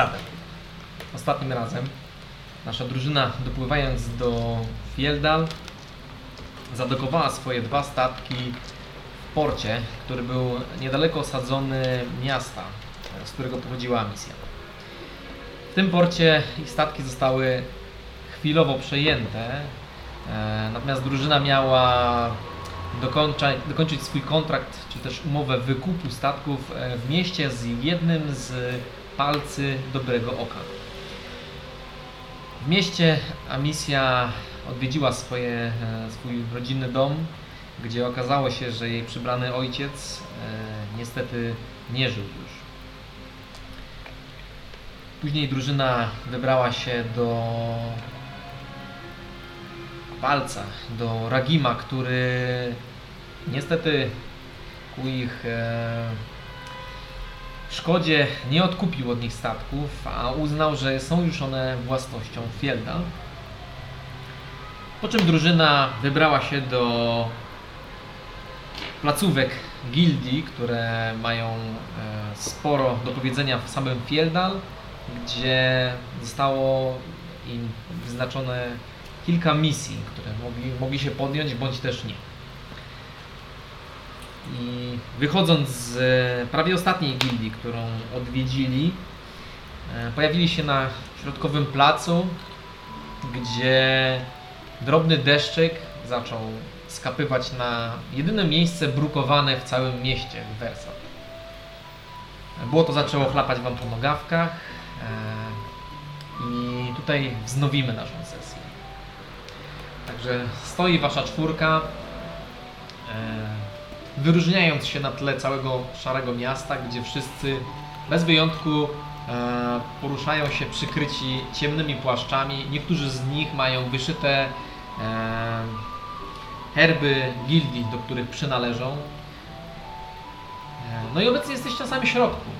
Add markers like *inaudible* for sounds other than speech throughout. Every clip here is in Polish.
Zatem, ostatnim razem nasza drużyna dopływając do Fieldal zadokowała swoje dwa statki w porcie, który był niedaleko osadzony miasta, z którego pochodziła misja. W tym porcie ich statki zostały chwilowo przejęte, e, natomiast drużyna miała dokończyć swój kontrakt, czy też umowę wykupu statków e, w mieście z jednym z palcy dobrego oka. W mieście Amisja odwiedziła swoje, e, swój rodzinny dom, gdzie okazało się, że jej przybrany ojciec e, niestety nie żył już. Później drużyna wybrała się do Palca, do Ragima, który niestety ku ich e, szkodzie nie odkupił od nich statków, a uznał, że są już one własnością Fielda. Po czym drużyna wybrała się do placówek gildii, które mają e, sporo do powiedzenia w samym Fieldal, gdzie zostało im wyznaczone kilka misji, które mogli, mogli się podjąć, bądź też nie. I wychodząc z e, prawie ostatniej gildii, którą odwiedzili, e, pojawili się na środkowym placu, gdzie drobny deszczyk zaczął skapywać na jedyne miejsce brukowane w całym mieście, w Wersal. Było to zaczęło chlapać Wam po nogawkach e, i tutaj wznowimy naszą sesję. Także stoi Wasza czwórka, wyróżniając się na tle całego szarego miasta, gdzie wszyscy bez wyjątku e, poruszają się przykryci ciemnymi płaszczami. Niektórzy z nich mają wyszyte e, herby gildii, do których przynależą. E, No i obecnie jesteście na samym środku,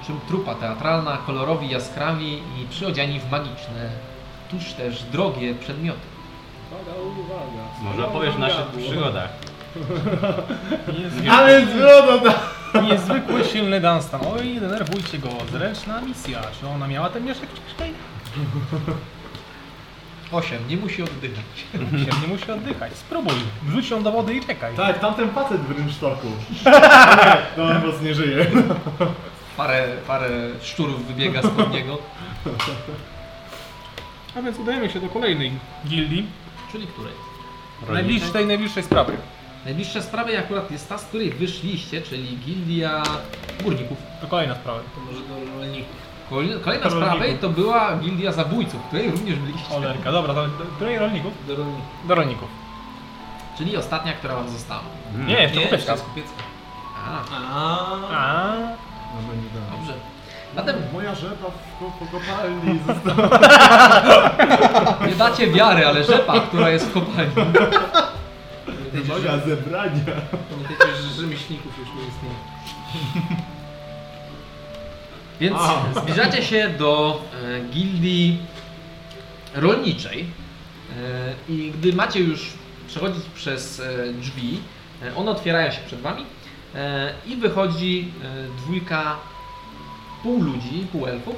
niczym trupa teatralna, kolorowi, jaskrawi i przyodziani w magiczne, tuż też drogie przedmioty. Uwaga, uwaga. Może opowiesz o naszych przygodach. Ale zgoda da! Niezwykły silny Dunstan. Oj, denerwujcie go. Zręczna misja. Czy ona miała ten mieszek wcześniej? 8. Nie musi oddychać. Się nie musi oddychać. Spróbuj. Wrzuć ją do wody i czekaj. Tak, tamten facet w rynsztoku. *laughs* To on was nie żyje. Parę, parę szczurów wybiega spod niego. A więc udajemy się do kolejnej gildii. Czyli której? Najbliższej, tej najbliższej sprawy. Najbliższa sprawa akurat jest ta, z której wyszliście, czyli Gildia Górników. To kolejna sprawa. To może do rolników. Kolej- Kolejna Rolników. sprawa to była Gildia Zabójców, której również byliście. Olerka. Dobra, to do której rolników? Do rolników. Do rolników. Czyli ostatnia, która wam została. Nie, jeszcze Nie, kupieczka. jest kupiecka. A, A. A, No będzie dobrze. dobrze. Zatem Moja rzepa w ko- po kopalni *laughs* została. nie dacie wiary, ale rzepa, która jest w kopalni. Pamiętajcie, Wymaga że, zebrania. pamiętajcie, że rzemieślników już nie istnieje. Więc A. zbliżacie się do e, gildii rolniczej e, i gdy macie już przechodzić przez e, drzwi, e, one otwierają się przed wami e, i wychodzi e, dwójka pół ludzi, pół elfów.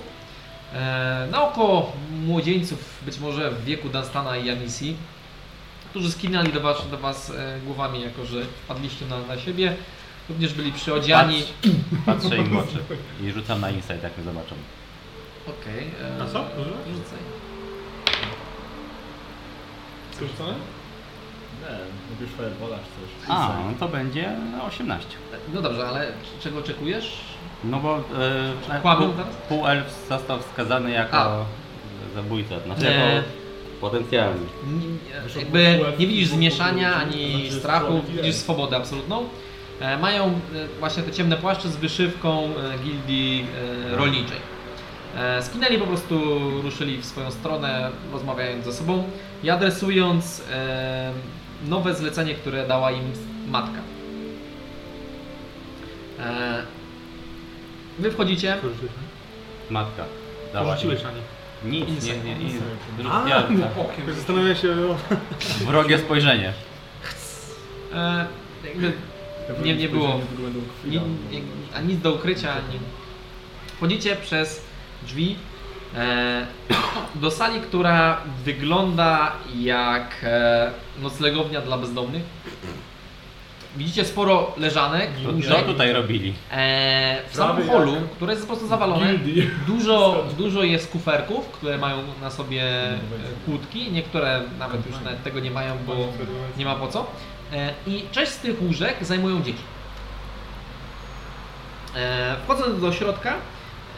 E, na oko młodzieńców, być może w wieku Dunstana i Yamisi, którzy skinęli do was, do was e, głowami, jako że wpadliście na, na siebie. Również byli przyodziani. Patrzę im w oczy i rzucam na insight, jak mnie zobaczą. Okej. e, Na co? Rzucaj. Skrócone? Nie, mówisz fireballa czy coś. A, no to będzie 18. No dobrze, ale czego oczekujesz? No bo e, pół, pół elf został wskazany jako A. zabójca. Znaczy jako Wiesz, Jakby nie widzisz zmieszania ani strachu, widzisz swobodę absolutną. E, Mają e, właśnie te ciemne płaszcze z wyszywką e, gildii e, rolniczej. E, Skinęli po prostu, ruszyli w swoją stronę, rozmawiając ze sobą i adresując e, nowe zlecenie, które dała im matka. E, Wy wchodzicie. Matka. Dała Porzuciłeś na Nic, nie, nie, nie. A, Ja, Okiem. Zastanawiam się o... wrogie spojrzenie. E, jakby Nie- nie było. Nie, a nic do ukrycia, ani... Wchodzicie przez drzwi e, do sali, która wygląda jak e, noclegownia dla bezdomnych. Widzicie sporo leżanek, Co łóżek. tutaj robili? E, w samym Prawie holu, jak które jest po prostu zawalone, Gildii. dużo, *laughs* dużo jest kuferków, które mają na sobie e, kłódki. Niektóre nawet już nawet tego nie mają, bo nie ma po co. E, I część z tych łóżek zajmują dzieci. E, Wchodząc do środka,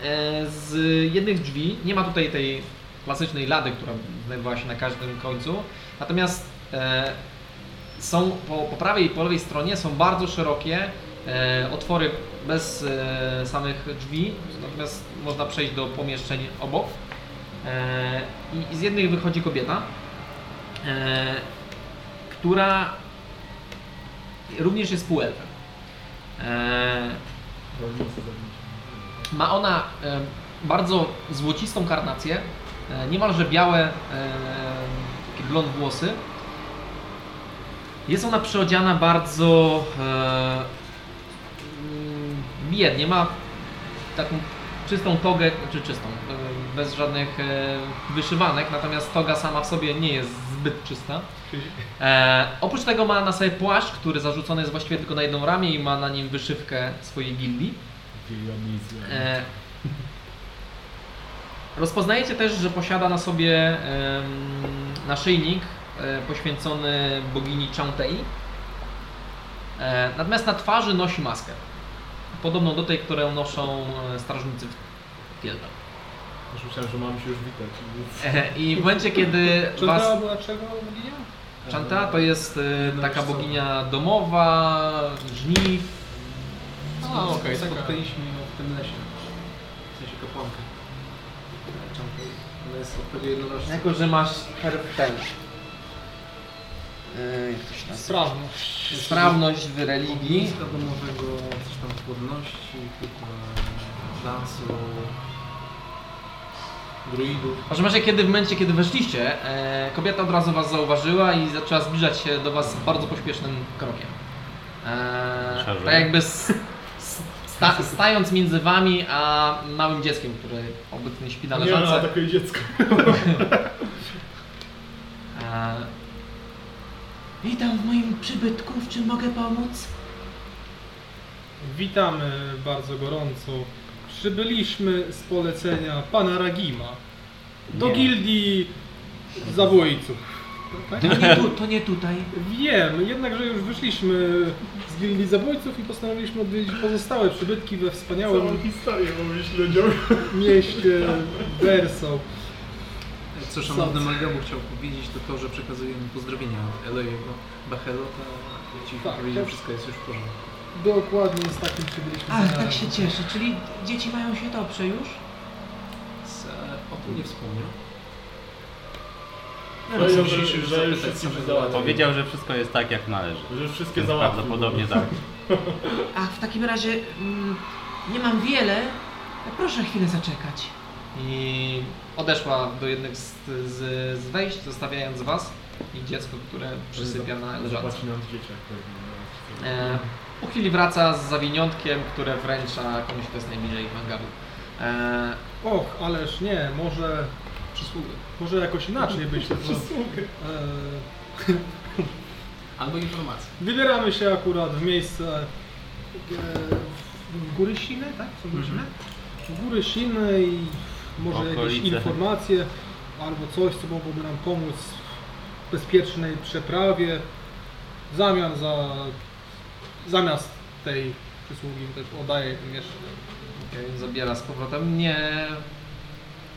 e, z jednych drzwi, nie ma tutaj tej klasycznej lady, która znajdowała się na każdym końcu, natomiast e, są po, po prawej i po lewej stronie są bardzo szerokie e, otwory bez e, samych drzwi, natomiast można przejść do pomieszczeń obok. E, i, I z jednych wychodzi kobieta, e, która również jest półelfem. E, ma ona e, bardzo złocistą karnację, niemalże białe, takie blond włosy. Jest ona przyodziana bardzo e, mm, biednie, ma taką czystą togę, czy czystą, e, bez żadnych e, wyszywanek, natomiast toga sama w sobie nie jest zbyt czysta. E, oprócz tego ma na sobie płaszcz, który zarzucony jest właściwie tylko na jedną ramię i ma na nim wyszywkę swojej gildii. E, rozpoznajecie też, że posiada na sobie em, naszyjnik e, poświęcony bogini Chantei. E, natomiast na twarzy nosi maskę. Podobną do tej, którą noszą e, strażnicy w. Już myślałem, że mam się już witać. E, I w momencie, kiedy *laughs* Czy was... to była czego bogini? Chanta to jest e, taka bogini domowa, żniw. A, okej, tak spotkaliśmy ją w tym lesie. W sensie kapłankę. Ona jest jednorożca. Jako, że masz herb ten. E? Sprawność. Sprawność w religii. Ogniska domowego, coś tam płodności, lasu, druidów. W każdym razie, kiedy w momencie, kiedy weszliście, e, kobieta od razu was zauważyła i zaczęła zbliżać się do was bardzo pośpiesznym krokiem. E, tak jakby sta, *laughs* stając między wami a małym dzieckiem, które obecnie śpi na Nie ma leżance. takie dziecko. *laughs* E, Witam w moim przybytku, w czym mogę pomóc? Witamy bardzo gorąco. Przybyliśmy z polecenia pana Ragima do Nie. gildii zabójców. Tak? To nie, tu, to nie tutaj. Wiem, jednakże już wyszliśmy z gildii zabójców i postanowiliśmy odwiedzić pozostałe przybytki we wspaniałym Całą historię mieście Verso. Co szanowny Magabu chciał powiedzieć, to to, że przekazujemy pozdrowienia od Elojego Bachelota. Ja ci Tak, powiedział, to- wszystko jest już w porządku. Dokładnie z takim przybyliśmy. Ach, tak się cieszę, czyli dzieci mają się dobrze już? Z, o tym nie wspomniał. Powiedział, Musisz że, już że już załatwił. Powiedział, że wszystko jest tak jak należy. Że wszystkie Więc załatwił. prawdopodobnie tak. A w takim razie mm, nie mam wiele. Proszę chwilę zaczekać. I odeszła do jednych z, z, z wejść, zostawiając was i dziecko, które przysypia na leżance. Zapłaci nam dzieciak pewnie. E, po chwili wraca z zawiniątkiem, które wręcza komuś, kto jest najbliżej mangabu. E, Och, ależ nie, może, Przysługę. może jakoś inaczej *laughs* być. to- E, Albo informację. Wybieramy się akurat w miejsce e, w góry Siny, tak? Są góry Siny? W góry Siny i może jakieś Okolice. informacje albo coś, co mogłoby nam pomóc w bezpiecznej przeprawie w zamian za zamiast tej przysługi też oddaję im jeszcze. okej, zabiera z powrotem. Nie.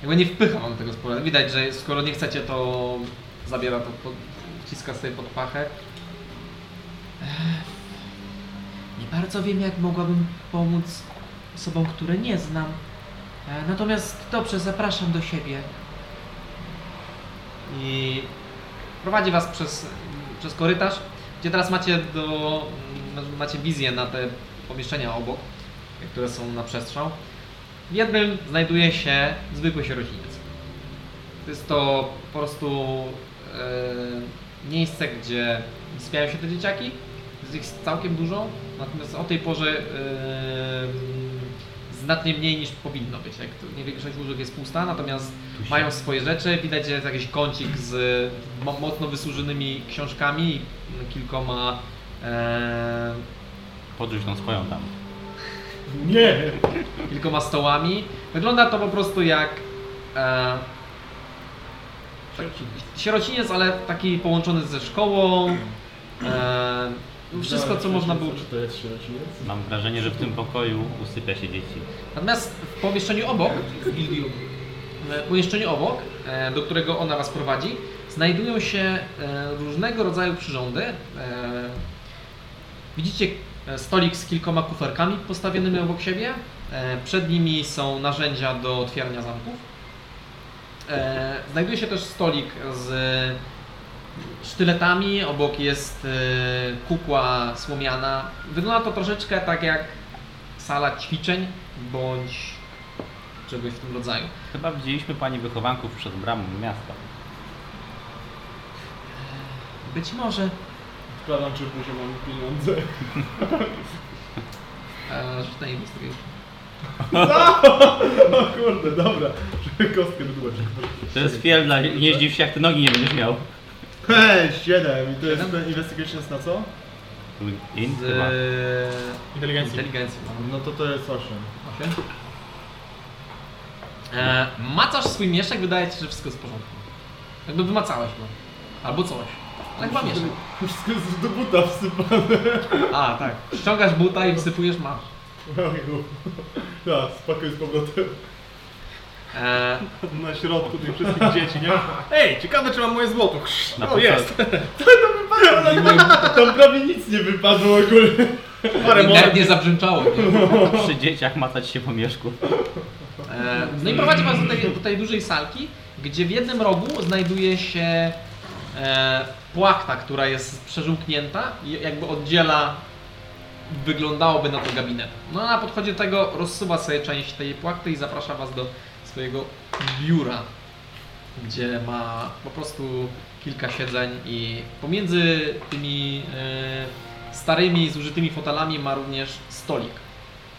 Jakby nie wpycha wam tego z powrotem. Widać, że skoro nie chcecie, to zabiera to, pod, wciska sobie pod pachę. Nie bardzo wiem, jak mogłabym pomóc osobom, które nie znam. E, Natomiast dobrze, zapraszam do siebie. I prowadzi was przez, przez korytarz, gdzie teraz macie do, macie wizję na te pomieszczenia obok, które są na przestrzał. W jednym znajduje się zwykły sierociniec. Jest to po prostu e, miejsce, gdzie sypiają się te dzieciaki. Jest ich całkiem dużo, natomiast o tej porze e, znacznie mniej niż powinno być. Jak to, nie większość łóżek jest pusta, natomiast mają swoje rzeczy. Widać, że jest jakiś kącik z mo- mocno wysłużonymi książkami i kilkoma e, Podrzuć tą swoją tam. *laughs* Nie! kilkoma stołami. Wygląda to po prostu jak e, taki sierociniec, ale taki połączony ze szkołą. E, wszystko, co można było. Czy to jest sierociniec? Mam wrażenie, że w tym pokoju usypia się dzieci. Natomiast w pomieszczeniu obok, W gildii obok. w pomieszczeniu obok, e, do którego ona Was prowadzi, znajdują się e, różnego rodzaju przyrządy. E, Widzicie stolik z kilkoma kuferkami postawionymi obok siebie. Przed nimi są narzędzia do otwierania zamków. Znajduje się też stolik z sztyletami, obok jest e, kukła słomiana. Wygląda to troszeczkę tak jak sala ćwiczeń bądź czegoś w tym rodzaju. Chyba widzieliśmy pani wychowanków przed bramą miasta. Być może Wkładam, czy później mamy pieniądze. *laughs* e, rzut na investigation. O kurde, dobra. Żeby kostkę wydłużyć. To jest fielda, nie zdziw się jak ty nogi nie będziesz miał. Hej, 7. I to jest Siedem? ten investigation jest na co? In Z chyba. Inteligencji. inteligencji. No to to jest 8. Osiem. E, macasz swój mieszek, wydaje ci się, że wszystko jest w porządku. Jakby wymacałeś go. Albo coś. Ale chyba mieszek. Wszystko jest do buta wsypane. A, tak. Ściągasz buta i wsypujesz, masz. *laughs* Tak, spakuj z powrotem. E, Na środku tych wszystkich dzieci, nie? Ej, ciekawe czy mam moje złoto. Na O, jest. *laughs* Tam prawie nic nie wypadło ogólnie. Parę i monet. nawet nie zabrzęczało. Nie? Przy dzieciach macać się po mieszku. E, no i prowadzi was do tej, do tej dużej salki, gdzie w jednym rogu znajduje się e, płachta, która jest przeżółknięta i jakby oddziela, wyglądałoby na to gabinet. No ona podchodzi do tego, rozsuwa sobie część tej płachty i zaprasza was do swojego biura, gdzie ma po prostu kilka siedzeń i pomiędzy tymi e, starymi, zużytymi fotelami ma również stolik.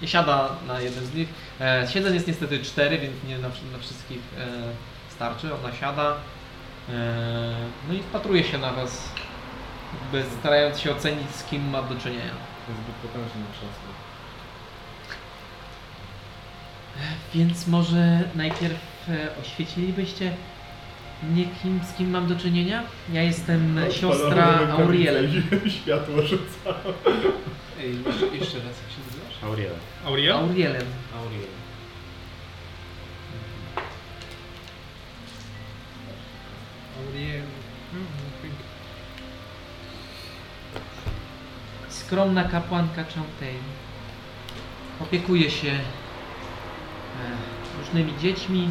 I siada na jednym z nich. E, siedzeń jest niestety cztery, więc nie na, na wszystkich e, starczy. Ona siada. E, no i wpatruje się na was, starając się ocenić, z kim ma do czynienia. Jest zbyt potężny krzesło. Więc może najpierw e, oświecilibyście mnie, kim, z kim mam do czynienia? Ja jestem siostra Odpalone Auriel. rękawice *laughs* i Światło rzuca. Ej, jeszcze, raz, jak się nazywasz? Auriel. Auriel? Aurielen. Auriel. Auriel. Skromna kapłanka Chantain. Opiekuje się różnymi dziećmi,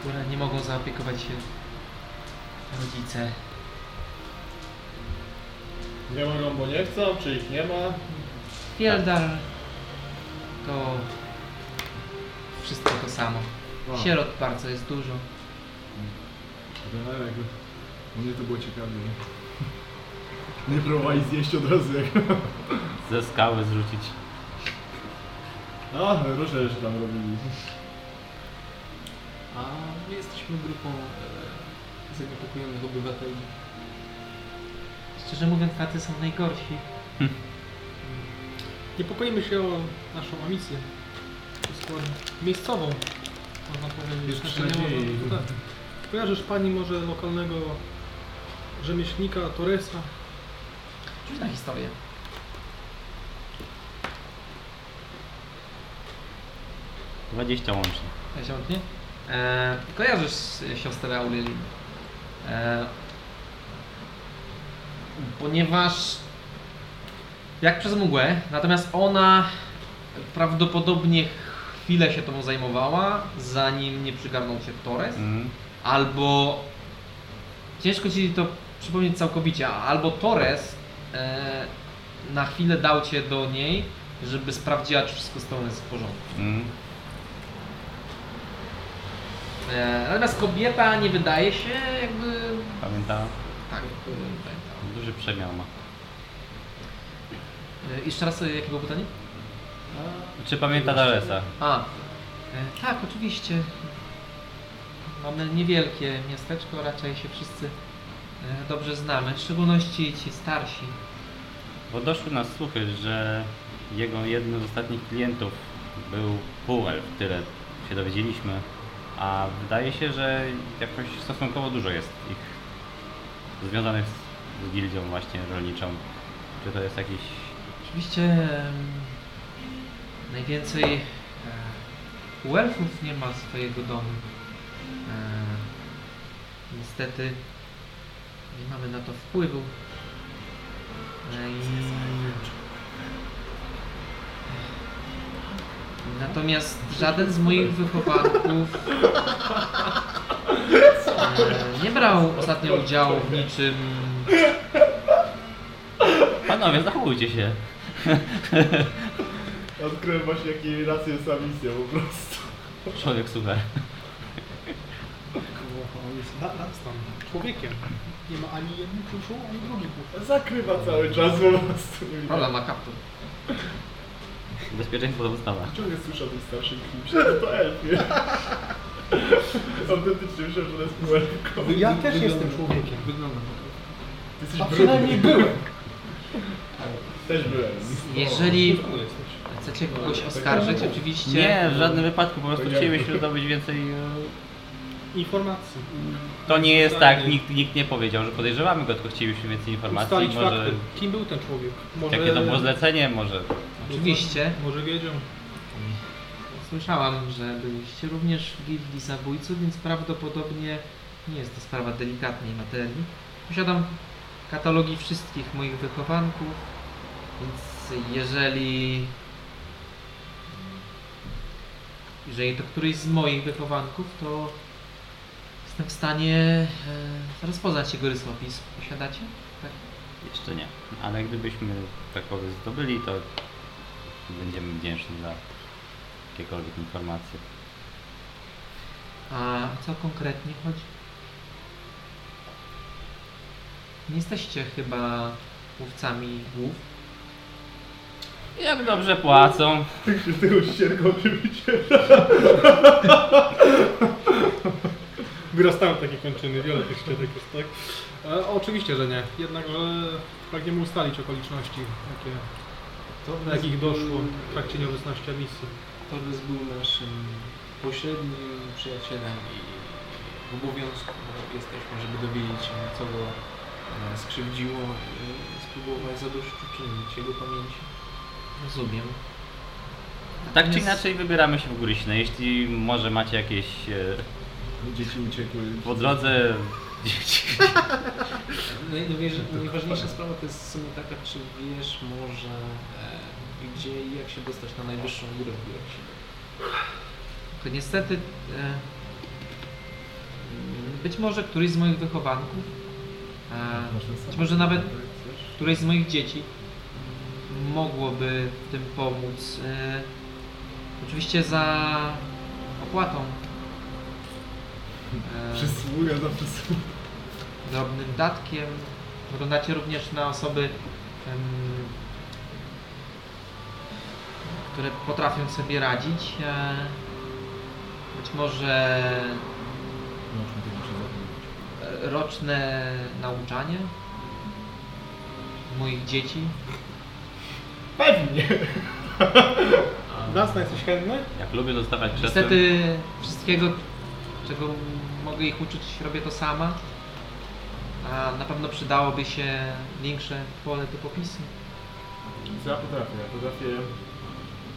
które nie mogą zaopiekować się rodzice. Nie mogą, bo nie chcą, czy ich nie ma. Fieldar to wszystko to samo. Sierot bardzo jest dużo. Ale jakby... U mnie to było ciekawe. Nie, *laughs* nie próbowali zjeść od razu jak... Ze skały zrzucić. No, różne rzeczy tam robili. A my jesteśmy grupą e, zaniepokojonych obywateli. Szczerze mówiąc, tacy są najgorsi. Hmm. Niepokoimy się o naszą ambicję. Miejscową, można powiedzieć. Znaczy, nie można, no tak. Kojarzysz pani może lokalnego rzemieślnika, Torresa? Dziwna historia. 20 łącznie. 20 łącznie? E, kojarzysz siostrę Aurelin. E, ponieważ jak przez mgłę, natomiast ona prawdopodobnie chwilę się temu zajmowała, zanim nie przygarnął się Torres, mm. albo ciężko ci to przypomnieć całkowicie, albo Torres e, na chwilę dał cię do niej, żeby sprawdziła, czy wszystko z jest w porządku. Mm. E, Natomiast kobieta nie wydaje się jakby. Pamiętała? Tak, pamiętała. Duży przemiał ma. E, Jeszcze raz, e, jakie było pytanie? Czy pamięta Dalesa? A, tak, oczywiście. Mamy niewielkie miasteczko, raczej się wszyscy dobrze znamy, w szczególności ci starsi. Bo doszły nas słuchy, że jego jednym z ostatnich klientów był półelf, tyle się dowiedzieliśmy. A wydaje się, że jakoś stosunkowo dużo jest ich związanych z, z gildią właśnie rolniczą. Czy to jest jakiś... Oczywiście najwięcej e, u elfów nie ma swojego domu. E, niestety nie mamy na to wpływu. E, i... Natomiast żaden z moich wychowanków e, nie brał ostatnio udziału w niczym Panowie, zachowujcie się. Odkryłem właśnie jakie racje jest misja po prostu. Człowiek super. On jest na, nas tam, człowiekiem. Nie ma ani jednym pluszu, ani pluszu. Zakrywa cały czas po prostu. Nie widać. Rola ma kaptur. Bezpieczeństwo to wystawa. Ciągle słyszę o tym starszym że to elfie. Autentycznie myślałem, że to jest półelfką. Ja też jestem człowiekiem. Wygląda na Ty jesteś A przynajmniej byłem. Też byłem. Jeżeli chcecie kogoś oskarżyć, oczywiście. Nie, w żadnym wypadku, po prostu chcielibyśmy zdobyć więcej... e, Informacji. To nie jest tak, nikt, nikt nie powiedział, że podejrzewamy go, tylko chcielibyśmy więcej informacji. Ustalić Może fakty. Kim był ten człowiek? Może... jakie to było zlecenie, może... Oczywiście. Może wiedział. Słyszałam, że byliście również w gildii zabójców, więc prawdopodobnie nie jest to sprawa delikatnej materii. Posiadam katalogi wszystkich moich wychowanków, więc jeżeli jeżeli to któryś z moich wychowanków, to jestem w stanie e, rozpoznać jego rysopis. Posiadacie? Tak. Jeszcze nie. Ale gdybyśmy cokolwiek zdobyli, to będziemy wdzięczni za jakiekolwiek informacje. A o co konkretnie chodzi? Nie jesteście chyba łowcami głów. Jak dobrze płacą. Tak się tego ścierką nie wyciera. Wyrastają takie kończyny, wiele tych ścieżek jest, tak? E, oczywiście, że nie. Jednakże pragniemy ustalić okoliczności, jakie, do jakich doszło w trakcie nieobecności misji. Torres był naszym pośrednim przyjacielem i w obowiązku jesteśmy, żeby dowiedzieć się, co go e, skrzywdziło i spróbować zadośćuczynić jego pamięci. Rozumiem. Tak czy Natomiast- inaczej wybieramy się w Góryśne. Jeśli może macie jakieś e, Dzieci uciekły. po drodze dzieci. Naj- najważniejsza- Najważniejsza sprawa to jest w sumie taka, czy wiesz może e, gdzie i jak się dostać na najwyższą górę w się. To niestety e, być może któryś z moich wychowanków, e, być może nawet któreś z moich dzieci mogłoby w tym pomóc. E, oczywiście za opłatą. E, Przysługa za przysługę. drobnym datkiem. Wyglądacie również na osoby, em, które potrafią sobie radzić. E, być może roczne nauczanie moich dzieci. Pewnie. Dasna, jesteś chętny? Jak lubię dostawać krzesłem, Niestety wszystkiego, czego mogę ich uczyć, robię to sama. A na pewno przydałoby się większe pole do popisu. Co ja potrafię? Ja potrafię...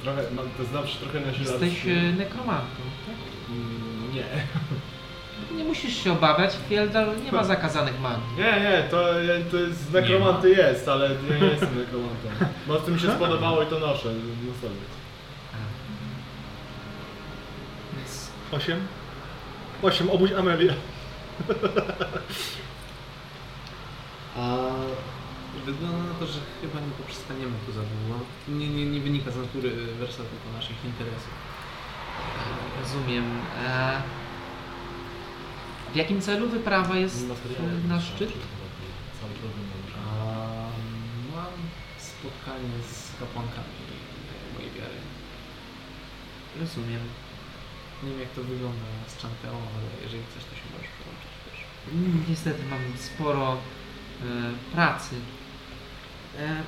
Trochę, mam to zawsze trochę na zielony. Jesteś e, nekromantą, tak? Mm, Nie. *laughs* Nie musisz się obawiać, Fieldal nie ma zakazanych magii. Nie, nie, to, ja- to jest z nekromanty jest, ale ja nie jestem nekromantą. Po prostu mi się *laughs* spodobało i to noszę na sobie. Więc Osiem? Osiem, obudź Amelię. A wygląda na to, że chyba nie poprzestaniemy tu za długo. Nie, nie, nie wynika z natury wersatu tylko naszych interesów. e, rozumiem. E, w jakim celu wyprawa jest na szczyt? A mam spotkanie z kapłankami mojej wiary. Rozumiem. Nie wiem jak to wygląda z Chanteą, ale jeżeli chcesz, to się możesz przełączyć też. Mm, Niestety mam sporo e, pracy. E,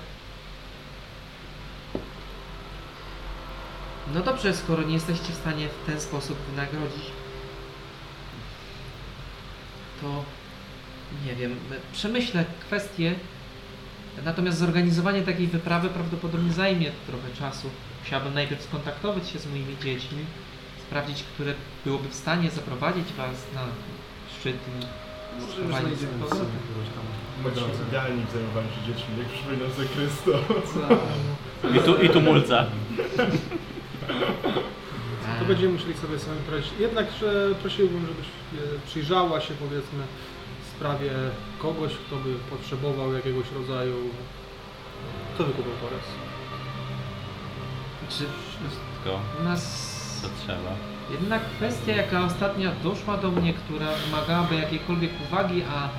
no dobrze, skoro nie jesteście w stanie w ten sposób wynagrodzić, to nie wiem, e, przemyślę kwestię. Natomiast zorganizowanie takiej wyprawy prawdopodobnie zajmie trochę czasu. Musiałbym najpierw skontaktować się z moimi dziećmi, sprawdzić, które byłoby w stanie zaprowadzić Was na szczyt i Może Prowadzić znajdziemy z powrotem. kogoś tam. Chodź idealnie w zajmowaniu się dziećmi, jak przypominam sobie Krysto. I tu, i tu mulca. To będziemy musieli sobie sami poradzić. Jednakże prosiłbym, żebyś e, przyjrzała się powiedzmy sprawie kogoś, kto by potrzebował jakiegoś rodzaju... Co wykupił Torres? Czy Wszystko, u nas co trzeba. kwestia, jaka ostatnio doszła do mnie, która wymagałaby jakiejkolwiek uwagi, a e,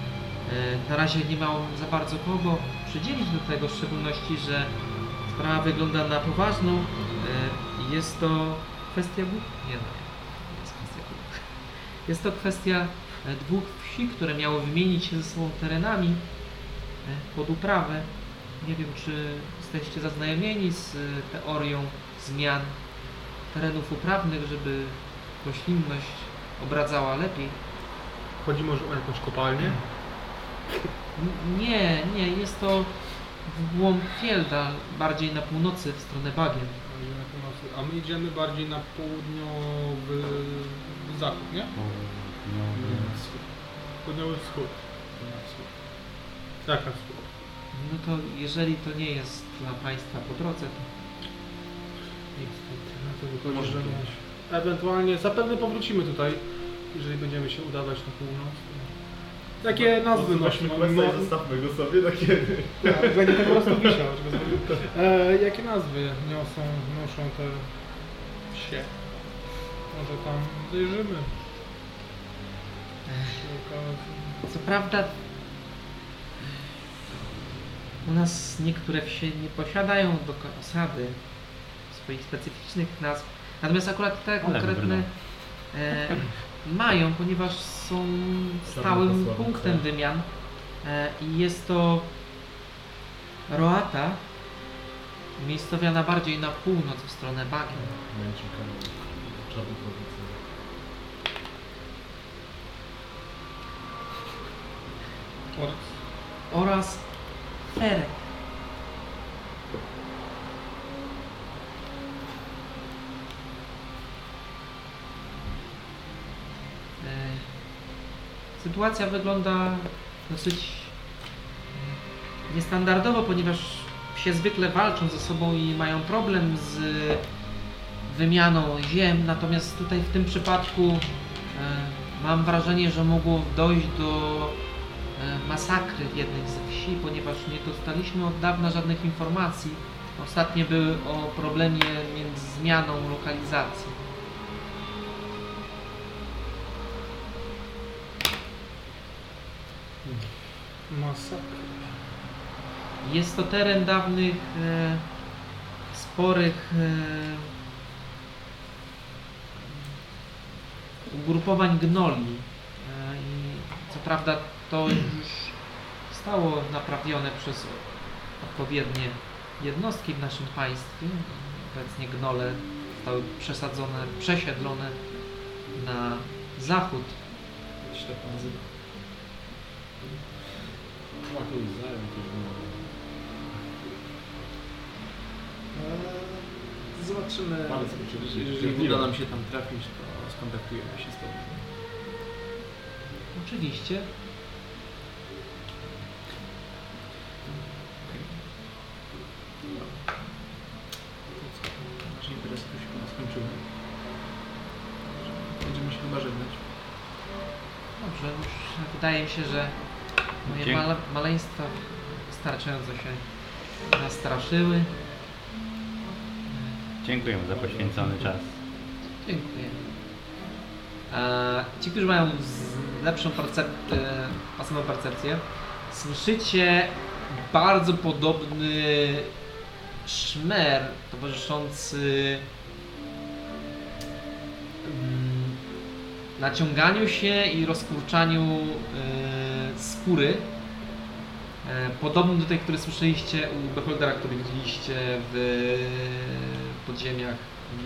na razie nie mam za bardzo kogo przydzielić do tego, w szczególności, że sprawa wygląda na poważną. E, jest to kwestia... bu- Nie, no, jest kwestia... Jest to kwestia e, dwóch wsi, które miały wymienić się ze sobą terenami pod uprawę. Nie wiem, czy jesteście zaznajomieni z teorią zmian terenów uprawnych, żeby roślinność obradzała lepiej. Chodzi może o jakąś kopalnię? Nie, nie, jest to w głąb Fielda, bardziej na północy, w stronę bagien. Bardziej na północy. A my idziemy bardziej na południowy zachód, nie? No, Południowy wschód. Jak na wschód? No to jeżeli to nie jest dla Państwa po drodze, to Niestety, to wychodzi, Może że. Ewentualnie, zapewne powrócimy tutaj, jeżeli będziemy się udawać na północ. Jakie nazwy Weźmy noszą? questa No, i zostawmy go sobie na kiedy. tak, będzie po prostu wisiał. E, jakie nazwy niosą, noszą te wsie? Może tam zajrzymy. Co prawda u nas niektóre wsie nie posiadają do osady swoich specyficznych nazw, natomiast akurat te konkretne e, *clears throat* mają, ponieważ są stałym punktem wymian. E, i jest to Roata, miejscowiana bardziej na północ w stronę Bagien. Oraz oraz Ferek. Sytuacja wygląda dosyć e, niestandardowo, ponieważ psie zwykle walczą ze sobą i mają problem z wymianą ziem, natomiast tutaj w tym przypadku e, mam wrażenie, że mogło dojść do e, masakry w jednej ze wsi, ponieważ nie dostaliśmy od dawna żadnych informacji. Ostatnie były o problemie między zmianą lokalizacji. Masakra. Jest to teren dawnych, e, sporych e, ugrupowań gnoli. E, I co prawda to już zostało naprawione przez odpowiednie jednostki w naszym państwie. Obecnie gnole zostały przesadzone, przesiedlone na zachód. Jak się tak nazywa? Eee, Zobaczymy. Palec oczywiście. Jeżeli uda nam się tam trafić, to skontaktujemy się z Tobą. Oczywiście To co? Nasz interes tu się chyba. Będziemy się chyba żegnać. Dobrze, już wydaje mi się, że moje Dzięki. male, maleństwa wystarczająco się nastraszyły. Dziękujemy za poświęcony czas. Dziękuję. E, ci, którzy mają z lepszą percep- e, pasywną percepcję, słyszycie bardzo podobny szmer towarzyszący mm, naciąganiu się i rozkurczaniu e, skóry. E, podobny do tej, który słyszeliście u Beholdera, który widzieliście w podziemiach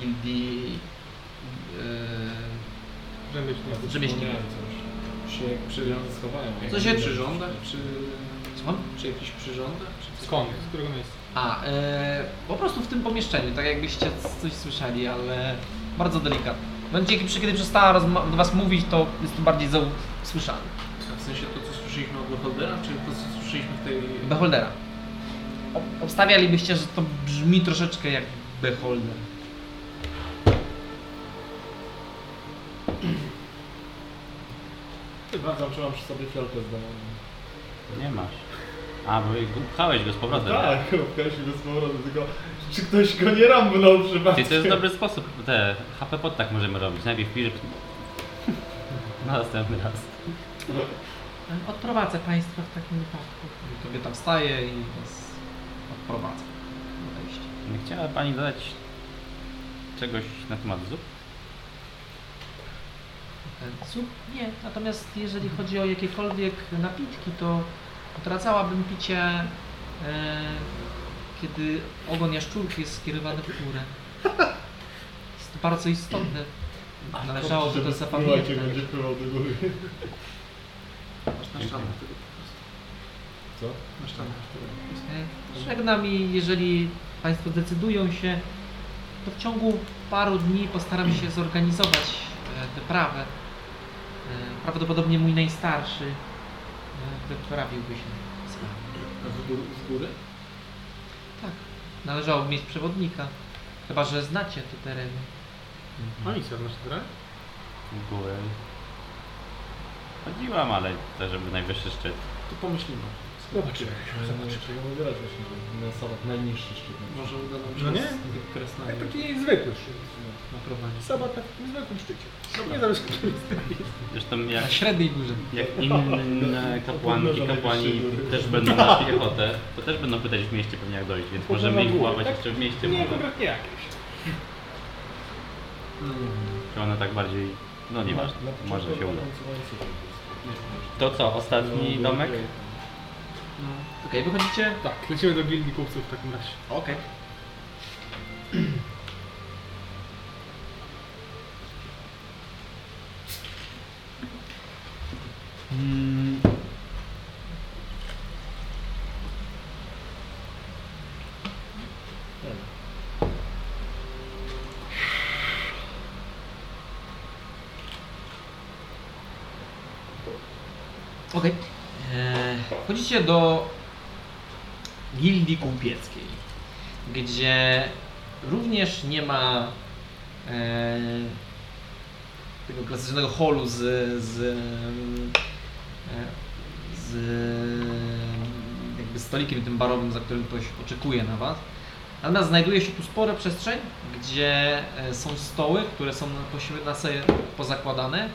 gildii e, Rzemieślników. rzemieślników. Się jak jak Co się- nie Przy czy, Słucham? czy jakichś przyrządach? Czy? Skąd? Z którego miejsca? A, e, po prostu w tym pomieszczeniu, tak jakbyście coś słyszeli, ale bardzo delikatnie. W momencie, kiedy- kiedy przestała do Was mówić, to jest to bardziej słyszane. W sensie to, co słyszeliśmy od Beholdera, czy to, co słyszeliśmy w tej... Beholdera. Ob- Obstawialibyście, że to brzmi troszeczkę jak Beholder. Chyba zacząłem przy sobie fiolkę z domu. Nie masz. A, bo pchałeś go z powrotem. Tak, upchałeś go z powrotem, tylko czy ktoś go nie rambnął przypadkiem? To jest dobry sposób. Te HP pod tak możemy robić. Najpierw pisz. *laughs* Następny raz. Odprowadzę Państwa w takim wypadku. Kobieta wstaje i Was odprowadza. na. Nie chciała pani dodać czegoś na temat zup? E, Zup? Nie, natomiast jeżeli chodzi o jakiekolwiek napitki, to odradzałabym picie, e, kiedy ogon jaszczurki jest skierowany w górę. Jest to bardzo istotne. Należałoby to zapamiętać. będzie pływał do góry. Masz na tego po prostu. Co? Na sztanach tego po prostu. E, Żegnam i jeżeli Państwo decydują się, to w ciągu paru dni postaram się zorganizować e, wyprawę. E, Prawdopodobnie mój najstarszy e, wyprawiłby się z nami. A z góry? Tak, należałoby mieć przewodnika. Chyba, że znacie te tereny. A nic, znasz grę? W górę. Chodziłam, ale też żeby najwyższy szczyt. To pomyślimy. Zobaczymy. Zobaczymy. Czego wybierać właśnie na sabat najniższy szczyt. Może uda nam się No nie? z Tak taki zwykły szczyt. Naprowadzić. Sabat na takim zwykłym szczycie. Nie zależy Zresztą Na jak, średniej górze. jak inne kapłanki, kapłani też będą na piechotę, to też będą pytać w mieście pewnie jak dojść, więc Potem możemy na ich łapać tak? jeszcze w mieście. Nie, może. konkretnie jakieś. No. Czy one tak bardziej... No nieważne, Na może się uda. To co, ostatni No, domek? okej. No. Okej, wychodzicie? Tak, lecimy do gildii kupców w takim razie. Okej. Mm. Okej. Eee, Wchodzicie do gildii kupieckiej, gdzie również nie ma e, tego klasycznego holu z, z, e, z jakby stolikiem tym barowym, za którym ktoś oczekuje na Was. Natomiast znajduje się tu spora przestrzeń, gdzie e, są stoły, które są pośród nas pozakładane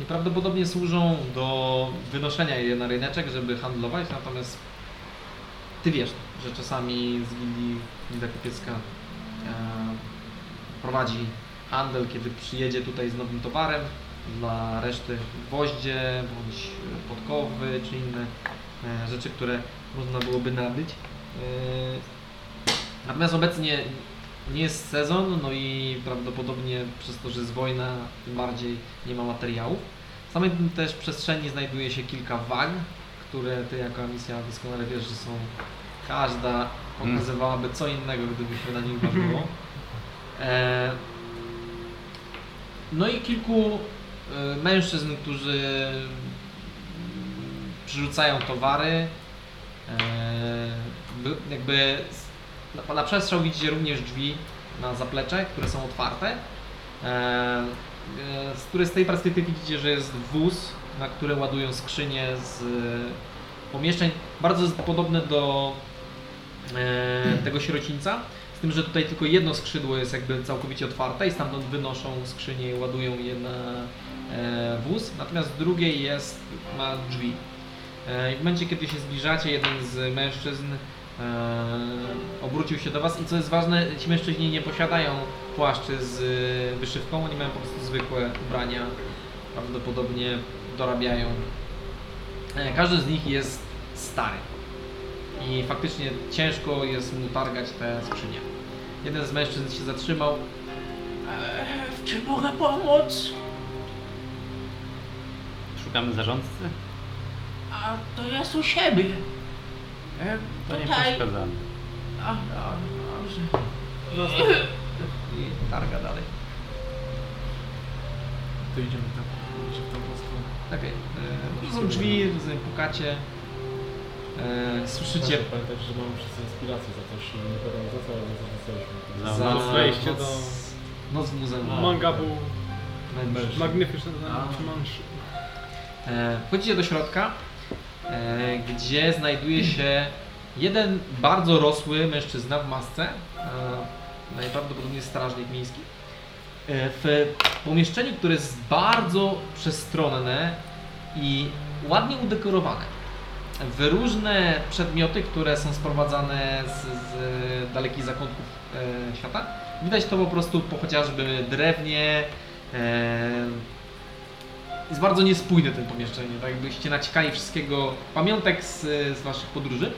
i prawdopodobnie służą do wynoszenia je na ryneczek, żeby handlować, natomiast ty wiesz, że czasami z gildii Gilda Kupiecka e, prowadzi handel, kiedy przyjedzie tutaj z nowym towarem, dla reszty gwoździe, bądź podkowy, czy inne e, rzeczy, które można byłoby nabyć. E, Natomiast obecnie nie jest sezon, no i prawdopodobnie przez to, że jest wojna, tym bardziej nie ma materiałów. W samej też przestrzeni znajduje się kilka wag, które ty jako misja doskonale wiesz, że są każda pokazywałaby co innego, gdyby się na nich ważyło. E, no i kilku mężczyzn, którzy mm, przyrzucają towary. By- jakby na, przestrzał widzicie również drzwi na zaplecze, które są otwarte. E, z której z tej perspektywy widzicie, że jest wóz, na które ładują skrzynie z pomieszczeń. Bardzo jest podobne do tego sierocińca. Z tym, że tutaj tylko jedno skrzydło jest jakby całkowicie otwarte i stamtąd wynoszą skrzynie i ładują je na e, wóz. Natomiast drugie jest, ma drzwi. E, w momencie, kiedy się zbliżacie, jeden z mężczyzn e, obrócił się do Was i co jest ważne, ci mężczyźni nie posiadają płaszczy z y, wyszywką, oni mają po prostu zwykłe ubrania, prawdopodobnie dorabiają. E, Każdy z nich jest stary i faktycznie ciężko jest mu targać te skrzynie. Jeden z mężczyzn się zatrzymał. Eee, w czym mogę pomóc? Szukamy zarządcy? A to jest u siebie. E, To nie tutaj. przeszkadzamy. A, a, dobrze. I targa dalej. To idziemy tam, idzie w tamtą stronę. Okej. Okay. Są drzwi, rozumiem, pukacie. E, słyszycie Proszę pamiętać, że mamy wszyscy inspirację za coś, nie wiadomo za co, ale za dostaliśmy. Za- za noc wejście do- noc w muzeum. Mangabu Mężczyzn. Magnificent Wchodzicie do środka, e, gdzie znajduje się jeden bardzo rosły mężczyzna w masce, e, najprawdopodobniej strażnik miejski. E, W pomieszczeniu, które jest bardzo przestronne i ładnie udekorowane. W różne przedmioty, które są sprowadzane z, z dalekich zakątków e, świata. Widać to po prostu po chociażby drewnie, e, jest bardzo niespójne ten pomieszczenie, tak jakbyście naciekali wszystkiego, pamiątek z, z waszych podróży.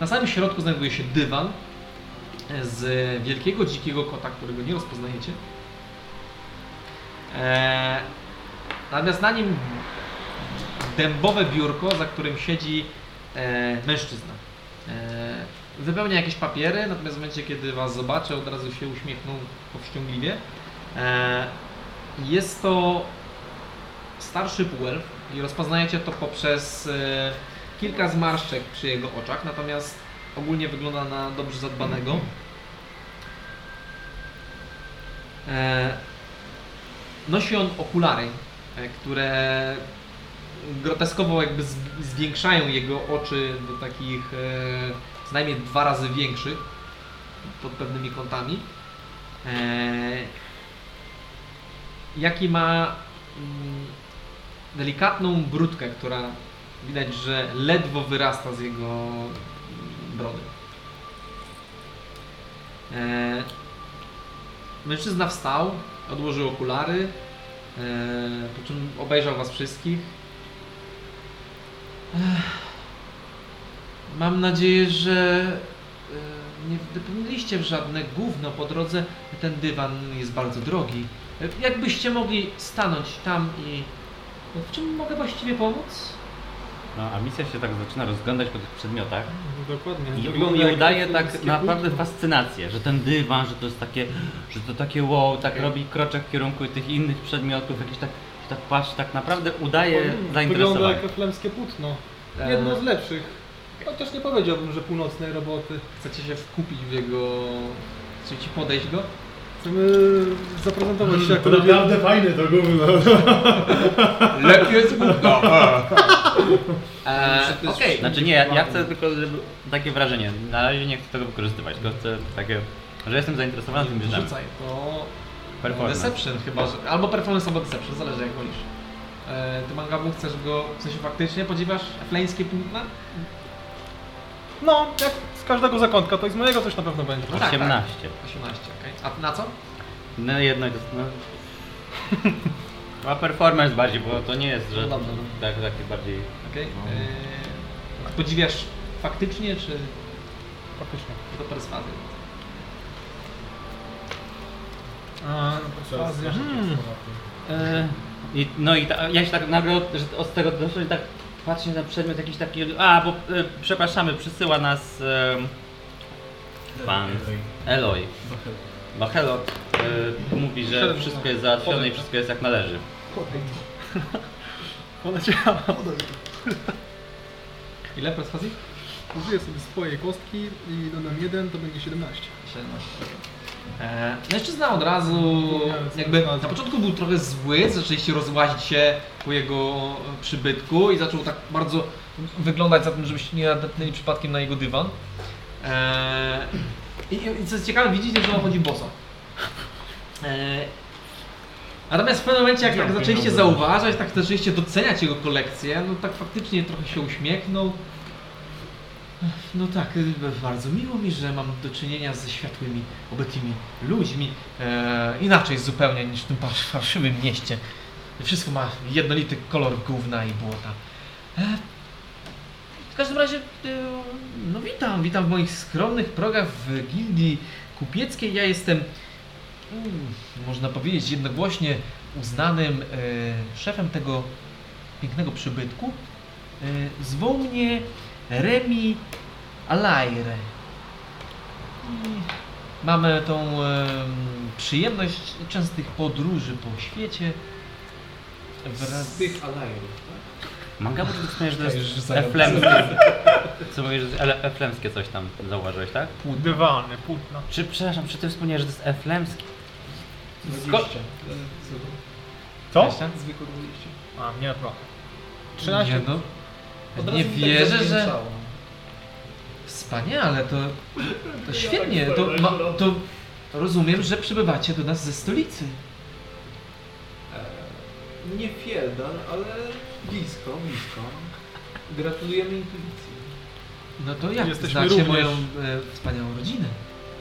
Na samym środku znajduje się dywan z wielkiego dzikiego kota, którego nie rozpoznajecie. Eee, natomiast na nim dębowe biurko, za którym siedzi e, mężczyzna. E, wypełnia jakieś papiery, natomiast w momencie, kiedy was zobaczy, od razu się uśmiechnął powściągliwie. E, jest to starszy półelf i rozpoznajecie to poprzez e, kilka zmarszczek przy jego oczach, natomiast ogólnie wygląda na dobrze zadbanego. E, nosi on okulary, e, które groteskowo jakby zwiększają jego oczy do takich e, co najmniej dwa razy większych pod pewnymi kątami. E, jaki ma mm, delikatną brudkę, która widać, że ledwo wyrasta z jego brody. E, mężczyzna wstał, odłożył okulary, e, po czym obejrzał was wszystkich. Mam nadzieję, że e, nie wdepnęliście w żadne gówno po drodze. Ten dywan jest bardzo drogi. E, Jakbyście mogli stanąć tam i... W czym mogę właściwie pomóc? No, a misja się tak zaczyna rozglądać po tych przedmiotach Dokładnie. i, Wygląda i udaje tak naprawdę fascynację, że ten dywan, że to jest takie, że to takie wow, tak Okej. robi kroczek w kierunku tych innych przedmiotów, jakiś tak, tak patrzy, tak naprawdę udaje Wygląda zainteresowanie. jak eflemskie płótno. E, Jedno z lepszych. Chociaż nie powiedziałbym, że północnej roboty. Chcecie się wkupić w jego... Chcecie podejść go? Chcemy zaprezentować się jako To naprawdę fajne to gówno. *laughs* Lepiej jest gówno. Eee, Okej. Znaczy nie, ja, ja chcę tylko żeby, takie wrażenie, na razie nie chcę tego wykorzystywać, tylko chcę takie, że jestem zainteresowany tym bierzemy. Rzucaj to... Performance. Deception chyba, że... Albo performance, albo deception, zależy jak wolisz. Eee, ty Mangabu chcesz go, w sensie faktycznie podziwiasz fleńskie płótna? No, jak z każdego zakątka, to i z mojego coś na pewno będzie. No tak, 18. 18, okej. A na co? No jedno i to no. A performance bardziej, bo to nie jest, że No dobrze, no. tak, takie bardziej... Okej. Eee, a podziwiasz faktycznie, czy Faktycznie. tylko perswazję? A. Hmm. E, I, no i ta, ja się tak nagle od, że od tego doszło i tak patrzę na przedmiot jakiś taki, a bo e, przepraszamy, przysyła nas e, pan Eloy. Bachelot e, mówi, że wszystko jest załatwione i wszystko jest jak należy. Poleciała. *laughs* Ile perswazji? Użyję sobie swojej kostki i dodam jeden, to będzie 17. 17. Eee, mężczyzna od razu, jakby na początku był trochę zły, zaczęliście rozłazić się po jego przybytku i zaczął tak bardzo wyglądać za tym, żebyście nie nadepnęli przypadkiem na jego dywan. Eee, i, I co jest ciekawe, widzicie, że on chodzi boso. Eee, natomiast w pewnym momencie, jak tak zaczęliście zauważać, tak zaczęliście doceniać jego kolekcję, no tak faktycznie trochę się uśmiechnął. No tak, y, bardzo miło mi, że mam do czynienia ze światłymi, obytymi ludźmi. E, inaczej zupełnie niż w tym par- fałszywym mieście. Wszystko ma jednolity kolor gówna i błota. E, w każdym razie, e, no witam, witam w moich skromnych progach w gildii kupieckiej. Ja jestem, mm, można powiedzieć, jednogłośnie uznanym e, szefem tego pięknego przybytku. E, zwą mnie Remi Alaire. I mamy tą em, przyjemność częstych podróży po świecie. Wraz Z tych alajrów, tak? Mangabu to wspomniałeś, że to jest eflemskie. *laughs* Co mówisz, że jest ele- eflemskie coś tam zauważyłeś, tak? Dywany, płótna. Czy, przepraszam, czy ty wspomniałeś, że to jest eflemskie? Sko- Co? Zwykłe 20. A, nie, trochę. 13. Nie, no. Od Nie tak wierzę, że... zapięczało. Wspaniale, to, to świetnie. To, ma, to rozumiem, że przybywacie do nas ze stolicy. E, Nie Fieldal, ale blisko, blisko. Gratulujemy intuicji. No to jak Jesteśmy znacie również- moją e, wspaniałą rodzinę?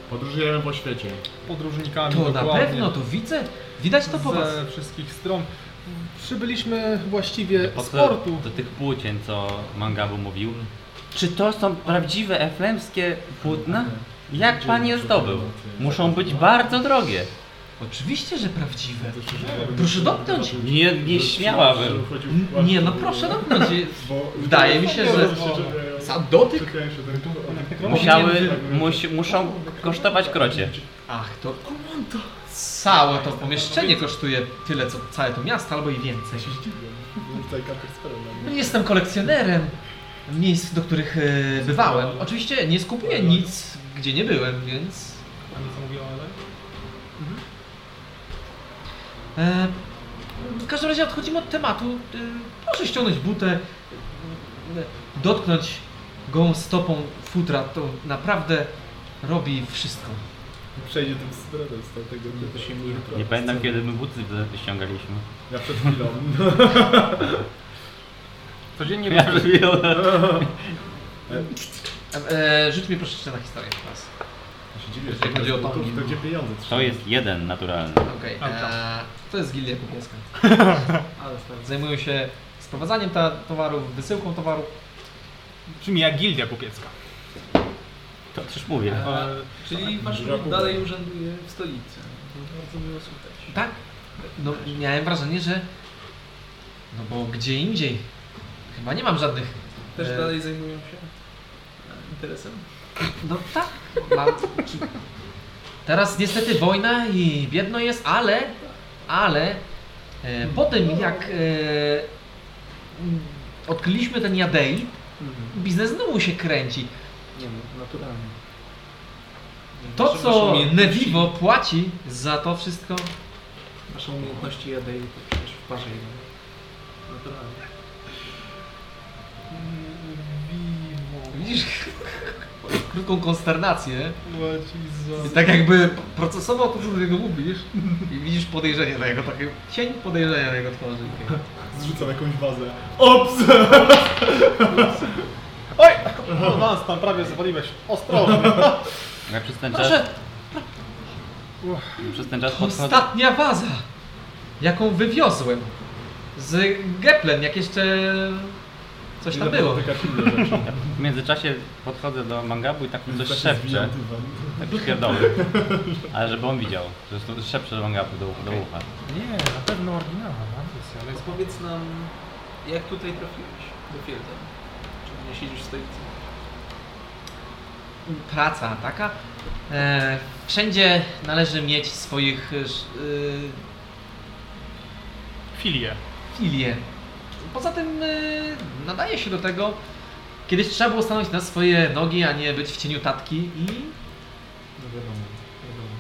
Podróżujemy po świecie. Podróżnikami To na dokładnie. pewno, to widzę. Widać to po was. Ze wszystkich stron. Przybyliśmy właściwie z portu. do tych płócien, co Mangabu mówił? Czy to są prawdziwe eflemskie płótna? Jak pan je zdobył? Muszą być bardzo drogie. Oczywiście, że prawdziwe. Proszę dotknąć. Nie, nie śmiałabym. Nie, no proszę dotknąć. Wydaje mi się, że sam dotyk. Musiały, musi, muszą kosztować krocie. Ach, to całe to pomieszczenie kosztuje tyle, co całe to miasto, albo i więcej. Jestem kolekcjonerem miejsc, do których e, bywałem. Oczywiście nie skupuję nic, gdzie nie byłem, więc... A nic mówiła, ale... E, w każdym razie odchodzimy od tematu. E, proszę ściągnąć butę, dotknąć gołą stopą futra. To naprawdę robi wszystko. Przejdzie tym spreadem z tego To się nie Nie pamiętam kiedy my buty ściągaliśmy. Ja przed chwilą. *laughs* Codziennie Ja przed chwilą. *laughs* E, e, rzuć mi proszę jeszcze na historię teraz. Ja się dziwię, że chodzi o to, to gdzie pieniądze To jest jeden naturalny. Okej, czas. e, to jest gildia fajnie. *laughs* Zajmują się sprowadzaniem ta towarów, wysyłką towarów. Czym ja gildia kupiecka. To też mówię. E, czyli wasz Duża lud kuba. dalej urzęduje w stolicy. To bardzo miło słuchać. Tak? No miałem wrażenie, że... No bo gdzie indziej. Chyba nie mam żadnych... Też e, dalej zajmują się interesem? No tak. Mam. Teraz niestety wojna i biedno jest, ale... Ale... E, po tym jak... E, odkryliśmy ten Jadei, biznes znowu się kręci. Nie naturalnie. To, Wasze- wasze co umiejętności- Nevivo płaci za to wszystko, Wasze umiejętności jadej to przecież w parze idą. Naturalnie. widzisz, *laughs* krótką konsternację. Łacizo. I tak jakby procesował to, co do niego mówisz i widzisz podejrzenie na jego, takie cień podejrzenia na jego twarzy. Zrzucam jakąś wazę. Ops! *laughs* Oj! Nas tam prawie zwaliłeś. Ostrożnie. Ja przez ten czas, Proszę, przez ten czas podchodzę. ostatnia waza, jaką wywiozłem z Geplen, jak jeszcze coś tam było. W międzyczasie podchodzę do Mangabu i tak mu coś szepczę. Tak pierdoły. Ale żeby on widział. Zresztą szepczę do Mangabu do, do ucha. Nie, na pewno oryginalna. Ale powiedz nam, jak tutaj trafiłeś do Fielda? Nie siedzisz w stolicy? Praca taka. E, wszędzie należy mieć swoich e, e, Filie. filie. Poza tym y, nadaje się do tego, kiedyś trzeba było stanąć na swoje nogi, a nie być w cieniu tatki i No wiadomo, wiadomo.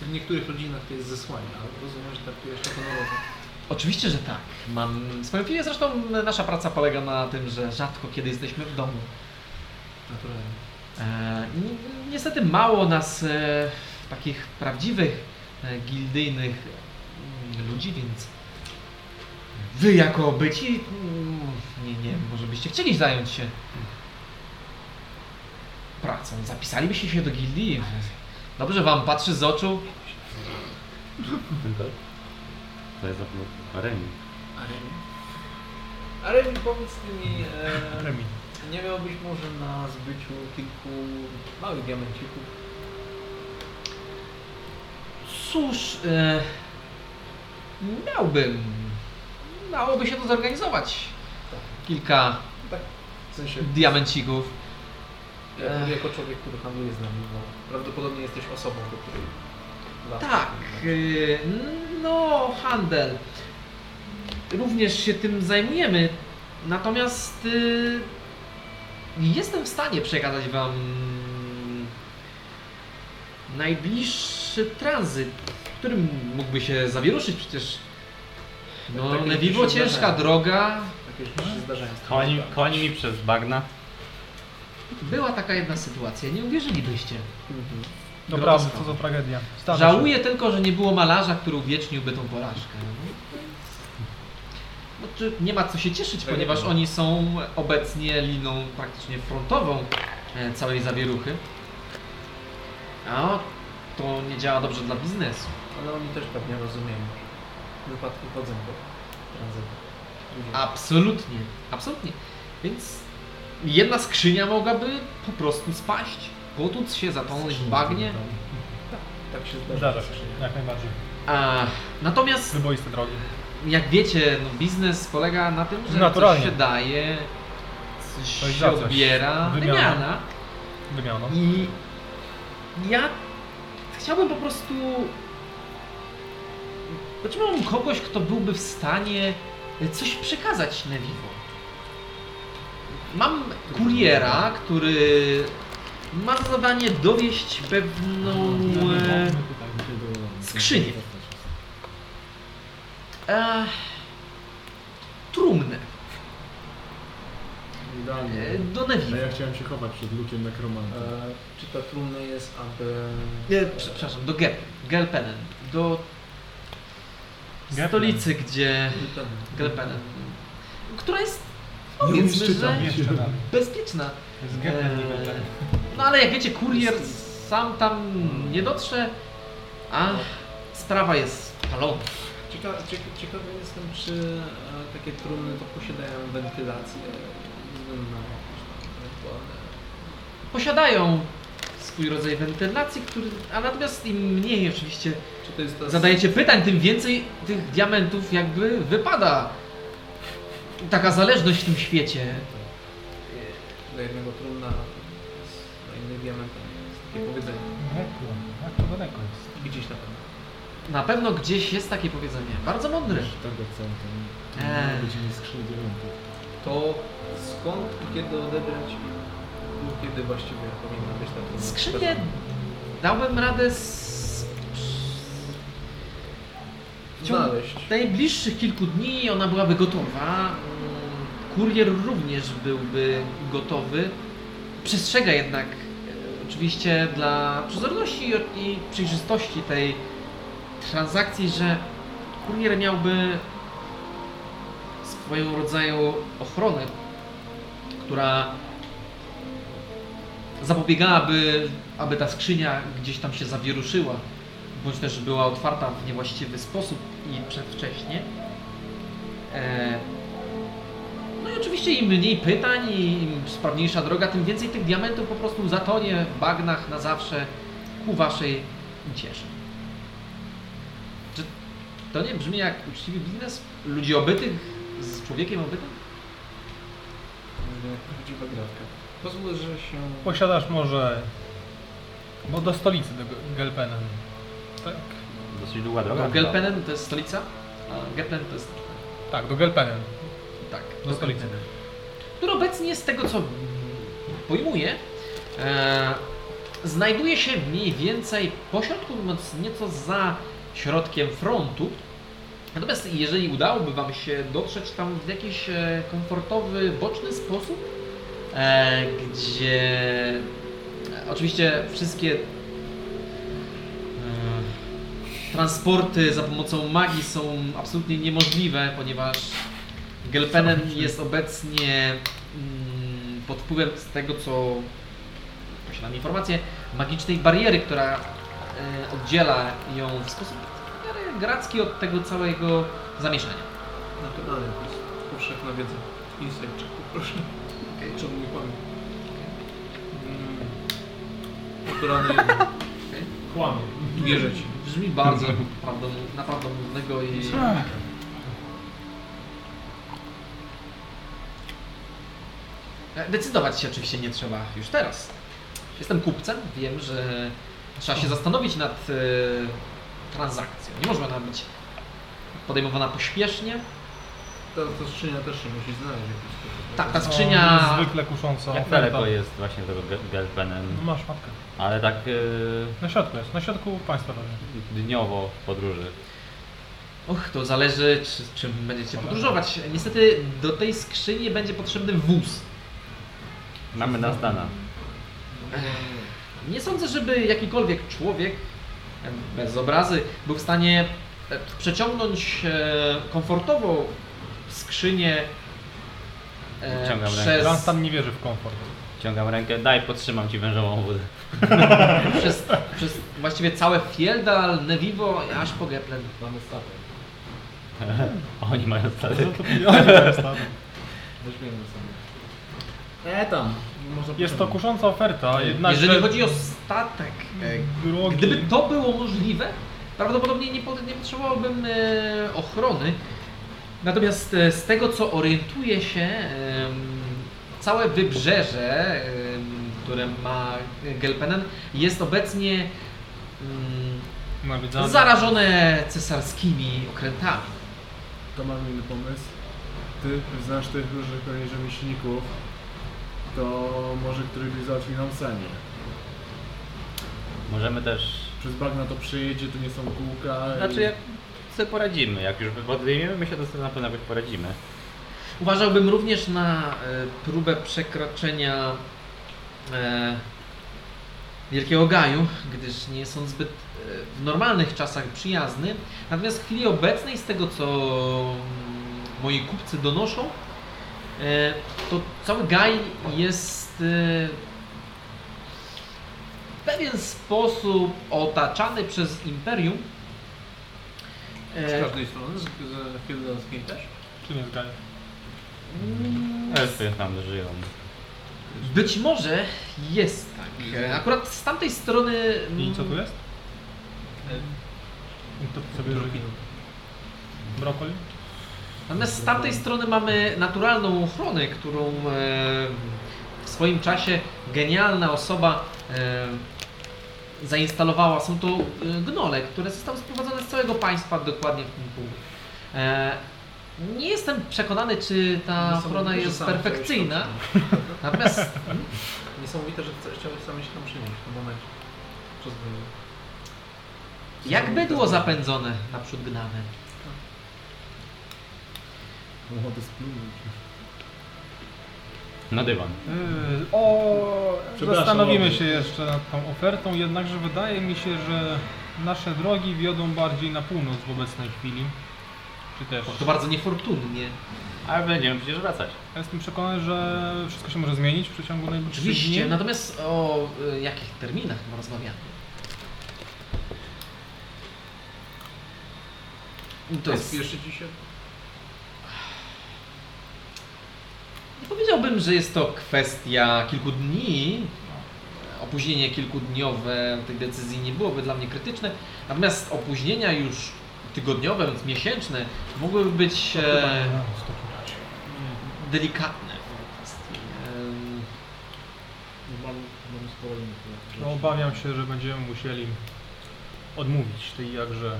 W niektórych rodzinach to jest zesłanie, ale rozumiem, że traktujesz to honorowo. Oczywiście, że tak. Mam swoją filię, zresztą nasza praca polega na tym, że rzadko kiedy jesteśmy w domu. Naturalnie. Ni- niestety mało nas e, takich prawdziwych, e, gildyjnych mm, ludzi, więc wy jako byci, mm, nie, nie, może byście chcieli zająć się pracą. Zapisalibyście się do gildii? Dobrze wam patrzy z oczu? To jest Remi. Aremi. Aremi, powiedz mi, e, nie miałbyś może na zbyciu kilku małych diamencików? Cóż, e, miałbym. Dałoby się to zorganizować. Kilka Tak, w sensie, diamencików. jako, Ech. jako człowiek, który handluje z nami, bo prawdopodobnie jesteś osobą, do której... Tak, y, no handel. Również się tym zajmujemy. Natomiast y, jestem w stanie przekazać Wam najbliższy tranzyt, w którym mógłby się zawieruszyć przecież. No, Takie Nevivo rzeczy się ciężka zdarzają. droga. Takie rzeczy się zdarzają. Koni, koni mi przez bagna. Była taka jedna sytuacja, nie uwierzylibyście. Mhm. Naprawdę, co za tragedia. Się. Żałuję tylko, że nie było malarza, który uwieczniłby tą porażkę. No, czy nie ma co się cieszyć, ponieważ oni są obecnie liną praktycznie frontową e, całej zawieruchy. A to nie działa dobrze dla biznesu. Ale oni też pewnie rozumieją wypadki chodzą po tranzytu. Ludzie- Absolutnie, absolutnie. Więc jedna skrzynia mogłaby po prostu spaść, potłuc się, zatonąć w bagnie. Tak się zdarza. Zdarza się, jak najbardziej. A, natomiast Wyboiste drogi. jak wiecie, no, biznes polega na tym, że Naturalnie. coś się daje, coś Coś się odbiera, Wymiana. wymiana. Wymiano. I ja chciałbym po prostu. Potrzebowałbym kogoś, kto byłby w stanie coś przekazać Nevivo. Mam kuriera, który ma za zadanie dowieść pewną e, skrzynię. E, trumnę Idealnie. e, do A Nevivo. ja chciałem się chować przed lukiem nekromanta. E, czy ta trumna jest, aby... Nie, przepraszam, do Gel, Gelpenen. Do Gelpenen. stolicy, gdzie. Gelpenen, która jest Nie powiedzmy, że Jeszcze dalej. bezpieczna. Gelpen, nie Eee, Gelpen. No ale jak wiecie, kurier sam tam nie dotrze, a sprawa jest palona. Cieka, cieka, ciekawy jestem, czy e, takie trumny to posiadają wentylację względną ewentualne... Posiadają swój rodzaj wentylacji, który, a natomiast im mniej oczywiście Czy to jest ta... zadajecie pytań, tym więcej tych diamentów jakby wypada. Taka zależność w tym świecie. Dla jednego trumna, z- dla innych diamenta jest takie powiedzenie. Daleko, jak to daleko jest. Gdzieś na pewno. Na pewno gdzieś jest takie powiedzenie. Bardzo mądre. Tego nie Eee. skrzyni diamentów. To skąd i kiedy odebrać lub kiedy właściwie powinna być ta trumna? Skrzynię dałbym radę z... w ciągu Znaleźć. najbliższych kilku dni ona byłaby gotowa. Kurier również byłby gotowy. Przestrzega jednak e, oczywiście dla przezorności i przejrzystości tej transakcji, że kurier miałby swoją rodzaju ochronę, która zapobiegałaby, aby ta skrzynia gdzieś tam się zawieruszyła, bądź też była otwarta w niewłaściwy sposób i przedwcześnie. E, No i oczywiście im mniej pytań i im sprawniejsza droga, tym więcej tych diamentów po prostu zatonie w bagnach na zawsze ku waszej uciesze. Czy to nie brzmi jak uczciwy biznes ludzi obytych z człowiekiem obytym? Prawdziwa gratka. Pozwól, że się... Posiadasz może... Bo do stolicy, do Gelpenen. Tak. Dosyć długa droga. No, Gelpenen to jest stolica, a Geplen to jest... Tak, do Gelpenen. Gelpenen. Który obecnie z tego co pojmuję, e, znajduje się mniej więcej pośrodku, no, nieco za środkiem frontu. Natomiast jeżeli udałoby Wam się dotrzeć tam w jakiś e, komfortowy, boczny sposób, e, gdzie e, oczywiście wszystkie e, transporty za pomocą magii są absolutnie niemożliwe, ponieważ Gelpenen jest obecnie mm, pod wpływem z tego, co posiadam informację magicznej bariery, która e, oddziela ją w sposób miarę gracki od tego całego zamieszania. Naturalnie, to jest powszechna wiedza. Insight check poproszę. Okej. Czemu nie kłamie? Mm. Naturalny jeden. *laughs* Kłamie. Wierzę ci. Brzmi bardzo *laughs* prawdomównego i... Decydować się oczywiście nie trzeba już teraz. Jestem kupcem, wiem, że trzeba się zastanowić nad e, transakcją. Nie może ona być podejmowana pośpiesznie. Ta, ta skrzynia też się musi znaleźć w jakiś sposób. Tak, ta O, skrzynia... Niezwykle kusząca Jak oferta. daleko jest właśnie tego Ge- Gelpenem? No masz matkę. Ale tak yy, Na środku jest, na środku państwa pewnie. dniowo w podróży. Och, to zależy, czy, czym będziecie podróżować. Niestety do tej skrzyni będzie potrzebny wóz. Mamy Nastana. Nie sądzę, żeby jakikolwiek człowiek bez obrazy był w stanie e, przeciągnąć e, komfortowo skrzynię e, Wyciągam rękę. przez, Dunstan nie wierzy w komfort. Ciągam rękę, daj, podtrzymam ci wężową wódę. *laughs* przez, przez właściwie całe Fieldal, Nevivo, aż po Geplen. Mamy *laughs* statek. Oni mają statek. Weźmiemy sobie. E tam. Można Jest to kusząca oferta, jednakże... Jeżeli chodzi o statek, e, drogi... Gdyby to było możliwe, prawdopodobnie nie, pot- nie potrzebowałbym e, ochrony. Natomiast e, z tego co orientuję się, em, całe wybrzeże, które ma Gelpenen, jest obecnie mm, zarażone cesarskimi okrętami. To mam inny pomysł. Ty znasz tych różnych rzemieślników, to może któryś by załatwił nam sanie. Możemy też... Przez bagna to przyjedzie, tu nie są kółka. Znaczy jak sobie poradzimy, jak już podejmiemy my się, to sobie na pewno jakoś poradzimy. Uważałbym również na e, próbę przekroczenia e, Wielkiego Gaju, gdyż nie są zbyt e, w normalnych czasach przyjazny. Natomiast w chwili obecnej, z tego co mm, moi kupcy donoszą, to cały Gaj jest e, w pewien sposób otaczany przez Imperium. Z E, każdej strony, z, z Fieldalskiej też. Czym jest Gaja? Elfy tam żyją. Być może jest tak. E, Akurat z tamtej strony. I co tu jest? I to sobie żyje. Brokoli? Natomiast z tamtej strony mamy naturalną ochronę, którą e, w swoim czasie genialna osoba e, zainstalowała. Są to e, gnole, które zostały sprowadzone z całego państwa dokładnie w tym punkcie. Nie jestem przekonany, czy ta ochrona jest perfekcyjna. *laughs* Natomiast Niesamowite, że chciałeś same się tam przynieść w tym momencie. Przez jak bydło zapędzone naprzód gnane. Ochotę splunąć. Na dywan. Yy, o, Przepraszam, zastanowimy się jeszcze nad tą ofertą, jednakże wydaje mi się, że nasze drogi wiodą bardziej na północ w obecnej chwili. Czy też? To bardzo niefortunnie. Ale będziemy przecież wracać. Ja jestem przekonany, że wszystko się może zmienić w przeciągu najbliższych Oczywiście, dni. natomiast o y, jakich terminach rozmawiamy? To jest, Spieszy ci się? Powiedziałbym, że jest to kwestia kilku dni. Opóźnienie kilkudniowe tej decyzji nie byłoby dla mnie krytyczne. Natomiast opóźnienia już tygodniowe, więc miesięczne mogłyby być e, delikatne. Sporo No, obawiam się, że będziemy musieli odmówić tej jakże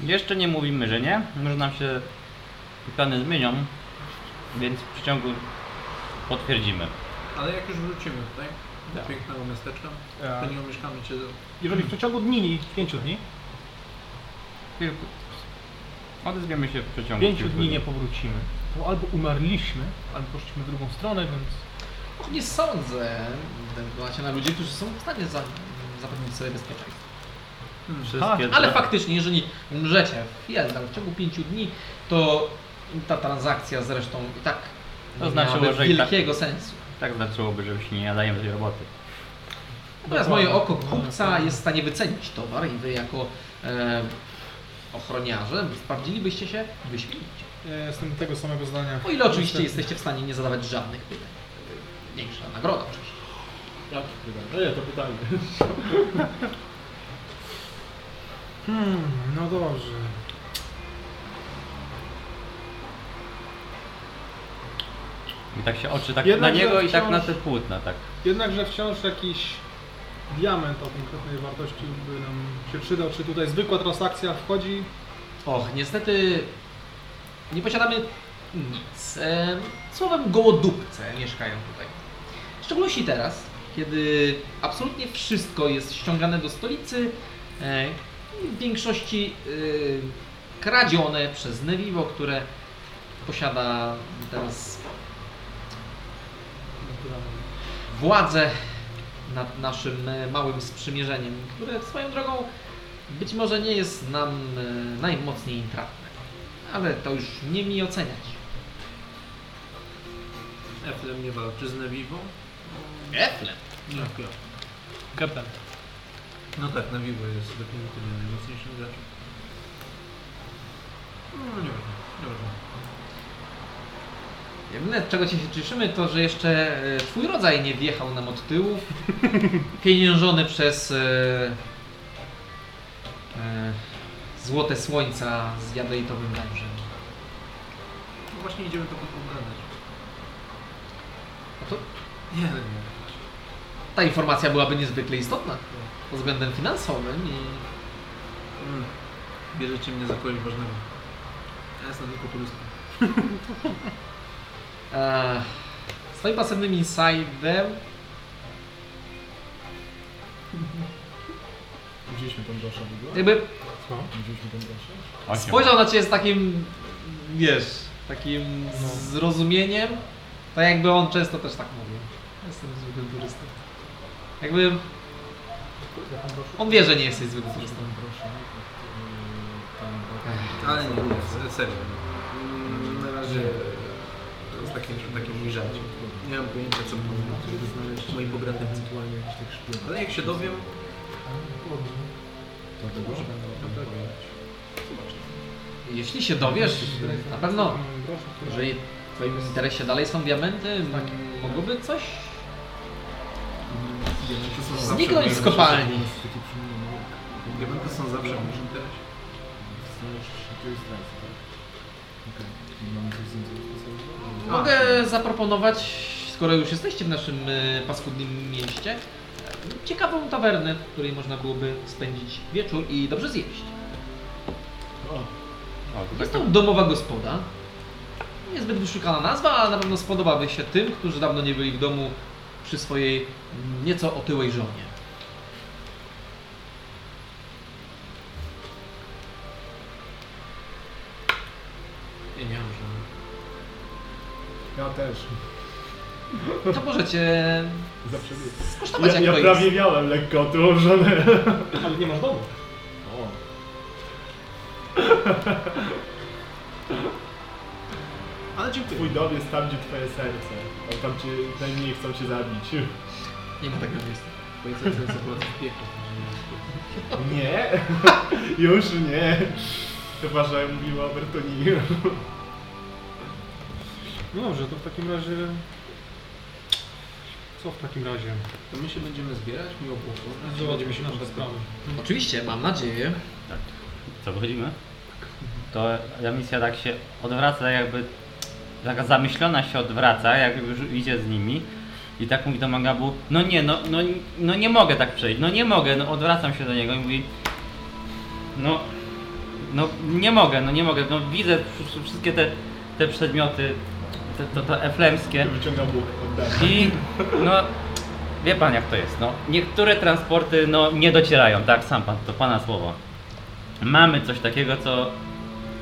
Jeszcze nie mówimy, że nie. Może nam się plany zmienią, więc w przeciągu potwierdzimy. Ale jak już wrócimy tutaj, do Tak. pięknego miasteczka, Ja- to nie umieszkamy cię do... Jeżeli w przeciągu dni, pięciu dni, Kilku... Odezwiemy się w przeciągu pięciu kilku dni nie powrócimy, to albo umarliśmy, albo poszliśmy w drugą stronę, więc Och, nie sądzę. Macie na ludzi, którzy są w stanie za, zapewnić sobie bezpieczeństwo. Wszystkie Ale faktycznie, jeżeli umrzecie w Fieldal w ciągu pięciu dni, to ta transakcja zresztą i tak To znaczyło, że i tak- wielkiego sensu. Tak znaczyłoby, że już nie nadajemy tej roboty. Natomiast moje oko kupca jest w stanie wycenić towar i wy jako e, ochroniarze sprawdzilibyście się wyśmienicie. Ja jestem tego samego zdania. O ile oczywiście jesteście w stanie nie zadawać żadnych pytań. Większa nagroda oczywiście. Jakie pytanie? No nie, to pytanie. Hmm, no dobrze. I tak się oczy tak Jednak, na niego że i tak wciąż- na te płótna, tak. Jednakże wciąż jakiś diament o konkretnej wartości by nam się przydał. Czy tutaj zwykła transakcja wchodzi? Och, niestety nie posiadamy nic. E, słowem gołodupce mieszkają tutaj. W szczególności teraz, kiedy absolutnie wszystko jest ściągane do stolicy, e, i w większości e, kradzione przez Nevivo, które posiada teraz władzę nad naszym e, małym sprzymierzeniem, które swoją drogą być może nie jest nam e, najmocniej intratne. Ale to już nie mi oceniać. Eflem nie walczy z Nevivo? Eflem. Nie, ja. Kapen. No tak, Nevivo jest definitywnie najmocniejszym graczem. No nie ważne, nie ważne. Jedyne, czego się cieszymy, to że jeszcze e, twój rodzaj nie wjechał nam od tyłu, *laughs* pieniężony przez e, e, złote słońca z jadejtowym wężem. No właśnie idziemy to pogadać. No to Nie, nie. ta informacja byłaby niezwykle istotna pod względem finansowym i Mm. Bierzecie mnie za kogoś ważnego. Ja jestem tylko turystą. *laughs* e, swoim pasywnym insidem Widzieliśmy tą Josha w ogóle? jakby Co? Widzieliśmy tą? Osiem. spojrzał na ciebie z takim, wiesz, takim zrozumieniem, tak jakby on często też tak mówił. Jestem zwykłym turystą. Jakby on wie, że nie jesteś zwykłym turystą. Ale nie, nie, se- serio. Mm, Na razie takie mój żarcie. Nie mam pojęcia co mówią moi pogratywcy. Ale jak się dowiem, To może będę o tym powiedzieć. Jeśli się dowiesz, na pewno, jeżeli w twoim interesie dalej są diamenty, mogłoby coś Diamenty są zawsze w zniknąć moim z kopalni. Diamenty są zawsze w interesie. Mogę zaproponować, skoro już jesteście w naszym e, paskudnym mieście, ciekawą tawernę, w której można byłoby spędzić wieczór i dobrze zjeść. O, O, to Jest tak, to domowa gospoda. Niezbyt wyszukana nazwa, ale na pewno spodobaby się tym, którzy dawno nie byli w domu przy swojej nieco otyłej żonie. Ja też. To możecie Zawsze był. skosztować Ja, jak ja to prawie jest. miałem lekko odłożone. Ale nie masz domu. O. Ale dziękuję. Twój dom jest tam, gdzie twoje serce. A tam cię najmniej chcą cię zabić. Nie ma takiego miejsca. Twoje serce jest akurat w. Nie, *laughs* już nie. Chyba, że mówiła o Bertoni. No dobrze, to w takim razie... Co w takim razie? To my się będziemy zbierać miło było. Będziemy się nasze sprawy. Oczywiście, mam nadzieję. co, wychodzimy? To ta misja tak się odwraca, jakby taka zamyślona się odwraca, jakby już idzie z nimi. I tak mówi do Magabu, no nie, no, no, no nie mogę tak przejść, no nie mogę, no odwracam się do niego i mówi, no, no nie mogę, no nie mogę, no widzę wsz- wszystkie te, te przedmioty, te, to, to eflemskie. I no, wie pan jak to jest, no, niektóre transporty no nie docierają, tak, sam pan, to pana słowo. Mamy coś takiego, co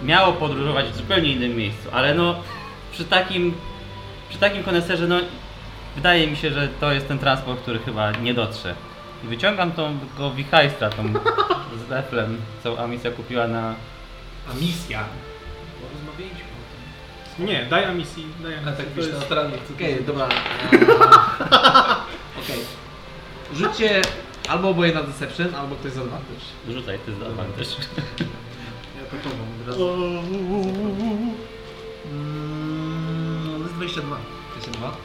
miało podróżować w zupełnie innym miejscu, ale no przy takim, przy takim koneserze, no wydaje mi się, że to jest ten transport, który chyba nie dotrze. I wyciągam tą go wichajstra, tą z Eflem, co Amicia kupiła na... A Nie, daj Amisji, daj A Amisji. tak to wiesz, jest... neutralnie chcę Okej, to dobra. *laughs* Okej. Rzućcie albo oboje na Deception, albo ktoś z advantage. Rzucaj, ty z też. Ja to chowam od razu. Mm, to jest 22. 22.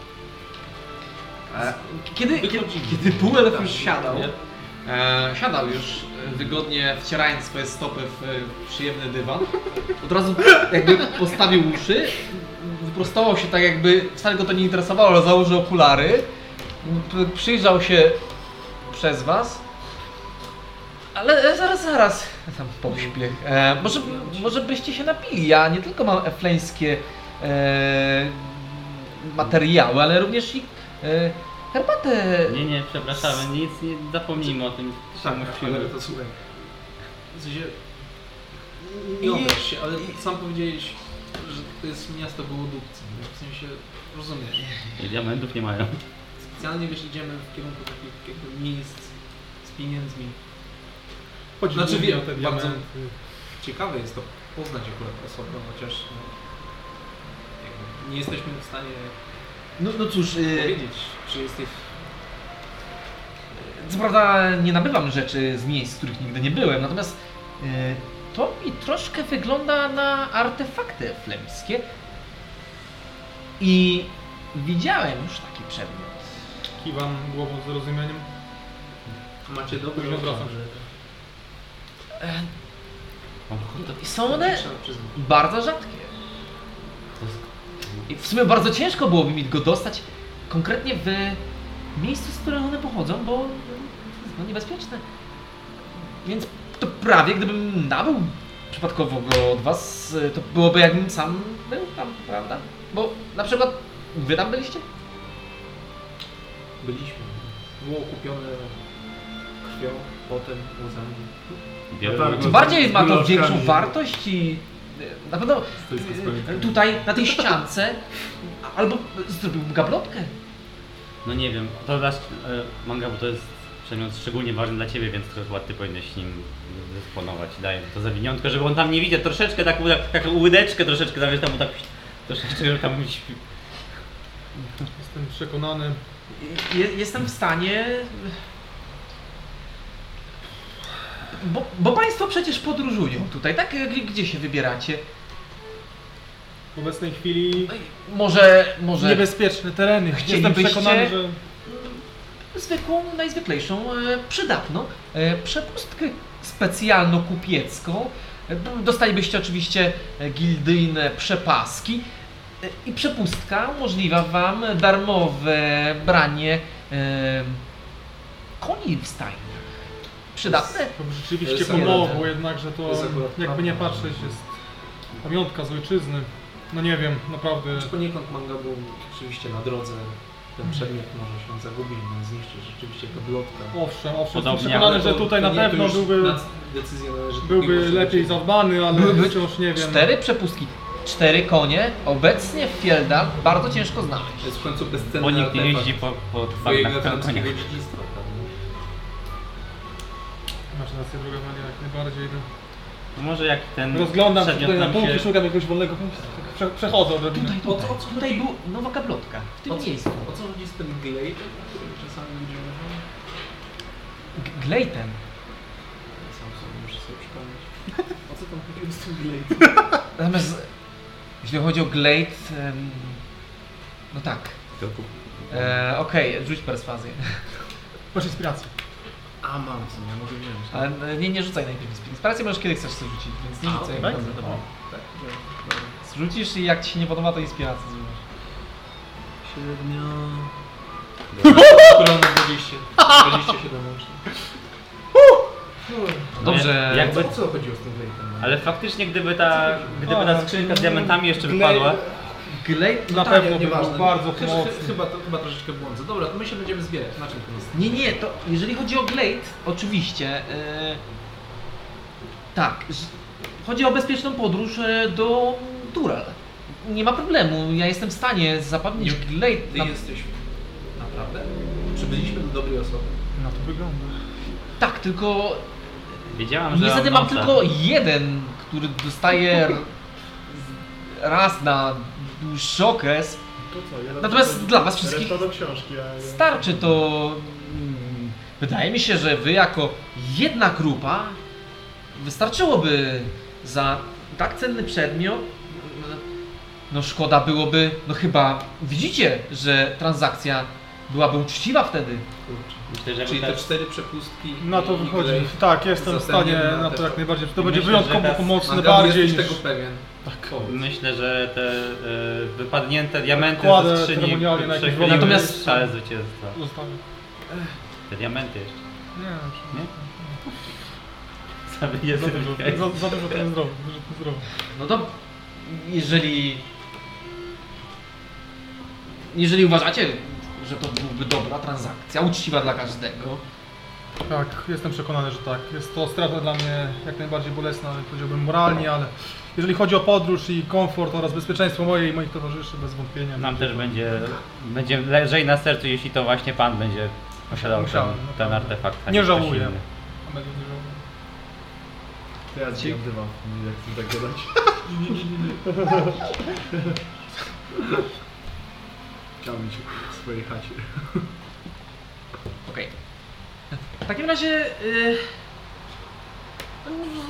E, Kiedy, kiedy, kiedy półelf już Tak, siadał, nie? E, siadał już e, wygodnie, wcierając swoje stopy w e, przyjemny dywan, od razu jakby postawił uszy, wyprostował się tak jakby, wcale go to nie interesowało, ale założył okulary, przyjrzał się przez was, ale zaraz, zaraz, tam pośpiech, e, może, może byście się napili, ja nie tylko mam efleńskie e, materiały, ale również i e, herbatę. Nie, nie, przepraszamy, nic, nie zapomnijmy o tym. Tak, musimy- ale to słuchaj. W sensie, nie obraź się, ale sam powiedziałeś, że to jest miasto gołodupcy. W sensie, rozumiesz. I diamentów nie mają. Specjalnie wiesz, idziemy w kierunku takich jakby miejsc z pieniędzmi. Chodzi Znaczy, wiem, bardzo- diamenty. Ciekawe jest to poznać akurat osobę, chociaż no, jakby nie jesteśmy w stanie No, no cóż, y, powiedzieć, czy jesteś co prawda nie nabywam rzeczy z miejsc, w których nigdy nie byłem, natomiast y, to mi troszkę wygląda na artefakty flemskie i widziałem już taki przedmiot. Kiwam głową z zrozumieniem. Macie Później wracam. że- E, I są one bardzo rzadkie. I w sumie bardzo ciężko byłoby mi go dostać konkretnie w miejscu, z którego one pochodzą, bo to jest no, niebezpieczne. Więc to prawie gdybym nabył przypadkowo go od was, to byłoby jakbym sam był tam, prawda? Bo na przykład wy tam byliście? Byliśmy. Było kupione krwią, potem łzami. Tak, Tym bardziej ma to większą wartość i na pewno pamiętnikiem. tutaj na tej ściance albo zrobiłbym gablotkę. No nie wiem, to dasz e, manga, bo to jest przedmiot szczególnie ważny dla ciebie, więc to chyba ty powinieneś nim dysponować. Daję to zawiniątko, żeby on tam nie widział, troszeczkę tak, taką łydeczkę troszeczkę zawieź tam, bo tak troszeczkę, żeby tam śpi. Jestem przekonany. Je, jestem w stanie. Bo, bo Państwo przecież podróżują tutaj, tak? G- Gdzie się wybieracie? W obecnej chwili Może, może niebezpieczne tereny. Jestem Chcielibyście- przekonany, że zwykłą, najzwyklejszą, e, przydatną e, przepustkę specjalno-kupiecką. E, b- Dostalibyście oczywiście e, gildyjne przepaski e, i przepustka umożliwia Wam darmowe branie e, koni w stajni. Przydatne? to by rzeczywiście jest pomogło, akurat- jednak, że to to jakby nie prawda. patrzeć jest pamiątka z ojczyzny. No nie wiem, naprawdę. Czy poniekąd manga był rzeczywiście na drodze, ten Mhm. przedmiot może się zagubić, no zniszczyć rzeczywiście gablotka. Owszem, owszem, jestem Podobnie, przekonany, Ale że to- tutaj to na nie, to pewno już byłby, byłby lepiej zadbany, ale Byłyby wciąż nie wiem. Cztery przepustki, cztery konie, obecnie w Fieldal bardzo ciężko znaleźć. To jest w końcu bezcenny Bo nikt nie jeździ po, po twojego koniach. dziedzictwa, rację, droga Maria, jak najbardziej. No. Może jak ten Rozglądam się przedmiot tutaj na nam półki, się... szukam jakiegoś wolnego miejsca. Tak prze, przechodzę odrobinę. Tutaj, tutaj, tutaj był nowa gablotka, w tym O co, miejscu. o co chodzi z tym glade, który czasami ludzie mówią? G- Glejtem. Ja sam sobie muszę sobie przypomnieć. *laughs* O co tam chodziło z tym glade? *laughs* Natomiast jeśli chodzi o Glade, em, no tak. E, Okej, rzuć perswazję. Masz inspirację. A mam, co ja mogę wziąć. Ale e, nie, nie rzucaj najpierw inspirację, możesz kiedy chcesz sobie rzucić, więc nie A, rzucaj. tak? tam. Dobra. Tak, dobra. Zrzucisz i jak ci się nie podoba, to inspirację zrzucisz. Średnio... *laughs* Która na 20. 27 łącznie. Dobrze. No, Jakby, O co chodziło z tym glade'em? ale faktycznie gdyby ta, gdyby ta skrzynka z diamentami jeszcze wypadła, Glade, Na tak, pewno nie- był bardzo Chyba- pomocny. Chyba, to, chyba troszeczkę błądzę. Dobra, to my się będziemy zbierać. Na czym to jest? Nie, nie, to jeżeli chodzi o Glade, oczywiście. E, tak, chodzi o bezpieczną podróż e, do Dural. Nie ma problemu, ja jestem w stanie zapewnić Nie- Glade. Ty Na, jesteś... Naprawdę? Przybyliśmy do dobrej osoby. Na to wygląda. tak, tylko wiedziałam, że niestety mam tylko jeden, który dostaje raz na dłuższy okres. To co? Ja Natomiast to- dla was wszystkich do książki, a ja... Starczy to mm, wydaje mi się, że wy jako jedna grupa wystarczyłoby za tak cenny przedmiot. No szkoda byłoby, no chyba widzicie, że transakcja byłaby uczciwa wtedy. Myślę, że Czyli te cztery przepustki. Na to wychodzi. Tak, jestem w Za stanie na to jak najbardziej. To będzie wyjątkowo pomocne bardziej niż... tego pewien. Tak. Myślę, że te e, wypadnięte diamenty Kładę ze skrzyni ceremonialnie na jakimś przechyliły Natomiast- szale zwycięstwa. Zostawię. Te diamenty jeszcze. Nie, Nie? *laughs* za Zabiję dużo, za, za dużo nie to zdrowo. No to jeżeli. Jeżeli uważacie, że to byłby dobra transakcja, uczciwa dla każdego, Tak, jestem przekonany, że tak. Jest to strata dla mnie jak najbardziej bolesna, powiedziałbym moralnie, ale jeżeli chodzi o podróż i komfort oraz bezpieczeństwo moje i moich towarzyszy, bez wątpienia. Nam też będzie, będzie lżej na sercu, jeśli to właśnie Pan będzie posiadał ten, Musiałem, ten naprawdę. artefakt. Nie żałuję. nie żałuję. To ja ci oddywam, jak chcę tak gadać. *laughs* Chciałbym się w swojej chacie. Okej. W takim razie y,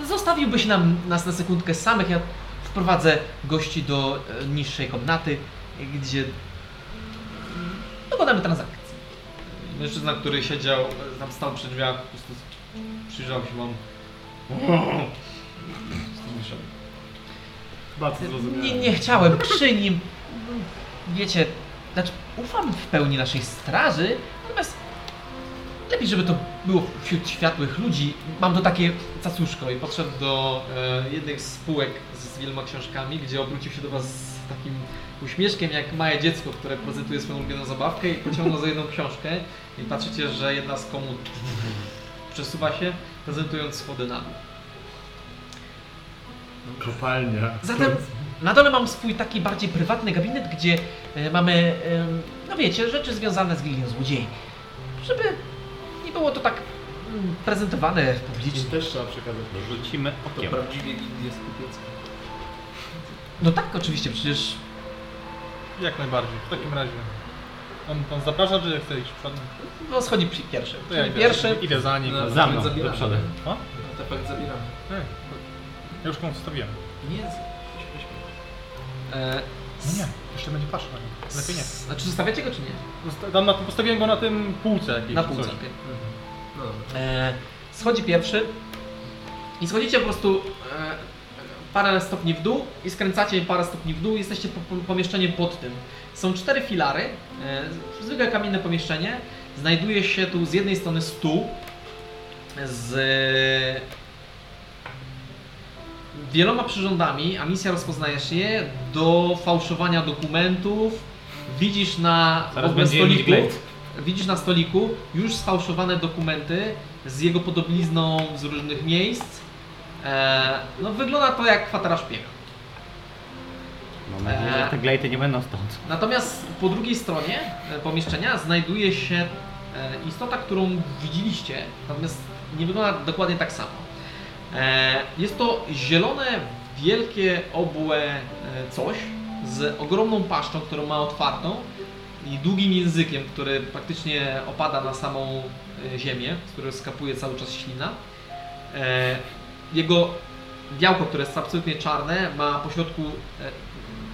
zostawiłbyś nam, nas na sekundkę samych. Ja wprowadzę gości do e, niższej komnaty, gdzie dokonamy transakcji. Mężczyzna, który siedział, e, tam stał przy drzwiach, po prostu przyjrzał się wam. Bardzo zrozumiałem. Nie, nie chciałem przy nim. Wiecie, znaczy ufam w pełni naszej straży, natomiast lepiej, żeby to było wśród światłych ludzi. Mam to takie cacuszko i podszedł do e, jednych z spółek z, wieloma książkami, gdzie obrócił się do was z takim uśmieszkiem jak małe dziecko, które prezentuje swoją ulubioną zabawkę i pociągnął za jedną książkę i patrzycie, że jedna z komód przesuwa się, prezentując schody na dół. Kopalnia. Zatem na dole mam swój taki bardziej prywatny gabinet, gdzie e, mamy, em, no wiecie, rzeczy związane z gildią złodziei. Żeby nie było to tak mm, prezentowane publicznie. też trzeba przekazać. Rzucimy To okiem. prawdziwie gildia skupiecka. No tak, oczywiście, przecież Jak najbardziej, w takim razie. On, pan zaprasza, czy chce iść przodem? no, schodzi przy- pierwszy. To ja Czyli idę, pierwszy, idę za nim. No. Za mną, do Zabieramy. przodu. O? Artefakt zabieramy. Ej, Ja już komuś zostawiłem. Nie, e, No nie, jeszcze będzie patrzył na. Lepiej nie. Znaczy zostawiacie go czy nie? Zosta- Tam na, postawiłem go na tym półce jakiejś. Na czy półce. coś. okej. No dobra. E, schodzi pierwszy i schodzicie po prostu e, parę stopni w dół i skręcacie parę stopni w dół i jesteście po, po, pomieszczeniem pod tym. Są cztery filary, e, zwykłe kamienne pomieszczenie. Znajduje się tu z jednej strony stół z wieloma przyrządami, a misja rozpoznajesz je do fałszowania dokumentów. Widzisz na Zaraz stoliku, widzisz na stoliku już sfałszowane dokumenty z jego podobizną z różnych miejsc. E, no wygląda to jak kwatera szpiega. Mam nadzieję, że te glejty nie będą stąd. Natomiast po drugiej stronie e, pomieszczenia znajduje się e, istota, którą widzieliście, natomiast nie wygląda dokładnie tak samo. E, Jest to zielone, wielkie, obłe coś z ogromną paszczą, którą ma otwartą i długim językiem, który praktycznie opada na samą e, ziemię, z którego skapuje cały czas ślina. E, Jego białko, które jest absolutnie czarne, ma po środku e,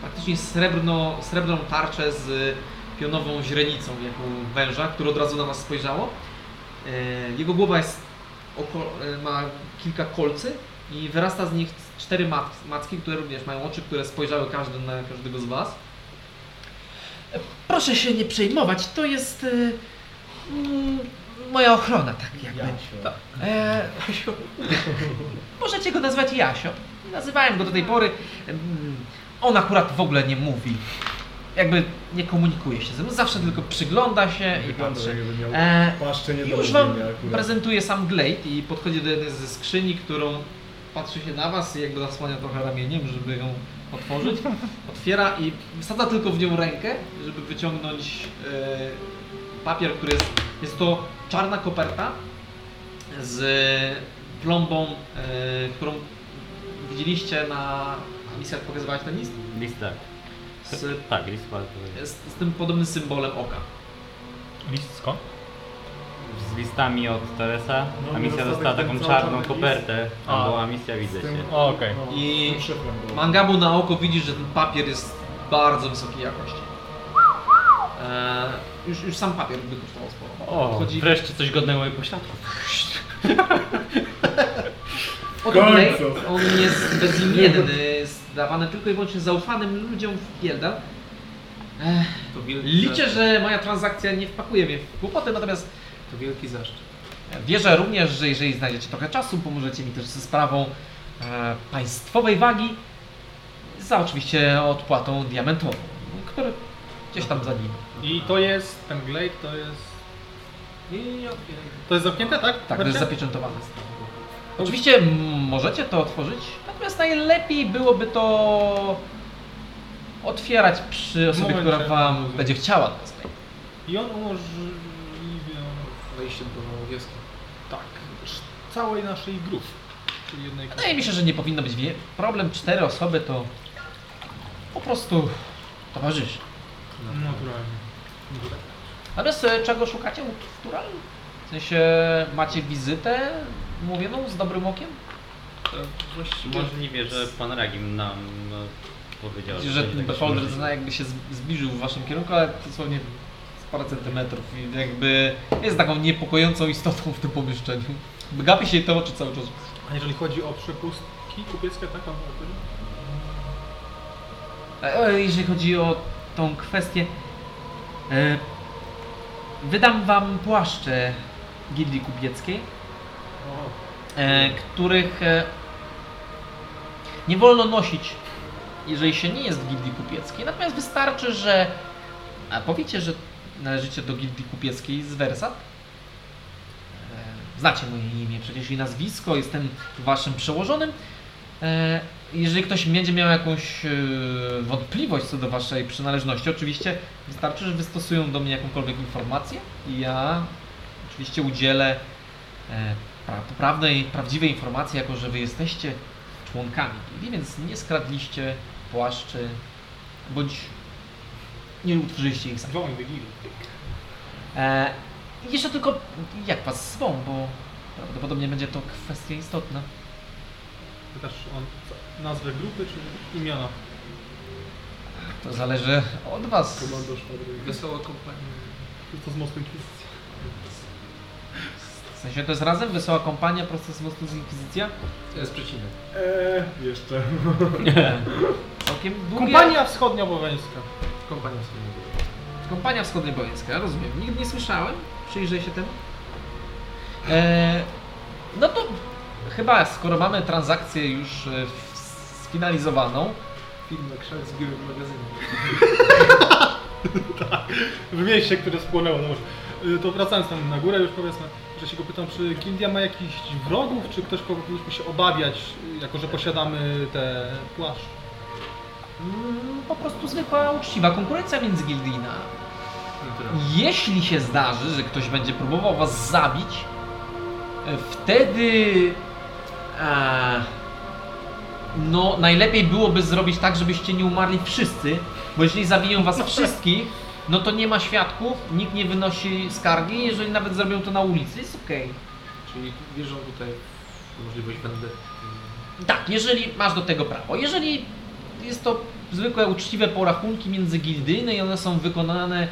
praktycznie srebrno, srebrną tarczę z pionową źrenicą, jak u węża, które od razu na nas spojrzało. E, Jego głowa jest e, ma kilka kolcy i wyrasta z nich cztery mat- macki, które również mają oczy, które spojrzały każdy na każdego z Was. Proszę się nie przejmować, to jest e, mm, moja ochrona, tak jakby. Tak. E, możecie go nazwać Jasio. Nazywałem go do tej pory. Mm, On akurat w ogóle nie mówi. Jakby nie komunikuje się ze mną, zawsze tylko przygląda się i Wygląda patrzy. jakby miał E, paszczę nie do już wam rozumienia akurat. prezentuje sam Glade i podchodzi do jednej ze skrzyni, którą patrzy się na was i jakby zasłania trochę ramieniem, żeby ją otworzyć. Otwiera i wsadza tylko w nią rękę, żeby wyciągnąć e, papier, który jest, jest to czarna koperta z plombą, e, którą widzieliście na misjach pokazywałeś ten list? List tak. Z, Tak, list bardzo. z, z tym podobnym symbolem oka. List skąd? Z listami od Torresa. No, A misja dostatek dostała taką czarną kopertę. Tam A. była misja, widzę się. O, okej. No, I-. Mangabu na oko widzisz, że ten papier jest bardzo wysokiej jakości. Eee, już, już sam papier by kosztował sporo. O, Chodzi wreszcie coś godnego mojej pośladku. *laughs* o to Blade, końcu. on jest bezimienny, jest dawany tylko i wyłącznie zaufanym ludziom w To wielki liczę, że moja transakcja nie wpakuje mnie w kłopoty, natomiast To wielki zaszczyt. Wierzę również, że jeżeli znajdziecie trochę czasu, pomożecie mi też ze sprawą e, państwowej wagi, za oczywiście odpłatą diamentową, który gdzieś tam za nim. I to jest, ten glade to jest... Otwieraj. To jest zamknięte, tak? Tak, to jest zapieczętowane. Oczywiście możecie to otworzyć, natomiast najlepiej byłoby to otwierać przy osobie, Momencie. która wam będzie chciała to. I on umożliwia... Wejście do Małowieski. Tak, całej naszej grupy. Czyli jednej Wydaje mi się, że nie powinno być wie- problem. Cztery osoby to po prostu towarzyszy. Naturalnie. Natomiast e, czego szukacie u Tural? W sensie macie wizytę mówioną z dobrym okiem? Właściwie Możliwe, że pan Ragim nam no, powiedział, że takiego Beholder możliwe. zna jakby się zbliżył w waszym kierunku, ale dosłownie parę centymetrów i jakby jest taką niepokojącą istotą w tym pomieszczeniu. Gapi się jej te oczy cały czas. A jeżeli chodzi o przepustki kupieckie, tak? E, Jeżeli chodzi o tą kwestię, e, wydam wam płaszcze Gildii Kupieckiej, e, których e, nie wolno nosić, jeżeli się nie jest w Gildii Kupieckiej. Natomiast wystarczy, że a powiecie, że należycie do Gildii Kupieckiej z Wersat. E, Znacie moje imię przecież i nazwisko, jestem waszym przełożonym. E, Jeżeli ktoś będzie miał jakąś e, wątpliwość co do waszej przynależności, oczywiście wystarczy, że wystosują do mnie jakąkolwiek informację i ja oczywiście udzielę pra- poprawnej, prawdziwej informacji, jako że wy jesteście członkami więc nie skradliście płaszczy, bądź nie utworzyliście ich sami. Dzwoń Wigilii. E, jeszcze tylko, jak was zwą, bo prawdopodobnie będzie to kwestia istotna. Pytasz o nazwę grupy czy imiona? To zależy od was. Komando szwadry. wesoła kompania. To z mostu Inkwizycji. W sensie to jest razem wesoła kompania, prosto z mostu z Inkwizycja. To jest przecinek. Eee, jeszcze. *laughs* *laughs* Całkiem długie... Kompania. Kompania było. Kompania Wschodniobojeńska, rozumiem. Nigdy nie słyszałem. Przyjrzę się temu. E, no to chyba skoro mamy transakcję już e, sfinalizowaną, Film na krzak z białym magazynem. *laughs* W mieście, które spłonęło. No. Y, To wracając tam na górę już powiedzmy, że się go pytam, czy Gildia ma jakichś wrogów, czy ktoś, kogo powinniśmy się obawiać, y, jako że posiadamy te płaszcze? Mm, po prostu zwykła uczciwa konkurencja międzygildijna. Naturalnie. Jeśli się zdarzy, że ktoś będzie próbował was zabić, e, wtedy e, no najlepiej byłoby zrobić tak, żebyście nie umarli wszyscy, bo jeśli zabiją was *laughs* wszystkich, no to nie ma świadków, nikt nie wynosi skargi, jeżeli nawet zrobią to na ulicy, jest okej. Czyli wierzą tutaj w możliwość vendetty. Tak, jeżeli masz do tego prawo. Jeżeli jest to zwykłe uczciwe porachunki międzygildyjne i one są wykonane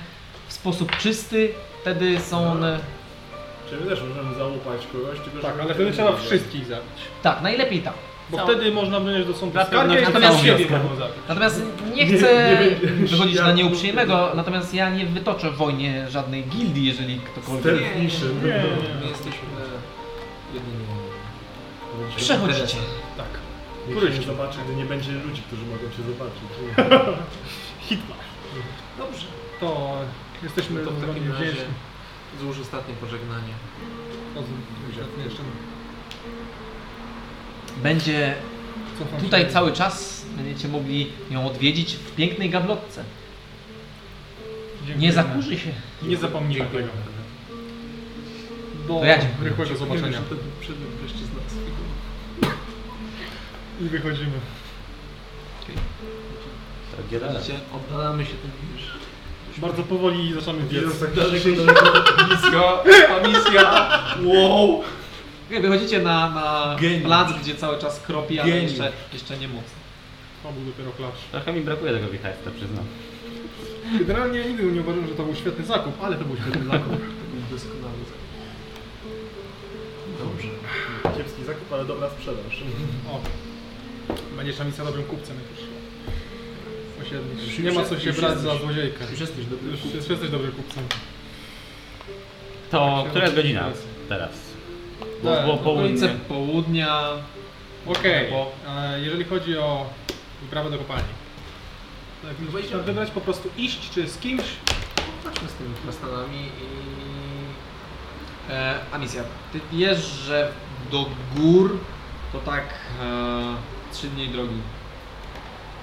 w sposób czysty, wtedy są one... Czyli my też możemy załupać kogoś, tylko Tak, żeby ale nie wtedy trzeba wiedzieć. wszystkich zabić. Tak, najlepiej tak. Bo Cał- wtedy można wnieść do sądu skargę i Natomiast- siebie zabić. Natomiast nie Nie- chcę nie wychodzić na światło. nieuprzejmego, natomiast ja nie wytoczę w wojnie żadnej gildii, jeżeli ktokolwiek... Stealth mission. Nie, nie, My nie. jesteśmy jedynie... Przechodzicie. Nikt się zobaczy, gdy nie będzie ludzi, którzy mogą cię zobaczyć. *laughs* Hitler. Dobrze. To jesteśmy To w takim razie wdzięczni. złóż ostatnie pożegnanie. Jeszcze Będzie tutaj cały czas, będziecie mogli ją odwiedzić w pięknej gablotce. Nie zakurzy się. Nie zapomnijmy tego. Do dziękuję. rychłego zobaczenia. I wychodzimy. Gdzie dalej? Widzicie, oddalamy się tym już Bardzo powoli zaczynamy biec. Tak Daleko, daleko, blisko, ta misja, wow! Okay, wychodzicie na, na Geniusz. plac, gdzie cały czas kropi, ale Geniusz. jeszcze, jeszcze nie mocno. To był dopiero klacz. Trochę mi brakuje tego wichajsta, przyznam. Generalnie nigdy nie uważam, że to był świetny zakup, ale to był świetny zakup. Doskonały Dobrze. Kiepski zakup, ale dobra sprzedaż. O. Będziesz misja dobrym kupcem jak już. Nie ma co się brać za złodziejkę. Już jesteś dobry. Już, już jesteś dobrym kupcem. To Tak która jest godzina teraz. teraz? Bo Tak, było Okolice południe. południa. Okej, Bo- e, jeżeli chodzi o wyprawę do kopalni. To jak trzeba wybrać po prostu iść czy z kimś? Chodźmy z tymi krasnalami i... E, a misja. Ty wiesz, że do gór to tak e, 3 dni drogi.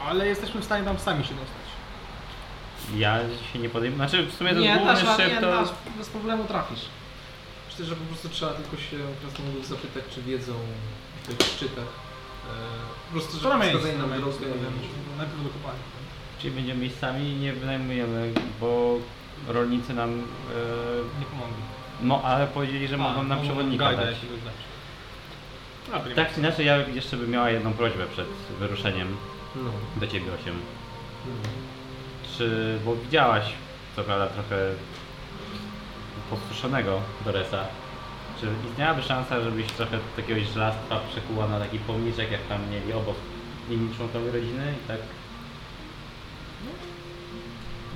Ale jesteśmy w stanie tam sami się dostać. Ja się nie podejmę. Znaczy w sumie to Nie, główny dasz, ra- szyb nie, to... dasz, bez problemu trafisz. Myślę, że po prostu trzeba tylko się krasnoludów zapytać, czy wiedzą o tych szczytach. E, po prostu, To żeby wskazali na nam drogę. Najpierw do kopalni. Czyli będziemy miejscami i nie wynajmujemy, bo rolnicy nam... E, Nie pomogli. no ale powiedzieli, że mogą nam przewodnika dać. jakiegoś dać. A, Tak czy inaczej ja jeszcze bym miała jedną prośbę przed wyruszeniem No. do Ciebie, Osiem. Czy, bo widziałaś, co prawda trochę posuszonego Doresa, czy istniałaby szansa, żebyś trochę takiego żelastwa przekuła na taki pomniczek, jak tam mieli obok inni członkowie rodziny i tak,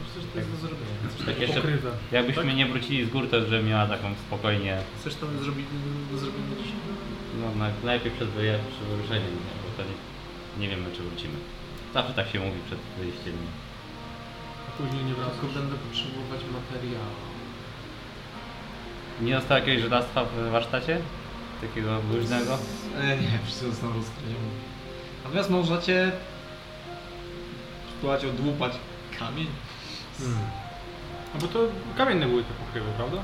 Myślę, że to jest do zrobienia. coś tak jeszcze, jakbyśmy nie wrócili z gór, to żebym miała taką spokojnie, Chcesz to zrobić do zrobienia dzisiaj? No na, najlepiej przed, wyruszeniem, nie? bo to nie, nie wiemy, czy wrócimy. Zawsze tak się mówi przed wyjściem. A później nie wracasz. Tylko będę potrzebować materiału. Nie zostało jakiegoś żelastwa w warsztacie? Takiego luźnego? E, nie, wszyscy zostaną rozkradzieni. Natomiast możecie spróbować odłupać kamień. No bo to kamienne były te pokrywy, prawda?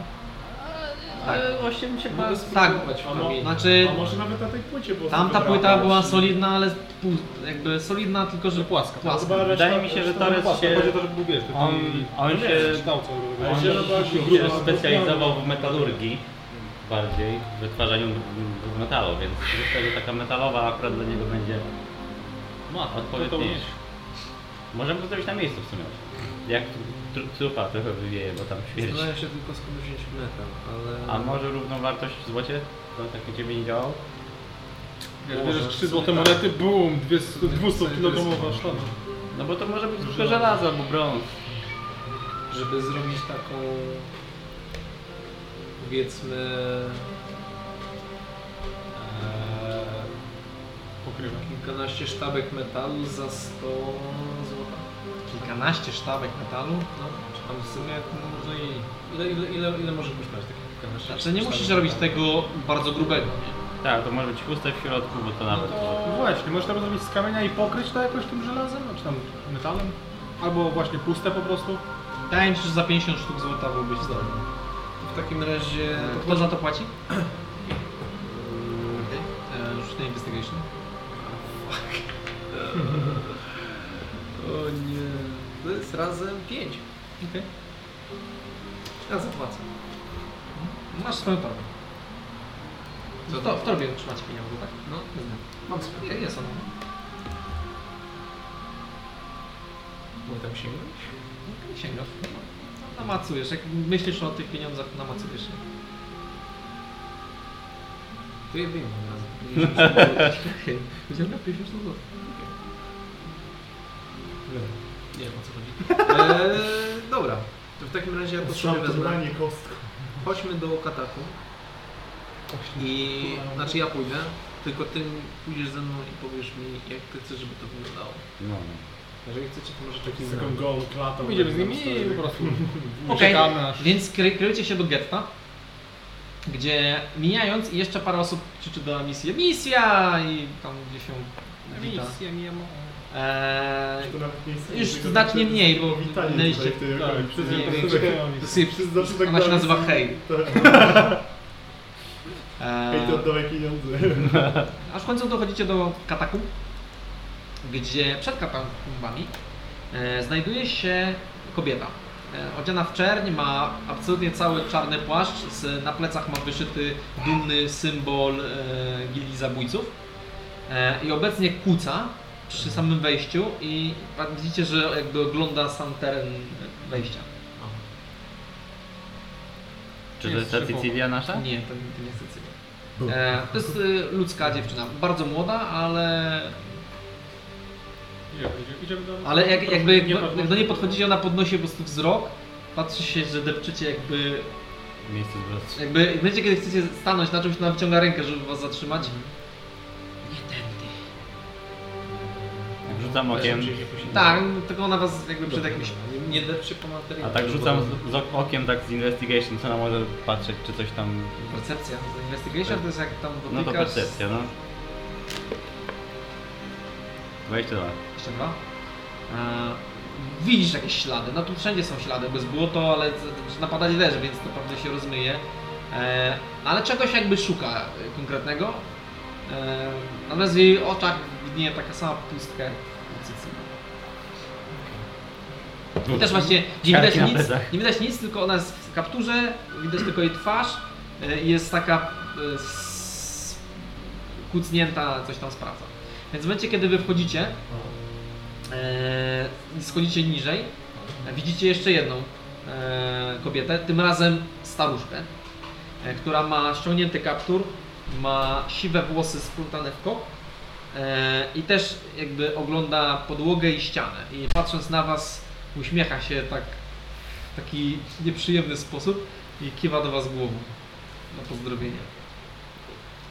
Ale właśnie mi się Mogę tak, spróbować w. Znaczy, A może nawet na tej płycie było tamta płyta była solidna, ale jakby solidna, tylko że płaska. płaska. Chyba reszta- Wydaje mi się, że Torres się- Chodzi to, żeby był wiesz, tylko On, on no się, on się robiła się specjalizował w metalurgii bardziej, w wytwarzaniu metalu, więc myślę, że taka metalowa akurat dla niego będzie Ma, odpowiedniejsza. Możemy to zrobić na miejscu w sumie. Jak trupa trochę wywieje, bo tam śmierć. Zastanawiam się tylko skąd wziąć metal, ale... A może równą wartość w złocie? To tak u Ciebie nie działało? Wiesz, Może bierzesz w 3 sumie złote tak. monety, bum, 200 kilogramowa sztana. No bo to może być tylko żelazo albo brąz. żeby zrobić taką powiedzmy e, Pokrywę. kilkanaście sztabek metalu za 100 zł. Kilkanaście sztabek metalu. No, czy tam W sumie to może i... ile, ile, ile, ile może kosztować takie kilkanaście Znaczy nie musisz robić metalu? tego bardzo grubego, nie? Tak, to może być chuste w środku, bo to nawet... No właśnie, możesz to zrobić z kamienia i pokryć to jakoś tym żelazem, czy tam metalem? Albo właśnie puste po prostu. Wydaje mi się, że za 50 sztuk złota byłbyś zdolny. W takim razie... To kto za to płaci? Okay. E, Rzuć na investigation. *coughs* O nie... To jest razem 5. Okay. Ja zapłacę. Masz swoją torbę. Co To, w torbie trzymacie pieniądze, tak? No, Mam swoje. Jest ona. mogę tam sięgnąć? Nie sięgasz. Namacujesz. Jak myślisz o tych pieniądzach, namacujesz je. To je wyjmę razem. Wyciąga 50 sztuk złota. Nie wiem o co. Eee, dobra, to w takim razie ja to sobie wezmę. Kostką. Chodźmy do kataku. I znaczy ja pójdę, tylko ty pójdziesz ze mną i powiesz mi jak ty chcesz, żeby to wyglądało. No, Jeżeli chcecie, to może taki Z taką gołą klatą. Pójdziemy z nimi i po prostu *laughs* Okej, czekamy aż... więc kry, kryjcie się do getta, gdzie mijając i jeszcze parę osób krzyczy do misji misja i tam gdzie się wita. Misja ma. Eee, Już znacznie mniej, bo tej tak, Ona się nazywa hej. *laughs* Tak. Hej, to eee, oddawaj pieniądze. *laughs* aż w końcu dochodzicie do katakumb, gdzie przed katakumbami e, znajduje się kobieta. e, odziana w czerń, ma absolutnie cały czarny płaszcz, z, na plecach ma wyszyty dumny symbol e, gildii zabójców e, i obecnie kłóca przy samym wejściu i widzicie, że jakby ogląda sam teren wejścia. Czy to jest ta Sycylia nasza? Nie, to, to nie jest Sycylia. E, to jest e, ludzka dziewczyna, bardzo młoda, ale Idziemy, idziemy do... Ale jak, jakby jak do, jak do niej podchodzicie, ona podnosi po prostu wzrok, patrzy się, że depczycie jakby, Miejsce zwrotne. jakby, jak będziecie kiedy chcecie stanąć na czymś, ona wyciąga rękę, żeby was zatrzymać. Rzucam okiem, Tak, tylko ona was jakby przed jakimś... Nie, depczy po materii. a tak rzucam z, z ok- okiem tak z investigation, co ona może patrzeć, czy coś tam... Percepcja, to investigation to jest jak tam No to dotykasz... percepcja, no. 22. Jeszcze dwa. E, widzisz jakieś ślady, no tu wszędzie są ślady, bez błoto, ale napadać deszcz, więc to pewnie się rozmyje. E, ale czegoś jakby szuka konkretnego. E, natomiast w jej oczach widnieje taka sama pustka jak u Cycylii. I też właśnie nie widać na nic, plecach. nie widać nic, tylko ona jest w kapturze, widać tylko jej twarz e, i jest taka e, s- kucnięta, coś tam sprawdza. Więc w momencie, kiedy wy wchodzicie e, i schodzicie niżej, e, widzicie jeszcze jedną e, kobietę, tym razem staruszkę, e, która ma ściągnięty kaptur, ma siwe włosy splątane w kok e, i też jakby ogląda podłogę i ścianę. I patrząc na was, uśmiecha się tak w taki nieprzyjemny sposób i kiwa do was głową na pozdrowienie.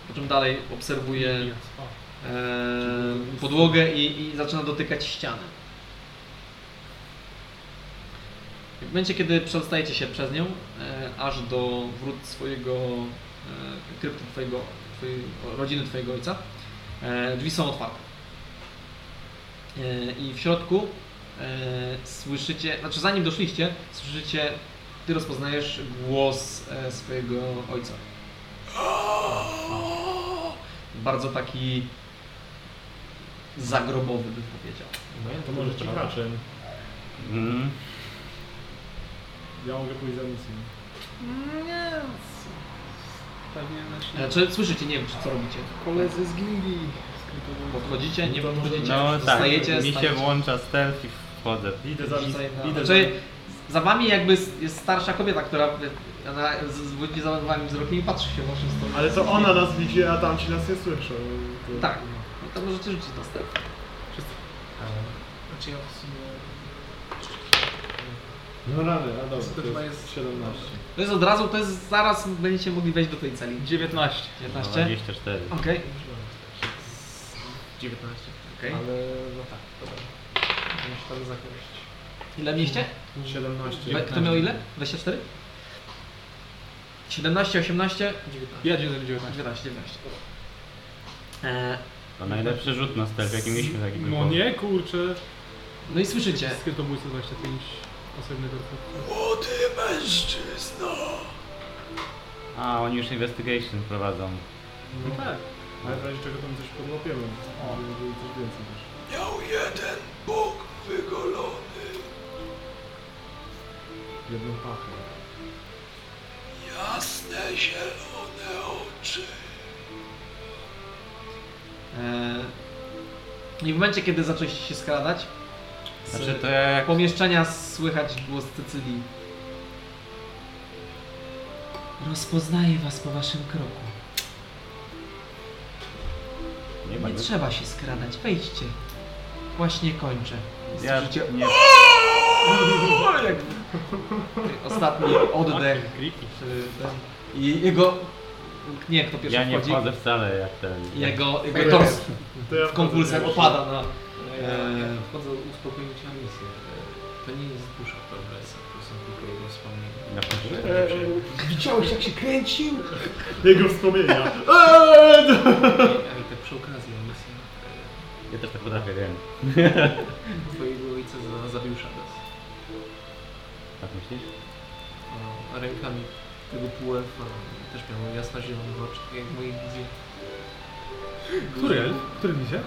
Po czym dalej obserwuje e, podłogę i, i zaczyna dotykać ściany. W momencie, kiedy przedostajecie się przez nią, e, aż do wrót swojego e, krypty twojego, twojej rodziny twojego ojca, e, drzwi są otwarte. E, I w środku e, słyszycie, znaczy zanim doszliście, słyszycie, ty rozpoznajesz głos e, swojego ojca. Bardzo taki zagrobowy bym powiedział. To może ci kraczem. Mm. Ja mogę pójść za misją. Nie, pewnie nasi E, Czy słyszycie, nie wiem, czy co robicie? koledzy z gildii. Podchodzicie, nie No podchodzicie, No tak, zostajecie, mi się stajecie. włącza stealth i wchodzę. Idę za na- idę Znaczy, za wami jakby jest- starsza kobieta, która ona z- zwodzi za wami wzrokiem i patrzy się w waszą stronę. Ale to ona nas widzi, a tamci nas nie słyszą. To... Tak, no to możecie rzucić na stealth. Znaczy ja w sumie... No rady, a dobra, To jest- 17. To jest od razu, to jest zaraz będziecie mogli wejść do tej celi. 19. 19? 24. Okej, 19. okej. Ale no tak, dobra. Muszę tam zakończyć. Ile mieliście? 17. We- Kto miał ile? 24? 17, 18, 19. Ja 19. 19, 19. E, To najlepszy rzut na stealth, jaki mieliśmy taki No nie, kurczę. no i słyszycie. Skrytobójcy 25 osobnych orków. A, oni już investigation prowadzą. No tak. Ale w razie czego tam coś podłapiemy. O. Żeby coś więcej też. Miał jeden bóg wygolony. Jedną pachę. Jasne, zielone oczy. E, I w momencie, kiedy zaczęliście się skradać, z Znaczy to jak... pomieszczenia słychać głos Cycylii. Rozpoznaję was po waszym kroku. Nie ma Nie trzeba się skradać, wejdźcie. Właśnie kończę. Ja Słyszycie nie... ostatni oddech. Creepy. czy ten- I jego... Nie, kto pierwszy Ja nie wchodzi. wchodzę wcale jak ten... Jego, jego tors To ja w konwulsjach wchodzę opada na... Ja Eee. wchodzę uspokoić na misję. E, To nie jest dusza Progresa, to są tylko jego wspomnienia. Na pewno. Eee, Widziałeś jak się kręcił? Jego wspomnienia. Eee! *laughs* *laughs* Ale tak przy okazji misja Ja też tak potrafię, wiem. e, *laughs* twojego ojca za- zabił Shadows. Tak myślisz? No, rękami tego półelfa też miał jasno zielone oczy, tak jak w mojej wizji. Który elf? Który misja?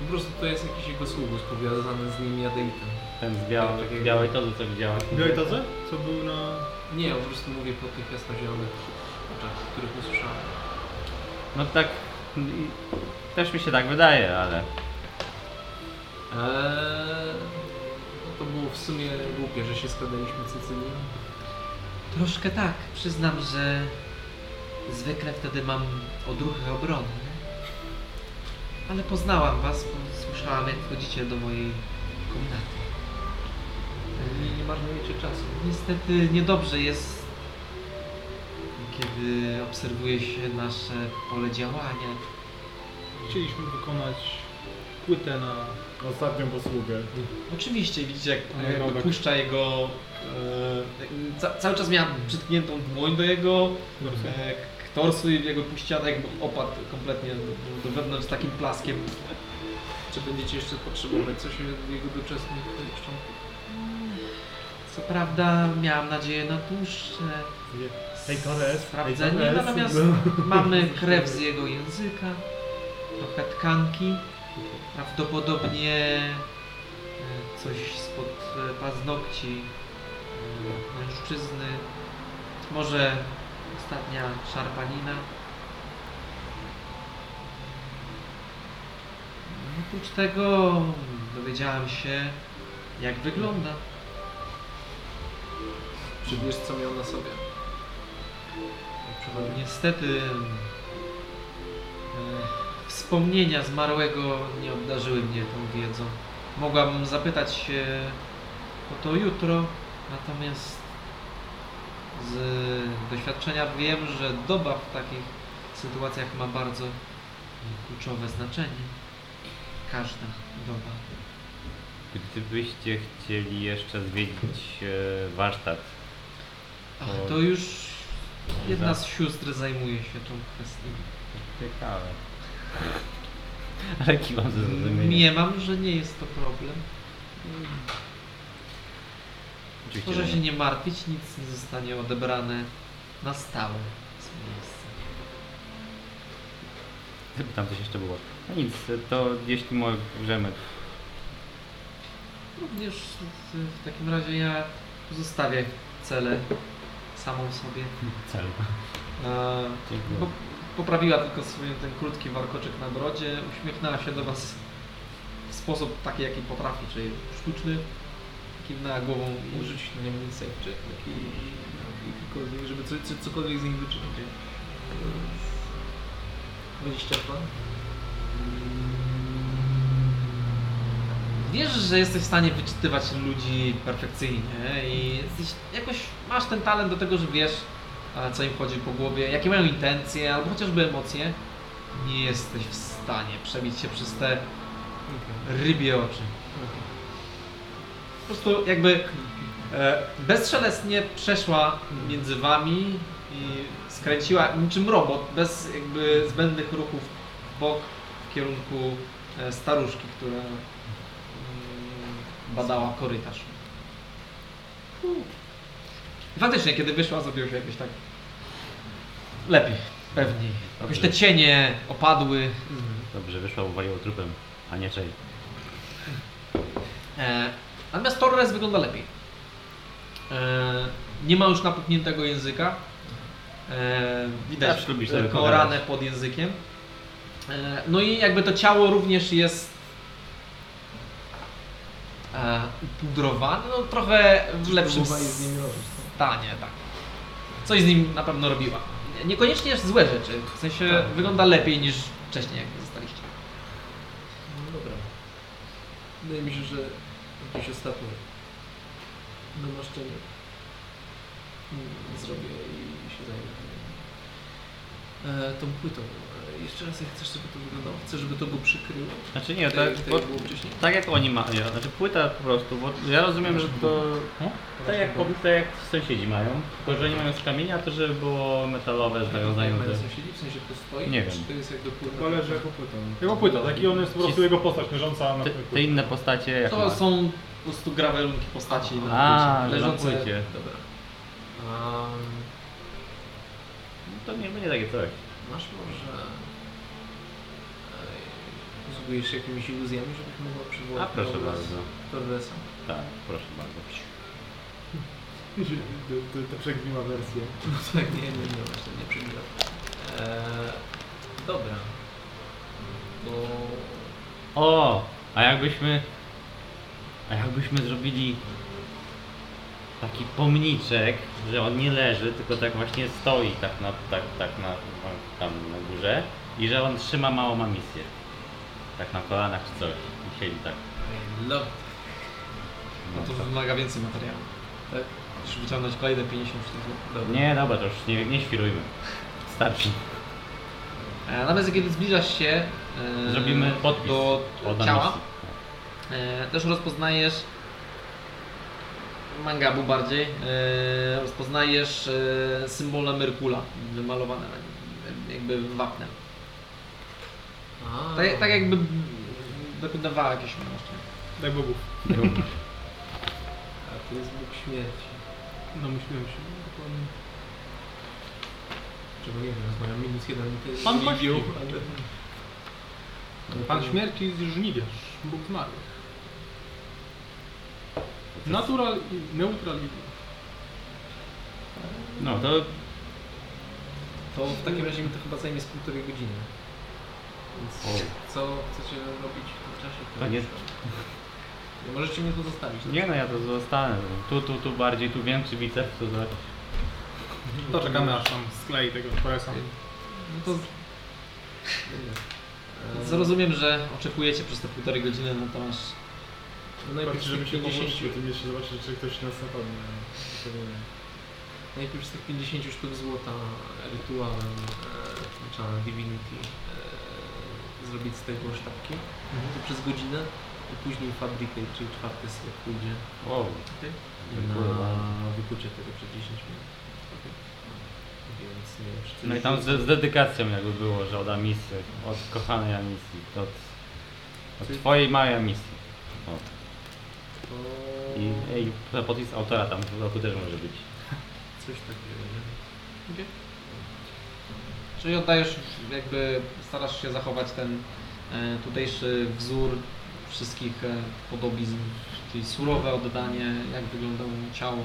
Po prostu to jest jakiś jego sługus powiązany z nim jadeitem. Ten z białej, Takiego- białej tozy, co widziałaś. Białej todze? Co był na... Nie, po prostu mówię po tych jasnozielonych oczach, których usłyszałem. No tak, też mi się tak wydaje, ale Eee, no to było w sumie głupie, że się składaliśmy Cecylią. Troszkę tak. Przyznam, że zwykle wtedy mam odruchy obronne. Ale poznałam was, bo słyszałam jak wchodzicie do mojej komnaty. Nie, nie marnujecie czasu. Niestety niedobrze jest, kiedy obserwuje się nasze pole działania. Chcieliśmy wykonać płytę na... Ostatnią posługę. Oczywiście widzicie jak Robek. puszcza jego... E, ca, cały czas miała przytkniętą dłoń do jego e, torsu i jego puściana jakby opadł kompletnie do, wewnątrz z takim plaskiem. Czy będziecie jeszcze potrzebować coś od jego doczesnych szczątków? Co prawda miałam nadzieję na dłuższe Hej, Torres, sprawdzenie, hej, Torres. natomiast *laughs* mamy krew z jego języka, trochę tkanki, prawdopodobnie e, coś spod e, paznokci e, mężczyzny, może ostatnia szarpanina. Oprócz tego dowiedziałam się, jak wygląda. Czy wiesz co miał na sobie? Niestety e, wspomnienia zmarłego nie obdarzyły mnie tą wiedzą. Mogłabym zapytać się o to jutro, natomiast z doświadczenia wiem, że doba w takich sytuacjach ma bardzo kluczowe znaczenie. Każda doba. gdybyście chcieli jeszcze zwiedzić e, warsztat, Ach, O. to już jedna z sióstr zajmuje się tą kwestią. ciekawe. *laughs* Ale kiwam ze zrozumieniem. Nie mam, że nie jest to problem. Oczywiście, Proszę się nie. martwić, nic nie zostanie odebrane na stałe z miejsca. Tam coś jeszcze było. No nic, to jeśli możemy. Również w, w takim razie ja pozostawię cele samą sobie. *laughs* Cel. E, Dziękuję. po, poprawiła tylko swój ten krótki warkoczek na brodzie, uśmiechnęła się do Was w sposób taki, jaki potrafi, czyli sztuczny, kiwnęła głową Użyć na niego check, taki, jakikolwiek, żeby co, co, cokolwiek z nich wyczytać. 22? Wiesz, że jesteś w stanie wyczytywać ludzi perfekcyjnie i jesteś, jakoś masz ten talent do tego, że wiesz, e, co im chodzi po głowie, jakie mają intencje, albo chociażby emocje. Nie jesteś w stanie przebić się przez te rybie oczy. Po prostu jakby e, bezszelestnie przeszła między wami i skręciła niczym robot, bez jakby zbędnych ruchów w bok w kierunku e, staruszki, która mm, badała korytarz. I faktycznie, kiedy wyszła, zrobiło się jakoś tak lepiej, pewniej. Jakoś te cienie opadły. Dobrze, wyszła, uwaliło trupem, a nie czej. E, natomiast Torres wygląda lepiej. E, nie ma już napuchniętego języka. E, widać lubisz pogadać. ranę pod językiem. E, no i jakby to ciało również jest upudrowane, no trochę w lepszym próbowali z nim robić, stanie, tak. Coś z nim na pewno robiła. Niekoniecznie złe rzeczy, w sensie Tak. wygląda lepiej niż wcześniej jak zostaliście. No dobra. Wydaje mi się, że jakieś ostatnie namaszczenie mm, zrobię i się zajmę. E, tą płytą. E, jeszcze raz, jak chcesz, żeby to wyglądało? Chcesz, żeby to go przykryło? Znaczy nie, Tak, tak, jak bo, było wcześniej. tak jak oni mają, znaczy płyta po prostu, bo ja rozumiem, że to tak jak, tak jak sąsiedzi mają, tylko że nie mają z kamienia, to żeby było metalowe z Jak nawiązaniem mają do... sąsiedzi? W sensie to stoi? Nie Czy wiem. to jest jakby płyta? To leży jako płytą. Chyba płyta, taki on jest po prostu jego postać leżąca na Te, te inne postacie jak To ma? są po prostu grawelunki postaci na A, leżące. Dobra. Um, To nie będzie takie coś. masz może... Posługujesz się jakimiś iluzjami, żebyś mogła przywołać A proszę bardzo. Tordesa. Tak, proszę bardzo. *laughs* Te, te przegniła wersje. *laughs* No tak, nie, nie, nie, właśnie nie przebiera. Eee, dobra. To... O, a jakbyśmy. A jakbyśmy zrobili taki pomniczek, że on nie leży, tylko tak właśnie stoi tak na, tak, tak na, tam na górze i że on trzyma małą misję. Tak na kolanach czy coś. I siedzi tak. Love No to wymaga więcej materiału. Tak? Musisz wyciągnąć kolejne 50 sztuk. Dobra. Nie, dobra, to już nie, nie świrujmy. Starczy. E, Natomiast kiedy zbliżasz się e, Zrobimy podpis do od ciała, misji. E, też rozpoznajesz mangabu bardziej, e, rozpoznajesz e, symbole Merkula wymalowane na nim, jakby wapnem. A, Tak, tak jakby wykonywała jakieś właśnie. Daj bogów. A to jest Bóg śmierci. Domyśliłem się. Dokładnie. Czego nie wiem, rozmawiam minus jeden to jest Pan właściwy. ale... Pan śmierci z żniwiarz, Bóg zmarłych. Natural i neutral i No to To w takim razie mi to chyba zajmie z półtorej godziny. Więc co chcecie robić w tym czasie? To nie- Nie Możecie mnie tu zostawić. tak? nie no ja to zostanę. Tu, tu, tu bardziej, tu większy biceps, to za... To czekamy aż tam sklei tego Torresa. No to zrozumiem, że oczekujecie przez te półtorej godziny, no to masz No najpierw Patrz, żeby tych się 50, pomóc, tym jeszcze zobaczyć, czy ktoś nas napadnie. Nie. najpierw z tych 50 sztuk złota rytuałem e, Divinity e, zrobić z tego sztabki to przez godzinę i później fabrykę, czyli czwarty slot pójdzie Wow. Dziękuję na wykucie tego przez 10 minut. Więc nie wiem, czy coś No i tam z, z dedykacją jakby było, że od Amisy, od kochanej Amisji, od, od twojej małej Amisji. O. I, I podpis autora tam w roku też może być. *laughs* coś takiego, nie? Czyli oddajesz, jakby starasz się zachować ten e, tutejszy wzór wszystkich e, podobizn, czyli surowe oddanie, jak wyglądało ciało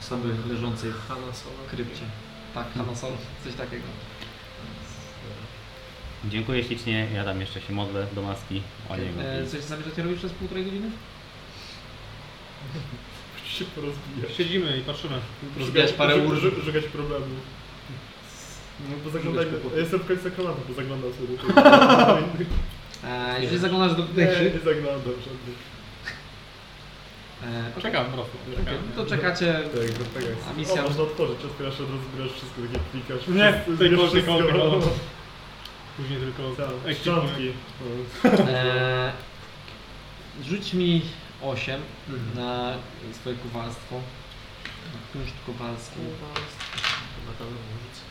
osoby leżącej w krypcie. Tak, Hanna Sol, coś takiego. Dziękuję ślicznie, ja tam jeszcze się modlę do maski o niego. E, coś zamierzacie robić przez półtorej godziny? się porozbijać. Siedzimy i patrzymy. Rozbijać parę ur. szukać- problemu. No bo zaglądaj, ja jestem w końcu kanału, bo zaglądał sobie. *laughs* E, jeżeli zaglądasz do Nie, nie zaglądam żadnych. e, Czekam po prostu. okej, Czekam. to czekacie. Tak, no tak jest. A misja- O, można otworzyć, otwierasz, od razu zbierasz wszystko, takie klikasz. Nie, wszystko, tej zbierasz wszystko. kołki, no. *laughs* Później tylko Tak, szczątki. E, rzuć mi 8 Mhm. na swoje kowalstwo. Na kunszt kowalski. Chyba tam rzucę.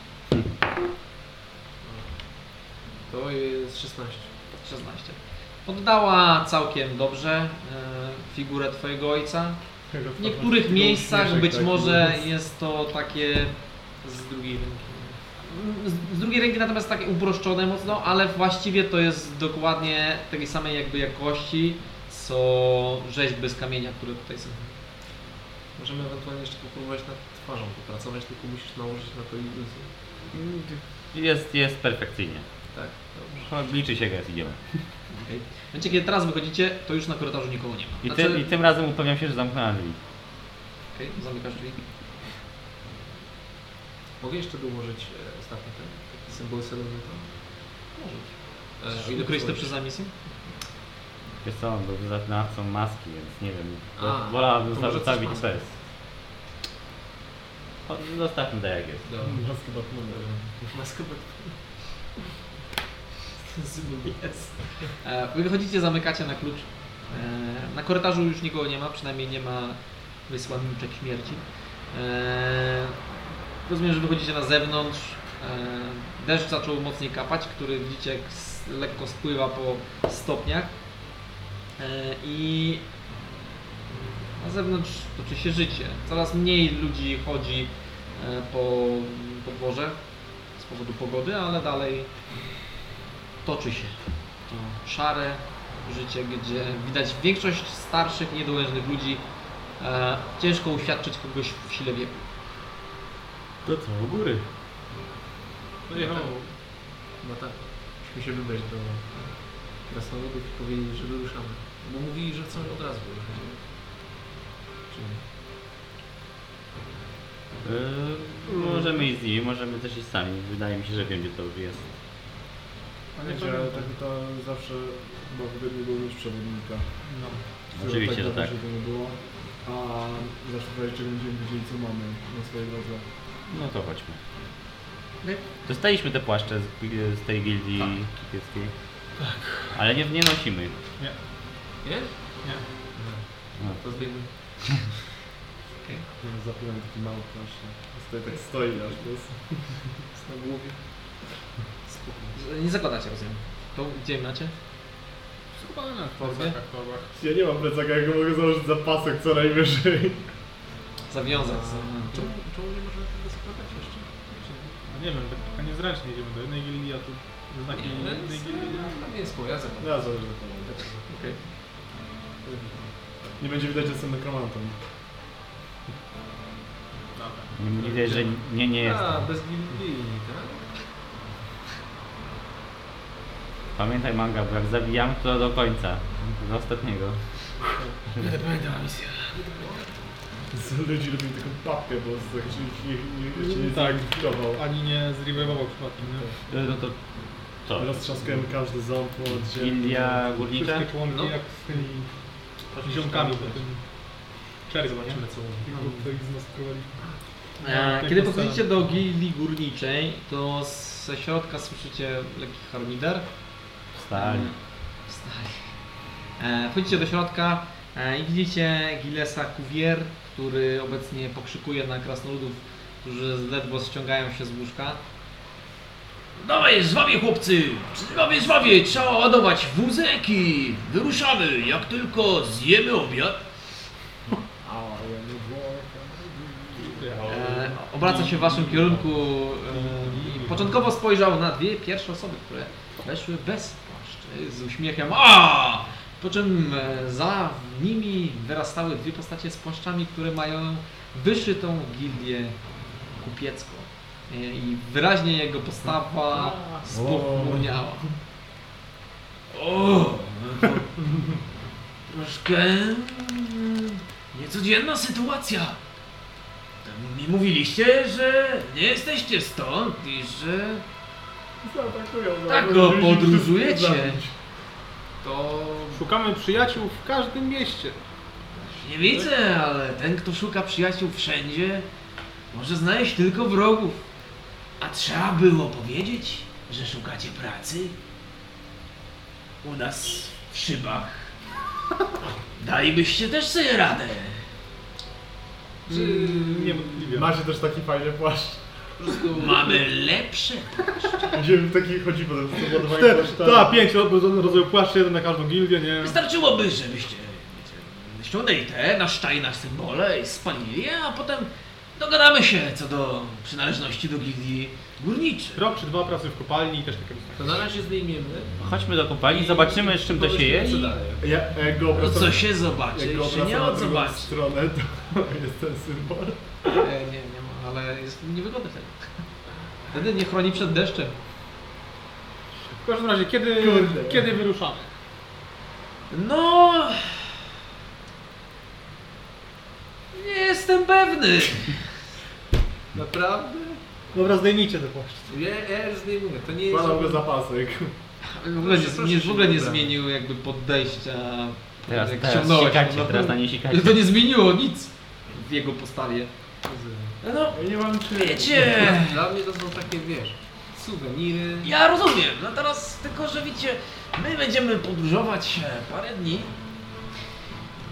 To jest 16. 16. Oddała całkiem dobrze e, figurę twojego ojca. W niektórych miejscach być może jest to takie Z drugiej ręki. Z, drugiej ręki natomiast takie uproszczone mocno, ale właściwie to jest dokładnie takiej samej jakby jakości co rzeźby z kamienia, które tutaj są. Możemy ewentualnie jeszcze popróbować nad twarzą popracować, tylko musisz nałożyć na to iluzję. Jest, jest perfekcyjnie. Tak, dobrze. No, Liczy się gest, idziemy. Okay. W momencie, kiedy teraz wychodzicie, to już na korytarzu nikogo nie ma. I, Znaczy- ty, I tym razem upewniam się, że zamknęła drzwi. Okej, zamykasz drzwi. Mogę jeszcze dołożyć e, ostatni ten taki symbol Seleny tam? Możesz. E, o ile Ukryć te pozwolisz. przez zamisję? Wiesz co, on był wyznawcą maski, więc nie wiem. A, Wolałabym to zostawić bez. Zostawmy tak jak jest. *laughs* Maskę Batmana. Maskę *laughs* Jest. E, Wy wychodzicie, zamykacie na klucz. E, Na korytarzu już nikogo nie ma, przynajmniej nie ma wysłanniczek śmierci. Rozumiem, że wychodzicie na zewnątrz. E, Deszcz zaczął mocniej kapać, który widzicie jak lekko spływa po stopniach. E, I na zewnątrz toczy się życie. Coraz mniej ludzi chodzi e, po podwórze z powodu pogody, ale dalej toczy się to szare życie, gdzie widać większość starszych, niedołężnych ludzi. Ciężko uświadczyć kogoś w sile wieku. To co, u góry? No nie, tak. No tak. Musimy się wybrać do krasnoludów i powiedzieć, że wyruszamy. Bo mówili, że chcą od razu wyruszać. nie? Czy nie? Yy, możemy iść z nimi, możemy też iść sami. Wydaje mi się, że wiem gdzie to jest. A nie ale tak to zawsze chyba wygodnie było mieć przewodnika. No. Oczywiście, że dawno tak. się to nie było. A zawsze wreszcie będziemy wiedzieli co mamy na swojej drodze. No to chodźmy. Okej. Dostaliśmy te płaszcze z, z tej gildii kipieckiej. Tak. Ale nie, nie nosimy. ich. Nie, Nie? nie. No, to zdejmę. *laughs* Ja zapomniałem taki mały płaszcz. Stoi tak stoi aż to jest. Jest na głowie. Spoko. Nie zakładacie, rozumiem. To gdzie macie? Chyba na torbach. Ja nie mam plecaka, jak mogę założyć zapasek co najwyżej. Zawiązać. Czemu, czemu nie można tego zakładać jeszcze? Czy nie? No nie wiem, tak niezręcznie idziemy do jednej gildii, a tu znaki Nie, innej gildii. Tam jest moja zakładam. Ja założę to. Okej. Nie będzie widać, że jestem nekromantą. Dobra. Nie, nie widać, że nie, nie jest. A, bez gildii, tak? Pamiętaj manga, bo jak zabijam to do końca. Do ostatniego. Nie pamiętam misja. *laughs* Z ludzi robią taką papkę, bo z- jak się nie, nie, nie, nie Tak. Ani nie zrevivował przypadkiem, nie? No to co? Roztrzaskujemy każdy ząb od ziemi. Gildia górnicza? Wszystkie członki No. jak z tymi ziomkami po tym czerwcu? Zobaczymy co mówi. No. E, No, Kiedy podchodzicie do gildii górniczej, to ze środka słyszycie lekki harmider. Wstali. E, Wstali. E, Wchodzicie do środka e, i widzicie Gilesa Cuvier, który obecnie pokrzykuje na krasnoludów, którzy ledwo ściągają się z łóżka. Dawaj, żwawie chłopcy! Żwawie, żwawie! Trzeba ładować wózek i wyruszamy, jak tylko zjemy obiad. E, obraca się w waszym kierunku e, i początkowo spojrzał na dwie pierwsze osoby, które weszły bez płaszczy, z uśmiechem A! Po czym e, za nimi wyrastały dwie postacie z płaszczami, które mają wyszytą gildię kupiecką. E, I wyraźnie jego postawa spochmurniała. O! *laughs* Troszkę mm, niecodzienna sytuacja. Mi mówiliście, że nie jesteście stąd i że Zaatakują Tak, no, podróżujecie. To... Szukamy przyjaciół w każdym mieście. nie widzę, ale ten, kto szuka przyjaciół wszędzie, może znaleźć tylko wrogów. A trzeba było powiedzieć, że szukacie pracy? U nas w szybach. Dalibyście też sobie radę. Czy... Niewątpliwie. Macie też taki fajny płaszcz. Po prostu... Mamy lepsze. Będziemy w takich chodzi potem z ładowaniem Te, płaszczami. ta, pięć rodzaju płaszczy, jeden na każdą gildię, nie? Wystarczyłoby, żebyście wiecie, ściągnęli te na sztajnach symbole i spalili je, a potem dogadamy się co do przynależności do gildii górniczych. Rok czy dwa pracy w kopalni i też takie To na razie zdejmiemy. Chodźmy do kopalni, zobaczymy z czym to się je Co i... dalej? Ja, jak go No obracam, co się zobaczy, jak go jeszcze nie na drugą zobaczy. stronę, to *laughs* jest ten symbol. Nie, nie, ma, ale jest niewygodny wtedy. Wtedy nie chroni przed deszczem. W każdym razie, kiedy, Kurde. kiedy wyruszamy? No... Nie jestem pewny. Naprawdę? Dobra, zdejmijcie te płaszcze. Ja, ja już zdejmuję. To nie jest... Wkładam go zapasek. W ogóle nie, nie, w ogóle nie zmienił jakby podejścia. Teraz, jak teraz ściągnąłeś, sikacie, no, teraz na nie sikacie. To nie zmieniło nic w jego postawie. No, Ja nie mam czym. wiecie... Dla mnie to są takie, wiesz, suweniry. Ja rozumiem, no teraz tylko, że widzicie, my będziemy podróżować e, parę dni.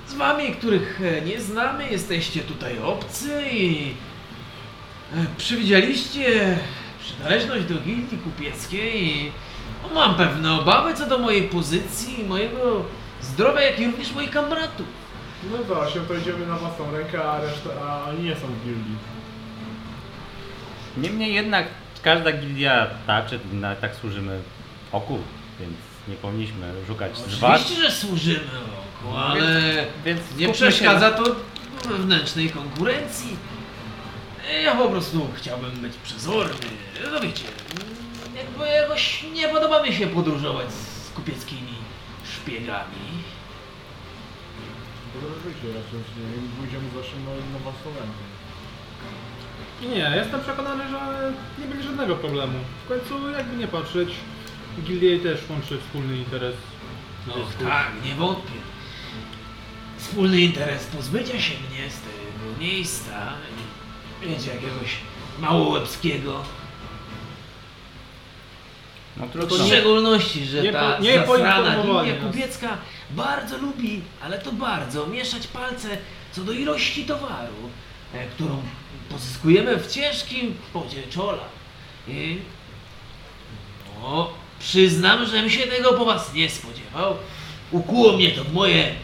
Z wami, których e, nie znamy, jesteście tutaj obcy i e, przewidzieliście przynależność do gildii kupieckiej i no, mam pewne obawy co do mojej pozycji, mojego zdrowia, jak i również moich kamratów. No to się to idziemy na własną rękę, a reszta, a oni nie są w gildii. Niemniej jednak każda gildia ta czy inna tak służymy oku. więc nie powinniśmy szukać zwad. Oczywiście, że służymy roku, ale Więc nie skupmy się przeszkadza to wewnętrznej konkurencji. Ja po prostu chciałbym być przezorny. No wiecie, jakby jakoś nie podoba mi się podróżować z kupieckimi szpiegami. Podróżujcie raczej, nie pójdziemy zawsze na, na własną rękę. Nie, jestem przekonany, że nie będzie żadnego problemu. W końcu, jakby nie patrzeć, Gildię też łączy wspólny interes. No tak, nie wątpię. Wspólny interes pozbycia się mnie z tego miejsca. Wiecie, jakiegoś małołebskiego. No W trudno. szczególności, że nie ta po- nie zasrana poinformowali linia nas. kupiecka bardzo lubi, ale to bardzo, mieszać palce co do ilości towaru, e, którą pozyskujemy w ciężkim pocie czola. I no, przyznam, żem się tego po was nie spodziewał. Ukuło mnie to w moje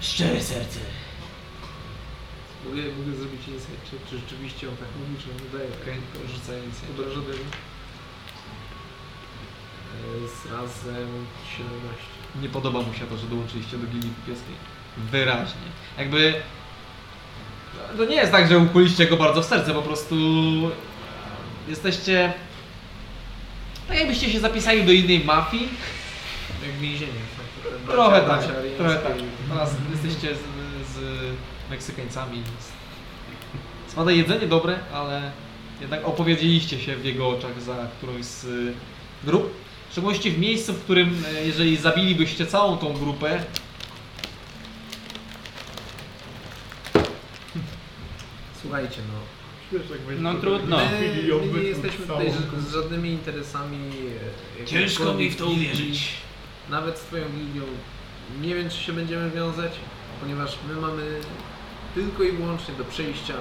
szczere serce. Mogę, mogę zrobić insight check, czy rzeczywiście on tak mówi, czy on wydaje. Okej, to rzucaj insight. Obrażony. Z razem 17. Nie podoba mu się to, że dołączyliście do gildii kupieckiej. Wyraźnie. Jakby... To nie jest tak, że ukuliście go bardzo w serce, po prostu... Jesteście... Tak jakbyście się zapisali do innej mafii. Jak więzienie. tak, Trochę tak, ariańskie trochę tak. i- Teraz jesteście z, z Meksykańcami. Spada jedzenie dobre, ale jednak opowiedzieliście się w jego oczach za którąś z y, grup. W szczególności w miejscu, w którym, e, jeżeli zabilibyście całą tą grupę, Słuchajcie, no. No trudno. My, my nie jesteśmy tutaj z, z żadnymi interesami. e, Ciężko mi w to uwierzyć. Nawet z twoją gildią nie wiem, czy się będziemy wiązać, ponieważ my mamy tylko i wyłącznie do przejścia.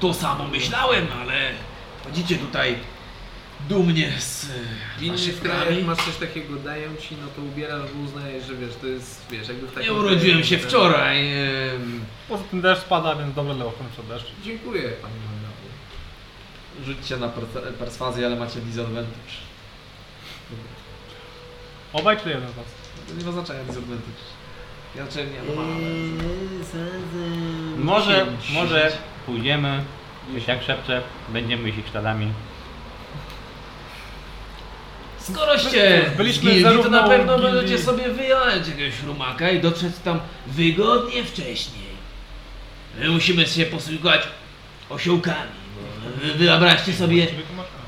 To samo myślałem, ale chodzicie tutaj dumnie z e, W innych krajach krajach. masz coś takiego, dają ci, no to ubierasz, bo uznajesz, że wiesz, to jest, wiesz, jakby w takim Nie urodziłem się wczoraj. em, Poza tym deszcz spada, więc dobre dla ochrony przed deszczem. Dziękuję, pani Magdalena. rzućcie na per- perswazję, ale macie disadvantage. Obaj czy jeden z was? To nie ma znaczenia disadvantage. Ja raczej nie, no mam. Może, może pójdziemy, coś jak szepcze, będziemy ich śladami. Skoroście Byliśmy gildii, to na pewno gildii- możecie sobie wyjąć jakiegoś rumaka i dotrzeć tam wygodnie wcześniej. My musimy się posługiwać osiołkami, bo wy wyobraźcie sobie,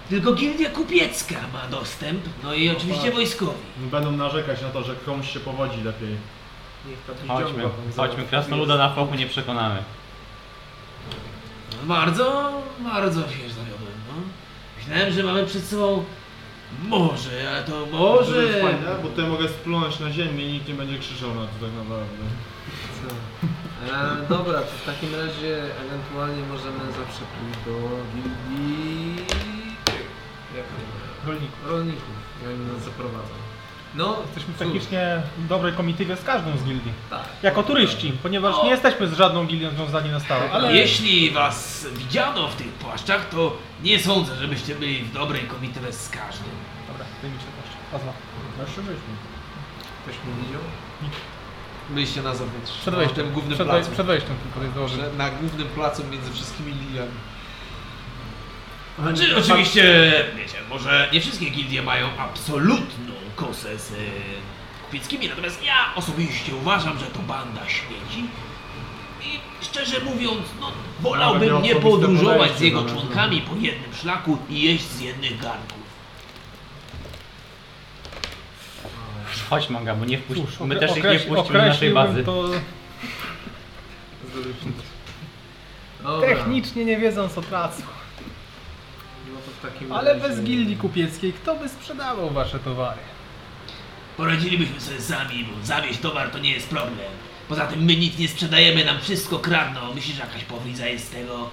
tylko gildia kupiecka ma dostęp, no i oczywiście wojskowi. Będą narzekać na to, że komuś się powodzi lepiej. Chodźmy, chodźmy, krasnoluda na fochu nie przekonamy. Bardzo, bardzo się zawiodłem, no. Myślałem, że mamy przed sobą morze, ale to To jest morze... fajne, bo tutaj mogę splunąć na ziemię i nikt nie będzie krzyczał na to tak naprawdę. Co? E, dobra, to w takim razie ewentualnie możemy zawsze pójść do gildii... Jak to? Rolników. Rolników. I oni nas zaprowadzą. No, Jesteśmy w cóż, technicznie dobrej komitywie z każdą z gildii. Tak. Jako turyści, ponieważ nie jesteśmy z żadną gildią związani na stałe, ale... Jeśli was widziano w tych płaszczach, to nie sądzę, żebyście byli w dobrej komitywie z każdym. Dobra, wyjmijcie też. Pazma. No jeszcze byśmy. Ktoś mnie widział? Byliście na zewnątrz. Przed na wejściem, tym głównym przed, placu. przed wejściem tylko jest. Że Na głównym placu między wszystkimi liliami. Znaczy, oczywiście, wiecie, może nie wszystkie gildie mają absolutną kosę z e, kupieckimi, natomiast ja osobiście uważam, że to banda śmieci. Szczerze mówiąc, no, wolałbym nie podróżować z jego no. członkami po jednym szlaku i jeść z jednych garnków. Chodź manga, bo nie wpuść... Cóż, my okre- też ich nie wpuścimy do naszej określiłbym bazy. to Dobra, technicznie nie wiedząc o tracą. No to w takim Ale razie- bez gildii kupieckiej kto by sprzedawał wasze towary? Poradzilibyśmy sobie sami, bo zawieźć towar to nie jest problem. Poza tym my nic nie sprzedajemy, nam wszystko kradną. Myślisz, że jakaś powidza jest z tego?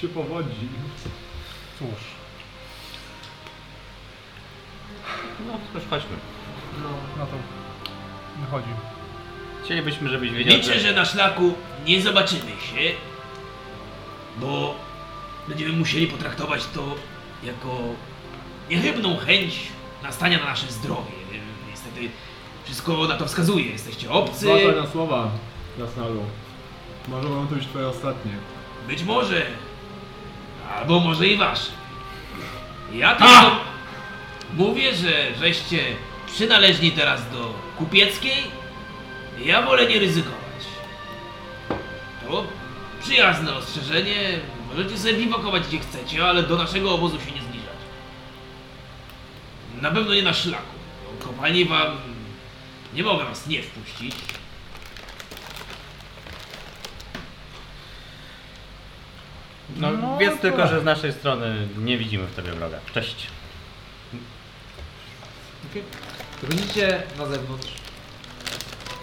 Się powodzi. Cóż, No, już chodźmy. No, no to wychodzi. Chcielibyśmy, żebyś wiedział, Liczę, że na szlaku nie zobaczymy się, bo będziemy musieli potraktować to jako niechybną chęć nastania na nasze zdrowie. Wszystko na to wskazuje. Jesteście obcy. Złapaj na słowa, Krasnalu. Może będą to już twoje ostatnie. Być może. Albo może i wasze. Ja tylko mówię, że żeście przynależni teraz do kupieckiej. Ja wolę nie ryzykować. To przyjazne ostrzeżenie. Możecie sobie biwakować gdzie chcecie, ale do naszego obozu się nie zbliżać. Na pewno nie na szlaku. Kopalni wam... Nie mogę was nie wpuścić. No, No, wiedz to- tylko, że z naszej strony nie widzimy w tobie wroga. Cześć. Okay. Wychodzicie na zewnątrz,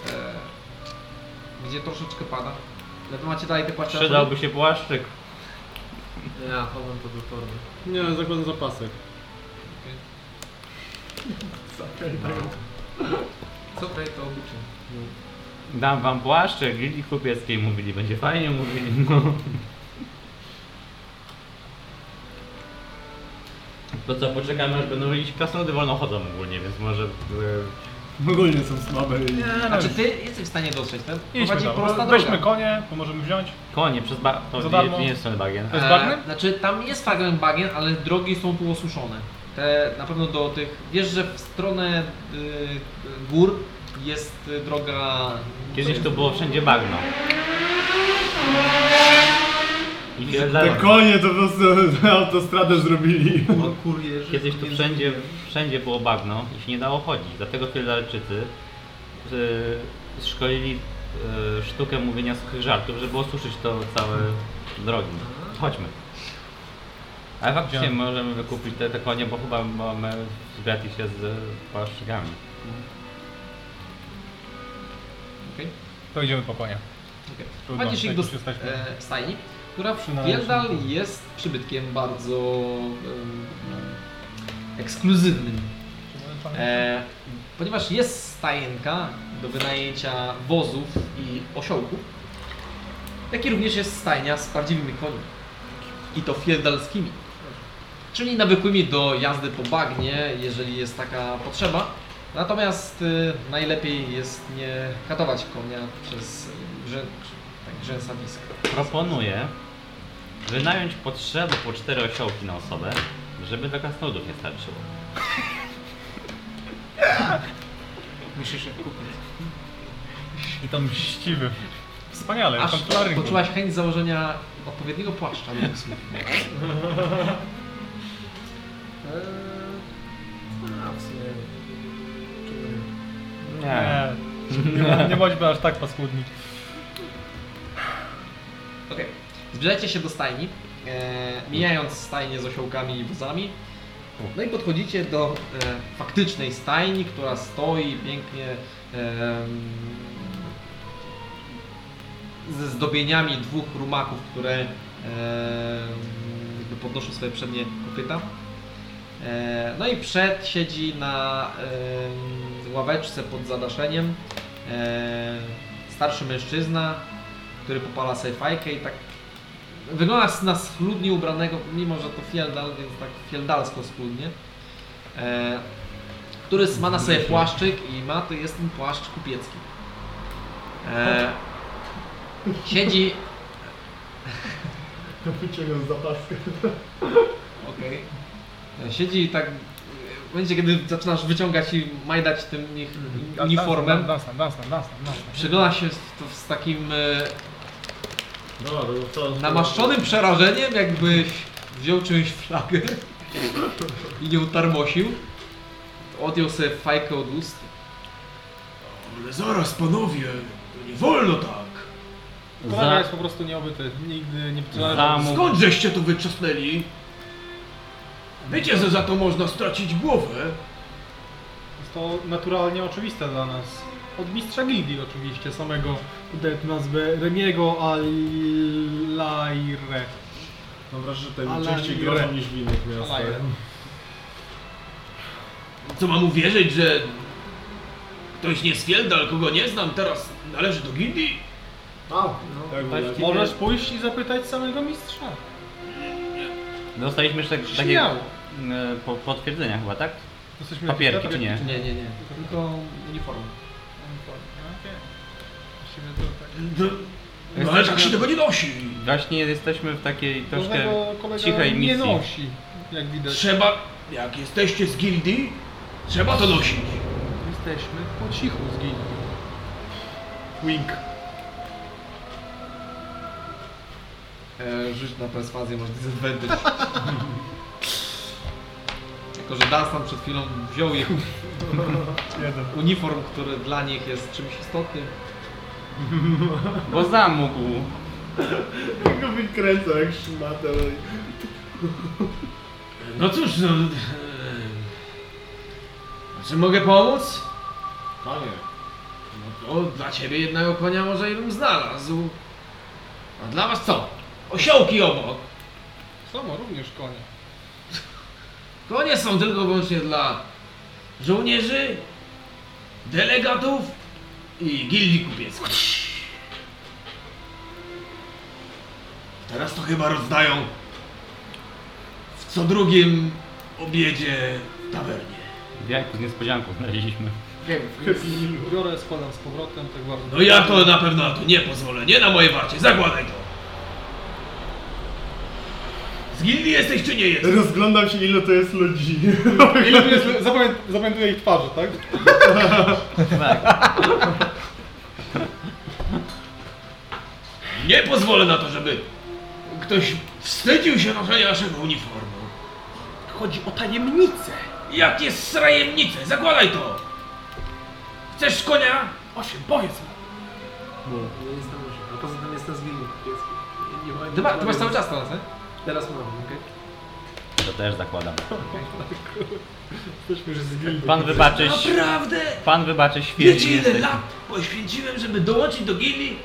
e, gdzie troszeczkę pada. Ale wy macie dalej te płaszcze. Przydałby się płaszczyk. Ja chowam to do torby. Nie, zakładam zapasek. *laughs* Co tutaj to oblicze? Dam wam płaszczyk, Lili Kupieckiej mówili, będzie fajnie mówili, no. To co, poczekamy aż będą iść krasnoludy wolno chodzą ogólnie, więc może... e, Ogólnie są słabe i... Nie, no, Znaczy ty jesteś w stanie dotrzeć, ten idźmy prowadzi tam. prosta Weźmy droga. konie, to możemy wziąć. Konie przez ba... To Za nie, darmo. nie jest strony bagien. To jest E, bagnem? Znaczy tam jest fragment bagien, ale drogi są tu osuszone. Te na pewno do tych. Wiesz, że w stronę y, gór jest y, droga. Kiedyś to było wszędzie bagno. I Te konie to po prostu *laughs* autostradę zrobili. O. Kiedyś tu wszędzie, wszędzie było bagno i się nie dało chodzić. Dlatego Filadelczycy y, szkolili y, sztukę mówienia suchych żartów, żeby osuszyć to całe drogi. Chodźmy. Ale faktycznie możemy wykupić te, te konie, bo chyba mamy zgrati się z płaszczykami. Okej. To idziemy po konie. Okay. Trudno, jak do e, stajni, która w jest przybytkiem bardzo em, ekskluzywnym. E, ponieważ jest stajenka do wynajęcia wozów i osiołków, jak i również jest stajnia z prawdziwymi koniami. I to fieldalskimi. Czyli nawykłymi do jazdy po bagnie, jeżeli jest taka potrzeba. Natomiast y, najlepiej jest nie katować konia przez grzę, tak, grzęsawisko. Proponuję wynająć potrzeby po cztery osiołki na osobę, żeby dla krasnoludów nie starczyło. Musisz je kupić. I to mściwy. Wspaniale, Aż kontrola rynku. poczułaś chęć założenia odpowiedniego płaszcza do słów. *laughs* Eee, a w sumie... Czemu nie? Nie. Nie, nie, nie bądźmy aż tak paskudni. Okej. Zbliżacie się do stajni, e, mijając stajnię z osiołkami i wozami. No i podchodzicie do e, faktycznej stajni, która stoi pięknie em, ze zdobieniami dwóch rumaków, które jakby podnoszą swoje przednie kopyta. E, no i przed siedzi na ławeczce pod zadaszeniem e, starszy mężczyzna, który popala sobie fajkę i tak wygląda na schludnie ubranego, mimo że to Fieldal, więc tak fieldalsko schludnie. E, który ma na sobie płaszczyk i ma to jest ten płaszcz kupiecki. Siedzi. Wyciągam zapaskę. Okej. E, Siedzi i tak. W momencie, kiedy zaczynasz wyciągać i majdać tym ich uniformem, przygląda się z, z takim e, Dobra, to co? namaszczonym przerażeniem, jakbyś wziął czymś flagę i nią tarmosił. Odjął sobie fajkę od ust. Ale zaraz panowie, to nie wolno tak. Kolega jest po prostu nieobyty. Nigdy nie. Skąd żeście to wytrzasnęli? Wiecie, że za to można stracić głowę? Jest to naturalnie oczywiste dla nas. Od mistrza gildii oczywiście, samego tutaj tu nazwę Remiego Alaire. Mam wrażenie, że tutaj częściej nie. grożą niż w innych miastach. Alaire. Co mam uwierzyć, że ktoś nie z Fieldal, kogo nie znam, teraz należy do gildii? A, tak właściwie- Możesz pójść i zapytać samego mistrza. Dostaliśmy jeszcze takie Śmiało. E, po, potwierdzenia chyba, tak? Jesteśmy Papierki, czy nie? Nie, nie, nie. Tylko uniformy. Okej. Właściwie to tak. No ale tak się tego nie nosi. Właśnie jesteśmy w takiej troszkę cichej nie misji. nosi, jak widać. Trzeba, jak jesteście z gildii, trzeba to nosić. Jesteśmy po cichu z gildii. Wink. E, rzuć na perswazję, masz disadvantage. *laughs* jako, że Dunstan przed chwilą wziął ich *laughs* uniform, który dla nich jest czymś istotnym. Bo zamógł. Go wykręcał jak szmatę. No cóż, no... e, Czy mogę pomóc? Konie. No to dla ciebie jednego konia może i bym znalazł. A dla was co? Osiołki obok. Samo również konie. Konie są tylko wyłącznie dla żołnierzy, delegatów i gildii kupieckiej. Teraz to chyba rozdają w co drugim obiedzie w tawernie. W jajku z niespodzianką znaleźliśmy. Biorę, składam z powrotem, tak bardzo. No ja to na pewno na to nie pozwolę, nie na moje warcie, zakładaj to. Z gildii jesteś czy nie jesteś? Rozglądam się ile to jest ludzi. *laughs* Ile tu jest, zapamię, zapamiętuję ich twarze, tak? Tak. Nie pozwolę na to, żeby ktoś wstydził się noszenia naszego uniformu. Chodzi o tajemnicę. Jak jest srajemnice, zakładaj to! Chcesz konia? Osiem, powiedz mi. Nie jestem osiem, a poza tym jestem z gildii kupieckiej. Nie, nie, ma- Ty, ma, ty masz cały czas to, nie? Teraz mam, okej? To też zakładam. *laughs* Jesteśmy już z gildii. Pan wybaczy, Naprawdę? pan wybaczy Wiecie świetnie ile lat poświęciłem, żeby dołączyć do gildii?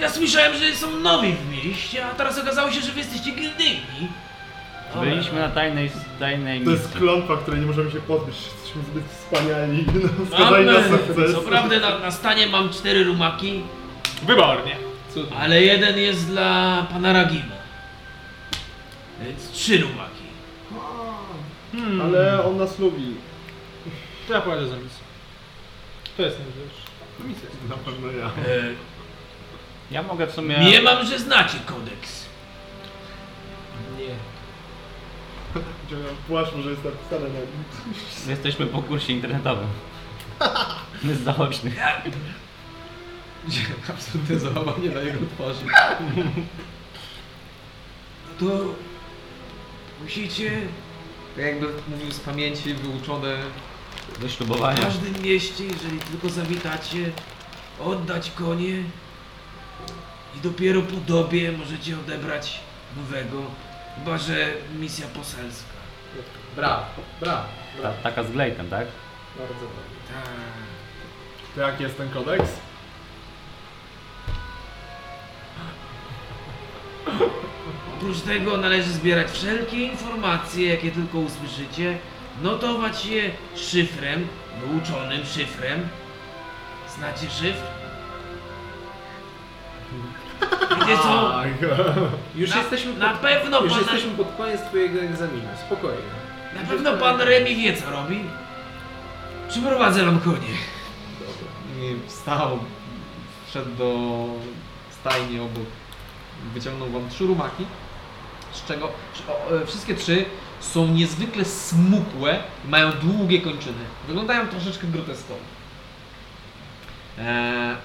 Ja słyszałem, że są nowi w mieście, a teraz okazało się, że wy jesteście gildyjni. Byliśmy na tajnej, tajnej To jest misji. klątwa, której nie możemy się pozbyć. Jesteśmy zbyt wspaniali. No, na sukces. co prawda na, na stanie mam cztery rumaki, Wybornie. Ale jeden jest dla pana Ragima. Więc trzy rumaki. Ale on nas lubi. To ja pojadę za misją. To jest najwyższy. Misja. Na pewno ja. E, Ja mogę w sumie... nie mam, że znacie kodeks. Nie. Płaszcz może jest napisane na nim. Jesteśmy po kursie internetowym. My z zaocznych. Absolutne załamanie na jego twarzy. To musicie Tak jakby mówił z pamięci wyuczone w Wyślubowania. każdym mieście, jeżeli tylko zawitacie, oddać konie i dopiero po dobie możecie odebrać nowego, chyba że misja poselska. Brawo, brawo, Ta, brawo. taka z glejtem, tak? Bardzo dobrze. Tak. To jaki jest ten kodeks? Oprócz tego należy zbierać wszelkie informacje, jakie tylko usłyszycie, notować je szyfrem, wyuczonym szyfrem. Znacie szyfr? Wiecie co? Tak. Już Na- jesteśmy na pod, pewno już pana- jesteśmy pod koniec twojego egzaminu, spokojnie. Na pewno pan Remi wie co robi. Przyprowadzę wam konie. I wstał, wszedł do stajni obok, wyciągnął wam trzy rumaki, z czego e, wszystkie trzy są niezwykle smukłe i mają długie kończyny. Wyglądają troszeczkę groteskowo. Eee,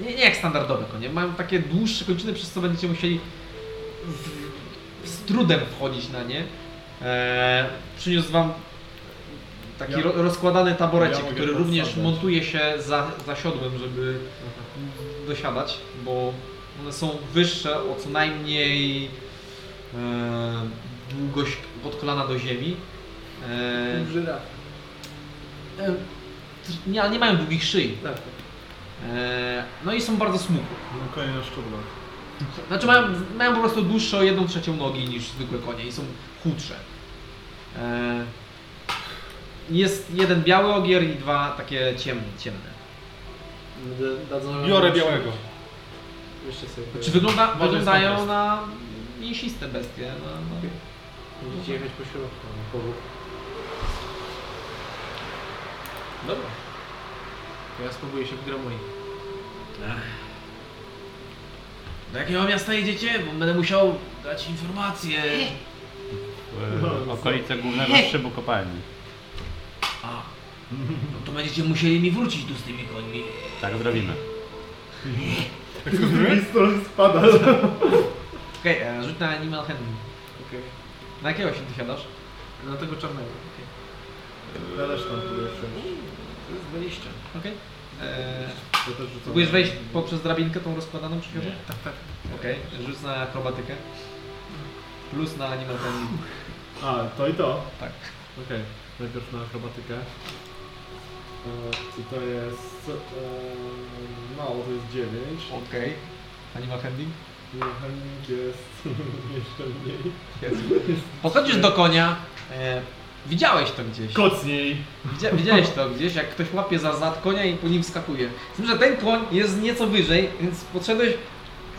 nie, nie jak standardowe konie, mają takie dłuższe kończyny, przez co będziecie musieli w, z trudem wchodzić na nie. Eee, przyniósł wam taki Ja- ro, rozkładany taborecik, ja który również montuje się za, za siodłem, żeby dosiadać, bo one są wyższe o co najmniej e, długość od kolana do ziemi. E, e, nie, ale nie mają długich szyi. Tak. E, no i są bardzo smukłe. No konie na szczuplach. Znaczy mają, mają po prostu dłuższe o jedną trzecią nogi niż zwykłe konie i są chudsze. E, jest jeden biały ogier i dwa takie ciemne. ciemne. Dadzą Biorę białego. Jeszcze sobie. Znaczy wygląda, wyglądają na mięsiste bestie. No, no. Będziecie jechać po środku, na powód. Dobra. To ja spróbuję się w Gramoi. Do jakiego miasta jedziecie? Bo będę musiał dać informację. W okolice głównego szybu kopalni. A, no to będziecie musieli mi wrócić tu z tymi końmi. Tak zrobimy. Pistol spada. Okej, e, rzuć na animal handling. Okej. Na jakiego się dosiadasz? Na tego czarnego. Ja też tam próbuję wsiąść. To jest 20. Okej. E, To też rzucam. Próbujesz wejść poprzez drabinkę tą rozkładaną przy siodle? Tak, tak. Okej, rzuć na akrobatykę. Plus na animal handling. A, to i to? Tak. Okej, najpierw na akrobatykę. E, I to jest... E, mało, to jest 9. Okej. Animal handling? Handling jest *laughs* jeszcze mniej. Podchodzisz do konia. E, widziałeś to gdzieś. Kocniej! Widzia, widziałeś to gdzieś, jak ktoś łapie za zad konia i po nim wskakuje. Z tym, że ten koń jest nieco wyżej, więc podszedłeś,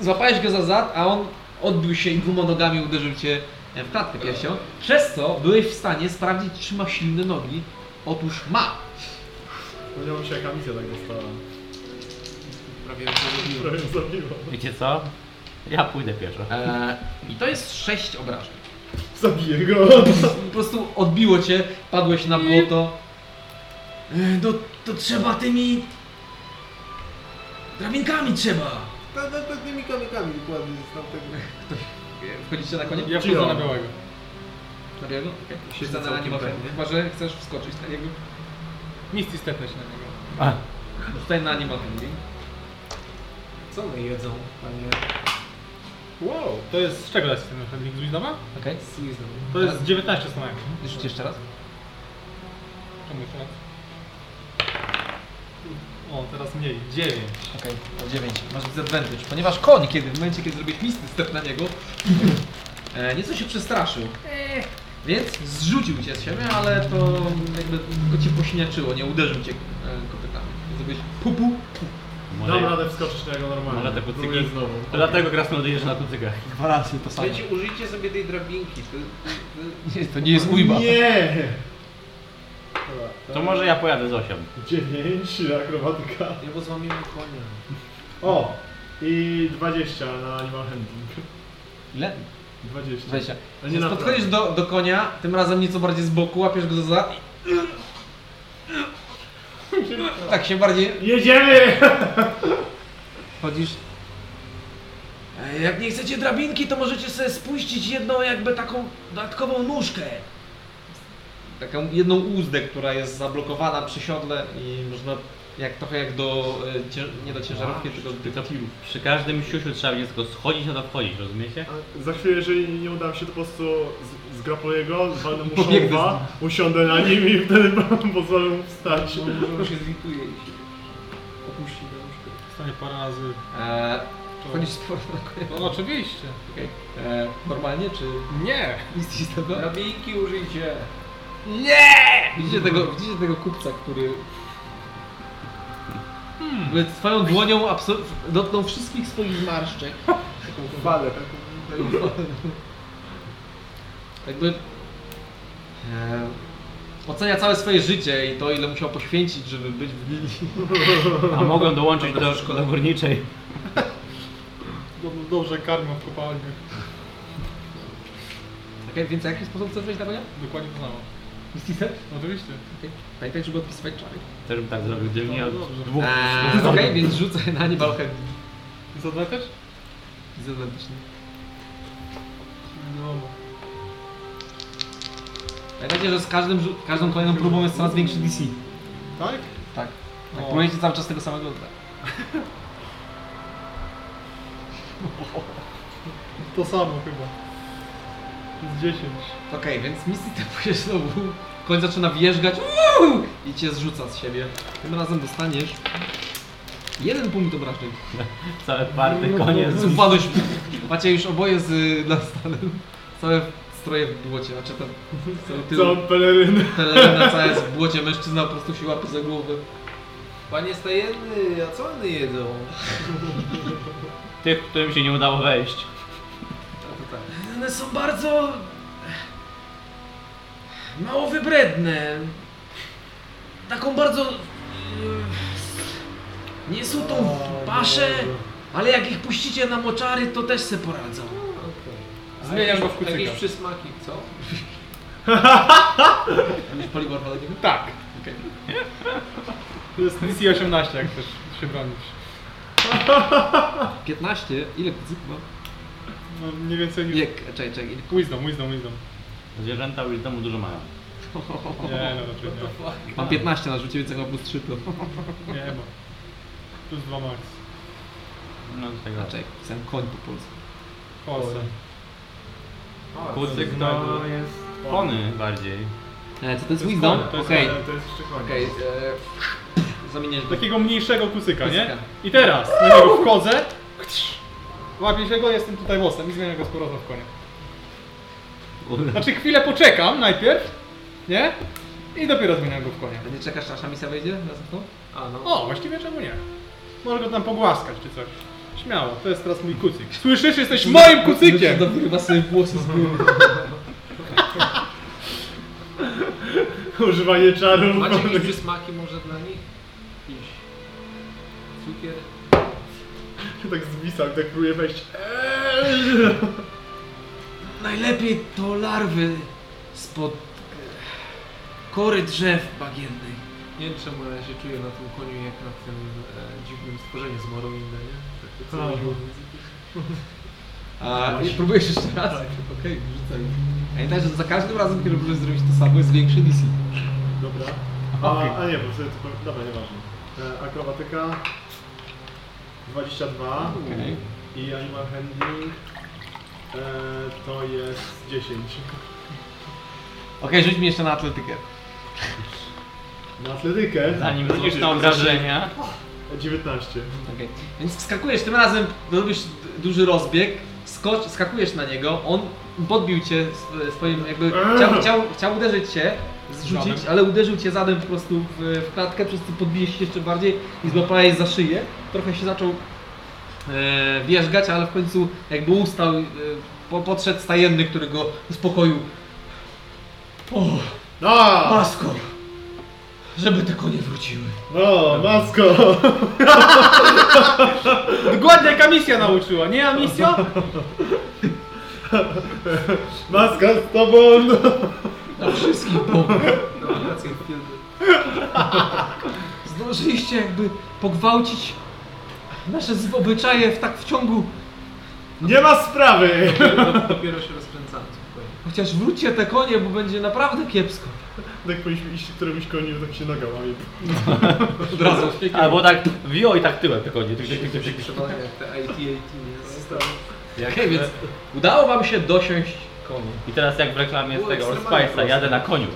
złapałeś go za zad, a on odbił się i dwoma nogami uderzył cię w klatkę piersią, przez co byłeś w stanie sprawdzić, czy ma silne nogi. Otóż ma. Powiedziałbym się, jaka misja tak dostała. Prawie ją zrobiłem. Prawie ją. Wiecie co? Ja pójdę pieszo. E, I to jest sześć obrażeń. Zabiję go! Po prostu odbiło cię, padłeś na błoto. E, No to trzeba tymi... Drabinkami trzeba. Tak, tak, tak, tymi kamikami dokładnie z tamtego. Wchodzicie na konia? Ja wchodzę na białego. Na biegu? Okej. Siedzę całkiem pewnie. handling. Chyba, że chcesz wskoczyć na niego. Misty stepnę się na niego. A, Tutaj na animal handling. Co one jedzą, panie Wow. To jest z czego jest ten handling z Wisdoma? Okej. Season? To jest 19 stanami. Rzuć jeszcze raz. Czemu jeszcze raz? O, teraz mniej. 9. Okej, o 9. Masz disadvantage, ponieważ koń, kiedy w momencie, kiedy zrobiłeś misty step na niego, *clears throat* e, nieco się przestraszył. Więc zrzucił cię z siebie, ale to jakby tylko cię pośniaczyło, nie uderzył cię e, kopytami. Zrobiłeś pupu. może, Dam radę wskoczyć na jego normalnie. może te kucyki... Próbuję znowu. To dlatego Krasnolud jedziesz na kucykach. Dwa razy to samo. Słuchajcie, użyjcie sobie tej drabinki. To, to, Nie, to nie jest ujma. Nie! Dobra, To może ja pojadę z osią. 9, akrobatyka. nie, bo złamiemy konia. O! I 20 na animal handling. Ile? 20. 20. A nie Więc podchodzisz do, do konia, tym razem nieco bardziej z boku, łapiesz go za. Tak się bardziej Jedziemy! chodzisz. Jak nie chcecie drabinki, to możecie sobie spuścić jedną jakby taką dodatkową nóżkę. taką jedną uzdę, która jest zablokowana przy siodle i można jak trochę jak do, e, cię, nie do ciężarówki, tylko do tirów. Przy każdym siusiu trzeba będzie tylko schodzić na to wchodzić, rozumiecie? A Za chwilę, jeżeli nie uda mi się, to po prostu z- zgrapuję go, zwalnę mu *laughs* szomba, usiądę na nim i wtedy *laughs* pozwolę mu wstać. Może się zlituje i się opuści na nóżkę. Stanie parę razy. E, chodzisz z powrotem na. No oczywiście. Okej. E, Normalnie czy Nie! nic istotnego? Drabinki użyjcie. Widzicie tego, widzicie tego kupca, który hmm. swoją dłonią dotknął wszystkich swoich zmarszczek. Taką falę, taką... Jakby e, ocenia całe swoje życie i to ile musiał poświęcić, żeby być w Lili. A mogą dołączyć do, do górniczej. Dob- Dobrze karmią w kopalni. Okej, więc w jaki sposób chcesz wejść na konia? Dokładnie to samo. Misty step? Oczywiście. Okej. Pamiętaj, żeby odpisywać czary. Też bym tak zrobił, gdybym miał dwóch. Eee, Okej, więc rzucę na animal handling. Zadać? Disadvantage. No. Pamiętajcie, że z każdym, rzu- każdą kolejną próbą jest coraz większy DC. Tak? Tak. Tak, O. próbujecie cały czas tego samego. To samo chyba. Z 10. Okej, więc misji typuje znowu. Koń zaczyna wjeżdżać uuu, i cię zrzuca z siebie. Tym razem dostaniesz jeden punkt obrażeń. *laughs* Całe party, koniec. Upadłeś. Macie już oboje z Lastanem. Całe stroje w błocie, znaczy cały tył, Całą pelerynę. *laughs* peleryna cała jest w błocie, mężczyzna po prostu się łapie za głowę. Panie stajenny, a co one jedzą? Tych, którym się nie udało wejść. A to tak. one są bardzo... mało wybredne. Taką bardzo... e, Nie są tą pasze, ale jak ich puścicie na moczary, to też se poradzą. Zmieniam go w kucyka. Jakieś przysmaki, co? *laughs* Będziesz poligor? Tak. To jest DC 18, jak chcesz się bronić. 15? Ile kucyk ma? No mniej więcej niż... Nie, czekaj, czekaj. Wisdom, wisdom, wisdom. Zwierzęta już w domu dużo mają. Nie, no raczej nie. Mam 15 na rzucie, więc jak mam plus 3 to... Nie ma. Plus 2 max. No do tego. A czekaj, pisałem koń po polsku. W Polsce. Kucyk to jest pony bardziej. E, co to jest wisdom? to jest Okej, to jest jeszcze koniec. okej. e, Zamienię Takiego mniejszego kucyka, nie? Kucyka. I teraz na niego wchodzę. Łapię się go, jestem tutaj bossem i zmieniam go z powrotem w konia. Znaczy chwilę poczekam najpierw, nie? I dopiero zmieniam go w konia. A nie czekasz, aż nasza misja wejdzie? Następną? A no. O, właściwie czemu nie? Może go tam pogłaskać czy coś. Śmiało, to jest teraz mój kucyk. Słyszysz? Jesteś moim kucykiem! To chyba sobie włosy z *laughs* Używanie czarów. Macie jakieś przysmaki może dla nich? Jakiś cukier? tak zwisał, tak próbuje wejść. Najlepiej to larwy spod e, kory drzew bagiennych. Nie wiem czemu ja się czuję na tym koniu jak na tym e, dziwnym stworzeniu z Morrowind, nie? Tak, to co A. i próbujesz jeszcze raz? Okej, rzucaj. Pamiętaj, że za każdym razem, kiedy próbujesz zrobić to samo, jest większy DC. Dobra. A, a nie, bo sobie tylko... Dobra, nieważne. E, akrobatyka 22 Okej. i animal handling to jest 10. Okej, rzuć mi jeszcze na atletykę. Na atletykę. Zanim rzucisz na obrażenia, 19. Okej. Więc wskakujesz, tym razem robisz duży rozbieg, skocz, skakujesz na niego, on podbił cię sw- swoim jakby, chciał, chciał, chciał uderzyć cię, zrzucić, Zadem. ale uderzył cię zadem po prostu w, w klatkę, przez co podbiłeś się jeszcze bardziej i złapałeś za szyję. Trochę się zaczął e, wierzgać, ale w końcu jakby ustał, e, po, podszedł stajenny, który go uspokoił. O, A! masko! Żeby te konie wróciły. No, masko! Dokładnie jaka misja nauczyła, nie a misja? Maska z tobą! Na wszystkich bogów. Zdążyliście jakby pogwałcić nasze obyczaje w tak w ciągu. Nie ma sprawy! Dopiero się rozkręcamy, spokojnie. Chociaż wróćcie te konie, bo będzie naprawdę kiepsko. Tak powinniśmy iść któremuś koniu, tak się noga łamie. *laughs* Od razu. albo tak wio i tak tyłem tylko nie. Przeważnie jak te IT-18 nie zostało. Okej, więc udało wam się dosiąść koni. I teraz jak w reklamie z Było tego Old ekstremalnie Spice'a, jadę na koniu.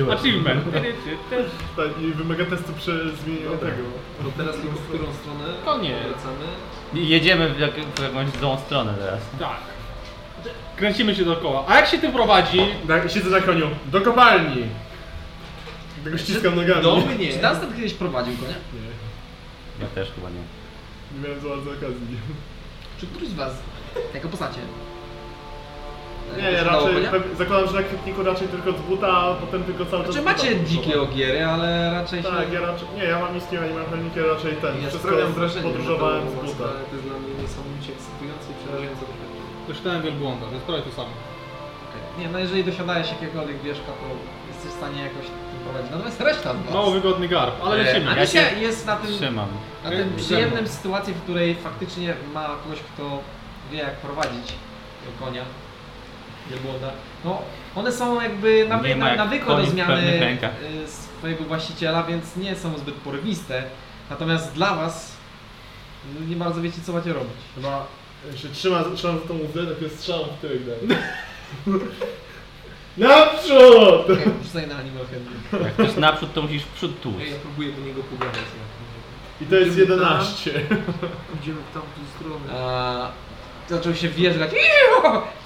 Tyłem. Achievement. *laughs* Tak, i wymaga testu prze zmienienia tego. To teraz tylko w którą stronę Konie. wracamy? I jedziemy w, jak, w jakąś złą stronę teraz. Tak. Kręcimy się dookoła. A jak się tym prowadzi? Tak, siedzę na koniu. Do kopalni! Tego ściskam nogami. Do mnie. Czy Dunstan kiedyś prowadził konia? Ja też chyba nie. Nie miałem za bardzo okazji. Czy któryś z was, jako postacie? Nie, posiadało raczej, konia? zakładam, że na kwietniku raczej tylko z buta, a potem tylko cały czas... Znaczy z macie buta. dzikie ogiery, ale raczej się... Tak, ja raczej, nie, ja mam istnienie animal handling, ja raczej ten, Ja wszystko sprawiam wrażenie, podróżowałem z to, buta. ale to jest dla mnie niesamowicie ekscytujące i przerażające doświadczenie. Doczytałem wielbłąda, więc prawie to samo. Nie, no jeżeli dosiadałeś jakiegokolwiek wieżka, to jesteś w stanie jakoś tym prowadzić. Natomiast reszta z was... Mało wygodny garb, ale E, lecimy. A Ja się jest na tym, Trzymam. na tym przyjemnym sytuacji, w której faktycznie ma kogoś, kto wie jak prowadzić tego konia. Wielbłąda. No, one są jakby nawy, Nie na, nawykłe do w zmiany swojego właściciela, więc nie są zbyt porywiste. Natomiast dla was no, nie bardzo wiecie co macie robić. Chyba się trzyma, trzymam za tą łzę, tak jest strzał w tyłek daję. *laughs* Naprzód! Okay, rzucaj na animal handling. Jak chcesz naprzód, to musisz w przód tłuc. Ja próbuję do niego pogadać. I to jest 11. Idziemy w tamtą stronę. A, zaczął się wjeżdżać.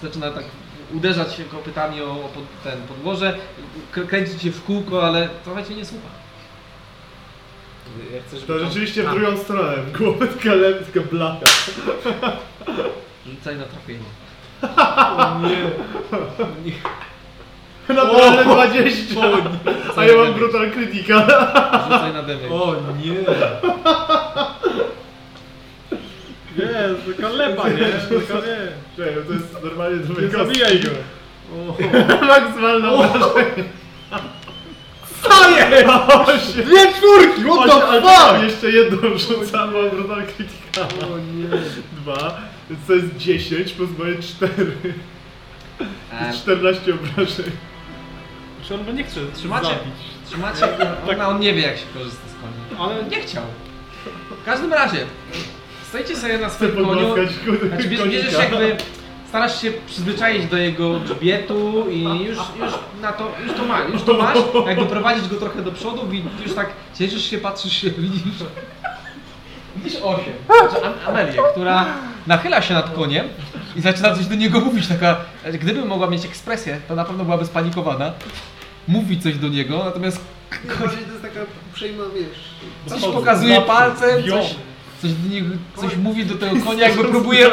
Zaczyna tak uderzać się kopytami o pod, ten podłoże, kręcić się w kółko, ale trochę cię nie słucha. Ja chcę, żeby To tam- rzeczywiście w drugą stronę, w *laughs* głowę blacha. *laughs* Rzucaj na trafienie. Naturalne 20! A ja mam brutal krytyka. Rzucaj na damage. O nie! Jest, taka lepa, nie? Taka nie. Czekaj, to jest normalnie do Nie zabijaj go. *laughs* Maksymalne obrażenie. Staję! Osiem. Dwie czwórki, what the fuck? Jeszcze jedną rzucam, mam brutal krytyka. O nie! Dwa, więc to jest 10 plus moje 4. To jest 14 obrażeń. Czy on go nie chce Trzymacie? zabić? Trzymacie? On, on nie wie jak się korzysta z koni. Ale Nie chciał. W każdym razie, stoicie sobie na swoim koniu. Znaczy bierz- bierzesz jakby, starasz się przyzwyczaić do jego grzbietu i już, już na to, już to ma, już to masz, jakby prowadzić go trochę do przodu, wi- już tak cieszysz się, patrzysz się, widzisz, widzisz osiem, znaczy Am- Amelię, która nachyla się nad koniem i zaczyna coś do niego mówić, taka, gdyby mogła mieć ekspresję, to na pewno byłaby spanikowana, mówi coś do niego, natomiast to jest taka uprzejma, wiesz... coś pokazuje palcem, coś, coś, do niego, coś mówi do tego konia, jakby próbuje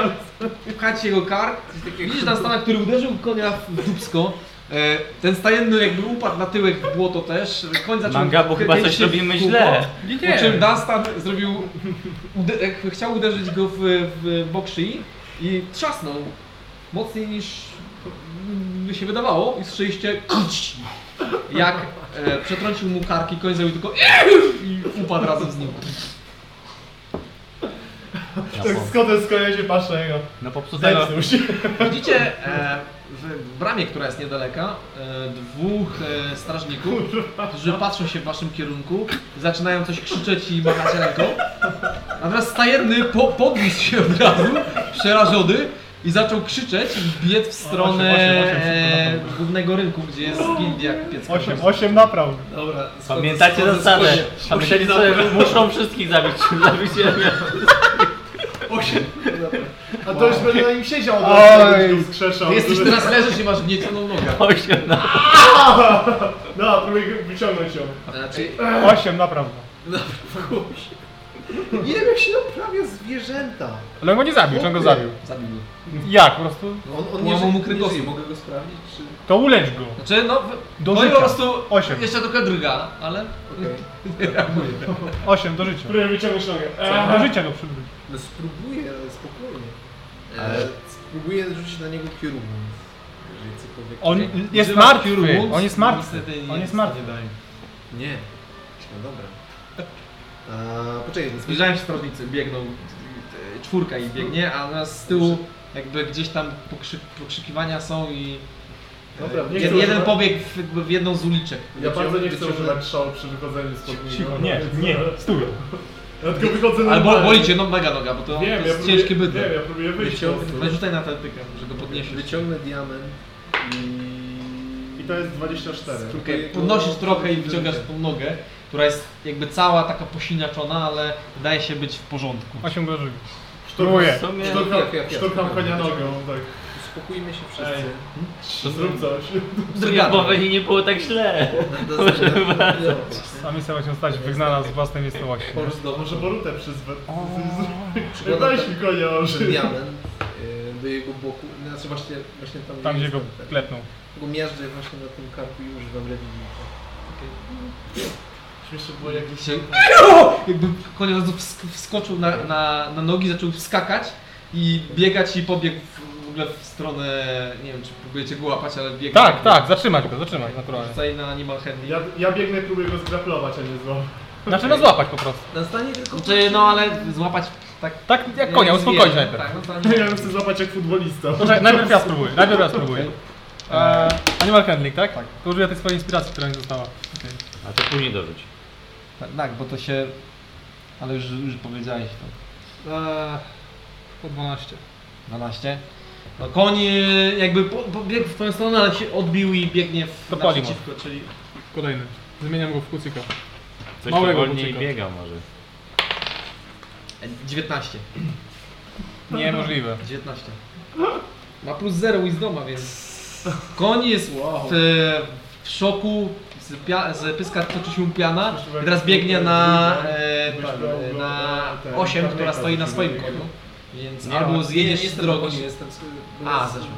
pchać jego kark. Widzisz na Stana, który uderzył konia w dubsko. E, Ten stajenny jakby upadł na tyłek w błoto też. Koń zaczął Manga, bo chyba kręcić coś się w robimy kółko. źle. Po czym Dunstan zrobił, ude, jak chciał uderzyć go w, w bok szyi i trzasnął mocniej niż by się wydawało i słyszeliście jak e, przetrącił mu karki, koń zrobił tylko i upadł razem z nim. Tak po, patrzę na jego. na popsutego. Widzicie e, w bramie, która jest niedaleka, e, dwóch e, strażników, którzy patrzą się w waszym kierunku, zaczynają coś krzyczeć i machać ręką. Natomiast stajenny po, podniósł się od razu, przerażony i zaczął krzyczeć i biec w stronę osiem, osiem, e, szybko, głównego rynku, gdzie jest gildia kupiecka. 8, 8 napraw. Dobra, Pamiętacie zasadę? Pamiętacie muszą wszystkich zabić. Zabicie mnie. A to już będę na nim siedział od Oj. Ty jesteś żeby- teraz leżysz i masz wniesioną nogę. Osiem. No, próbuję go wyciągnąć ją. Znaczy, 8 naprawdę. nie wiem jak się naprawia zwierzęta. Ale on go nie zabił, czy on go zabił? Zabił go. Jak? Po prostu No on, on nie, mu żyje, nie kręgosłup. żyje, mogę go sprawdzić, czy... to ulecz go. Znaczy, no, Do no i życia. po prostu Osiem. jeszcze trochę drga, ale *laughs* reaguje. 8 do życia. Próbuję wyciągnąć nogę. Do życia go przywróć. No spróbuję, ale spokojnie. Ale spróbuję rzucić na niego. Jeżeli cokolwiek... On jest martwy. On jest martwy. On jest martwy. Nie. No dobra. A, poczekaj, to Zbliżają się strażnicy, biegną, e, czwórka ich biegnie, a nas z tyłu jakby gdzieś tam pokrzyk, pokrzykiwania są i e, Dobra, nie jeden używać- pobieg w, w jedną z uliczek. Ja bardzo nie chcę używać strzału przy wychodzeniu z podwórka. Nie, nie, stój. Ja tylko wychodzę na Albo boli cię no mega noga, bo to, Wiem, to ja jest próbuję, ciężkie bydło. Wiem, ja próbuję wyjść Wyciągnę-. Rzucaj na atletykę, że go podniesiesz. Wyciągnę diament i... I to jest 24. Okej, podnosisz trochę i wyciągasz tą nogę, która jest jakby cała taka posiniaczona, ale wydaje się być w porządku. 8 go żywi. Szturmuję. Ja, ja, ja. szturkam konia nogą, tak. Uspokójmy się wszyscy. Ej. Zrób coś. Boweni nie było tak źle. Do- do- do- A misja właśnie zostać wygnana z własnej miejscowości. Może Borutę przyzwę. Weź mi konia oży. diament y, do jego boku, znaczy właśnie, właśnie tam, Tam gdzie go klepnął. Go miażdżę właśnie na tym karku i używam rewidnika. Śmieszne było jak się... Jakby koń od razu wsk- wskoczył na, na, na nogi, zaczął wskakać i biegać i pobiegł ogóle w stronę, nie wiem czy próbujecie go łapać, ale biegł. Tak, tak, zatrzymać go, zatrzymać naturalnie. Rzucaj na animal handling. Ja, ja biegnę, próbuję go zgraplować, a nie złapać. Znaczy no złapać po prostu. Na stanie tylko... Znaczy, no ale złapać tak... Tak jak konia, uspokoić najpierw. Tak, no to Ja go chcę złapać jak futbolista. Poczekaj, najpierw ja spróbuję, najpierw ja spróbuję. Eee, animal handling, tak? Tak. To użyję tej swojej inspiracji, która mi została. A to później dorzuć. Tak, tak, bo to się... Ale już, już powiedziałeś to. Eee, po 12. 12. No koń e, jakby po- pobiegł w twoją stronę, ale się odbił i biegnie w To pali naprzeciwko, czyli Kolejny. Zmieniam go w kucyka. Coś Małego wolniej kucyka. biega może. e, 19. Niemożliwe. 19. Ma plus 0 Wisdoma, więc koń jest w, w szoku, z, pia, z pyska toczy się piana i teraz biegnie na, e, na ten 8, która stoi na swoim koniu. Więc Nie, albo no, zjedziesz nie, z jestem drogi. nie jestem. A, zeszłeś.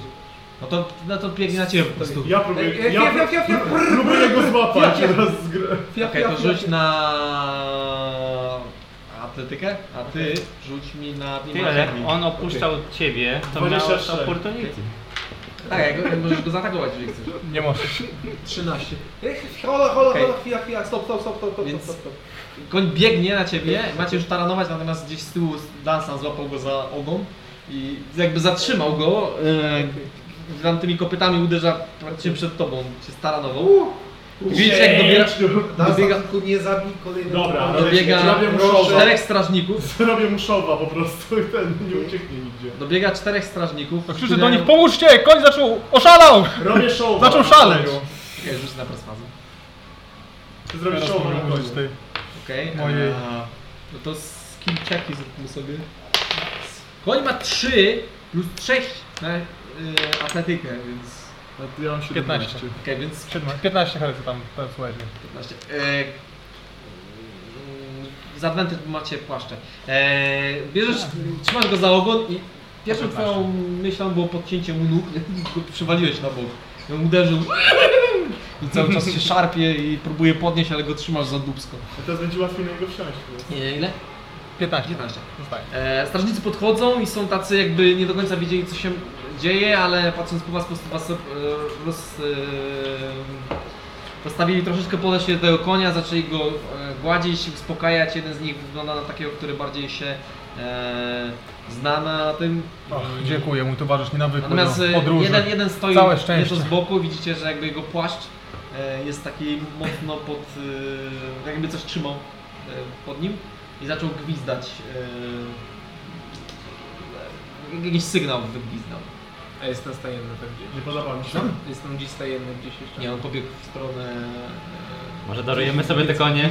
No to, no to biegnie na ciebie po prostu. Ja próbuję, Ej, ej, ja, próbuję go złapać raz z gry. Okej, to rzuć na atletykę, a ty rzuć mi na Ty, mimo ale chemii. on opuszczał ciebie, to miał 26. opportunity. Tak, jak, możesz go zaatakować, jeżeli chcesz. Nie możesz. 13. Ej, Hola, hola, Okej. hola, chwila, chwila, stop, stop, stop, stop, stop, Więc- stop, stop. Koń biegnie na ciebie, macie już taranować, natomiast gdzieś z tyłu Dansan złapał go za ogon i jakby zatrzymał go. E, tam tymi kopytami uderza praktycznie przed tobą, cię staranował. I widzicie jak dobiera, dobiega, tylko nie zabij kolejnego. Dobra, dobiega Zrobię czterech strażników. Zrobię mu szowa po prostu i ten nie ucieknie nigdzie. Dobiega czterech strażników. Krzyczy które- do nich, pomóżcie! Koń zaczął, oszalał! Robię showa. *laughs* Zaczął szaleć! Okej, rzuć na perswazję. Zrobię showa mogę na użyć tej. Okej. Mojej. a, No to skill checki zróbmy sobie. Koń ma 3 plus 6 na y, atletykę, więc... A Ja mam 17. Okej, więc 15 heresy tam, tam słuchajcie. 15. E, mm, z macie płaszcze. E, bierzesz, trzymasz go za ogon i pierwszą twoją myślą było podcięcie mu nóg, *laughs* go przywaliłeś na bok. I on uderzył *laughs* i cały czas się szarpie i próbuje podnieść, ale go trzymasz za dubsko. A teraz będzie łatwiej na niego wsiąść. Nie, ile? 15. 15. Zostaje. E, strażnicy podchodzą i są tacy jakby nie do końca wiedzieli co się dzieje, ale patrząc po was po prostu was e, roz, e, postawili troszeczkę podejść do tego konia, zaczęli go e, gładzić, uspokajać. Jeden z nich wygląda na takiego, który bardziej się e, zna na tym. Och, dziękuję, mój towarzysz nie nawykły Natomiast do e, podróży. jeden, jeden stoi Całe nieco z boku, widzicie, że jakby jego płaszcz e, jest taki mocno pod, e, jakby coś trzymał e, pod nim i zaczął gwizdać. E, jakiś sygnał wygwizdał. A jestem stajenny tak gdzieś. Nie podoba mi się. Jestem gdzieś stajenny gdzieś jeszcze. Nie, on pobiegł w stronę... E, Może darujemy sobie te konie?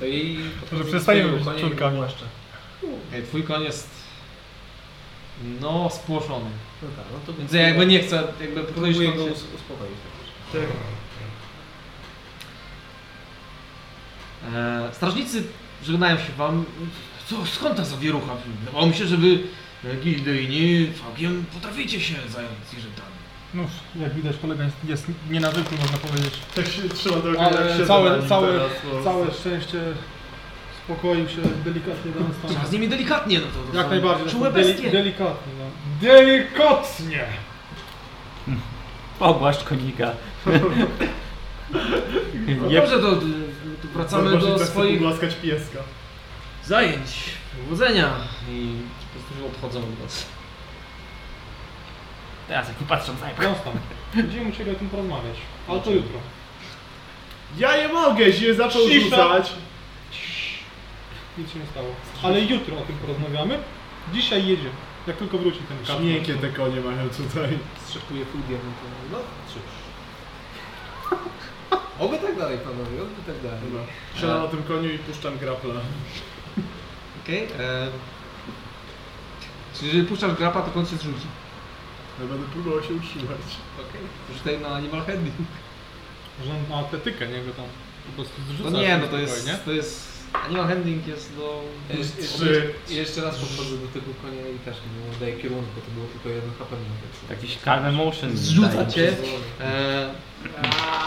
To jej... *laughs* Może przestaniemy być córkami. twój koń jest... No, spłoszony. No tak, no to... Więc ja jakby nie chcę, jakby Próbuję go uspokoić. tak. E, strażnicy żegnają się wam. Co, skąd ta zawierucha? Wydawało mi się, że wy e, gildyjni całkiem potraficie się zająć ziżytami. No, jak widać kolega jest, jest nienawykły, można powiedzieć. Tak się trzyma jak Ale całe, całe, teraz, bo- całe szczęście spokoił się delikatnie do nas Trzeba z nimi delikatnie, no to, to Jak są najbardziej. Czułe deli- bestie. delikatnie, no. Delikatnie! Pogłaszcz konika. No Nie, dobrze, to, to wracamy do chce swoich pieska. zajęć, powodzenia i odchodzą od was. teraz jak nie patrzą, zajmę. Wiąz tam. Będziemy musieli o tym porozmawiać. Ale to jutro. Ja nie mogę, się zaczął Cisza. rzucać. Nic się nie stało. Ale jutro o tym porozmawiamy. Dzisiaj jedzie. Jak tylko wróci ten kapłan. Miękkie te konie mają tutaj. Strzepuję full diamentowy. No, cóż. Oby tak dalej, panowie, oby tak dalej. Dobra. Siadam na tym koniu i puszczam grapla. Okej. e, Czyli jeżeli puszczasz grapa, to koń się zrzuci. Ja będę próbował się utrzymać. Okej. Rzucaj na animal handling. Można na atletykę, nie? Go tam po prostu zrzuca. No nie, no to jest, to jest... Animal handling jest do... Jeszcze, Trzy. jeszcze, jeszcze raz podchodzę do tego konia i też nie daję kierunku, bo to było tylko jeden HP Jakiś calm emotion. Zrzuca cię e,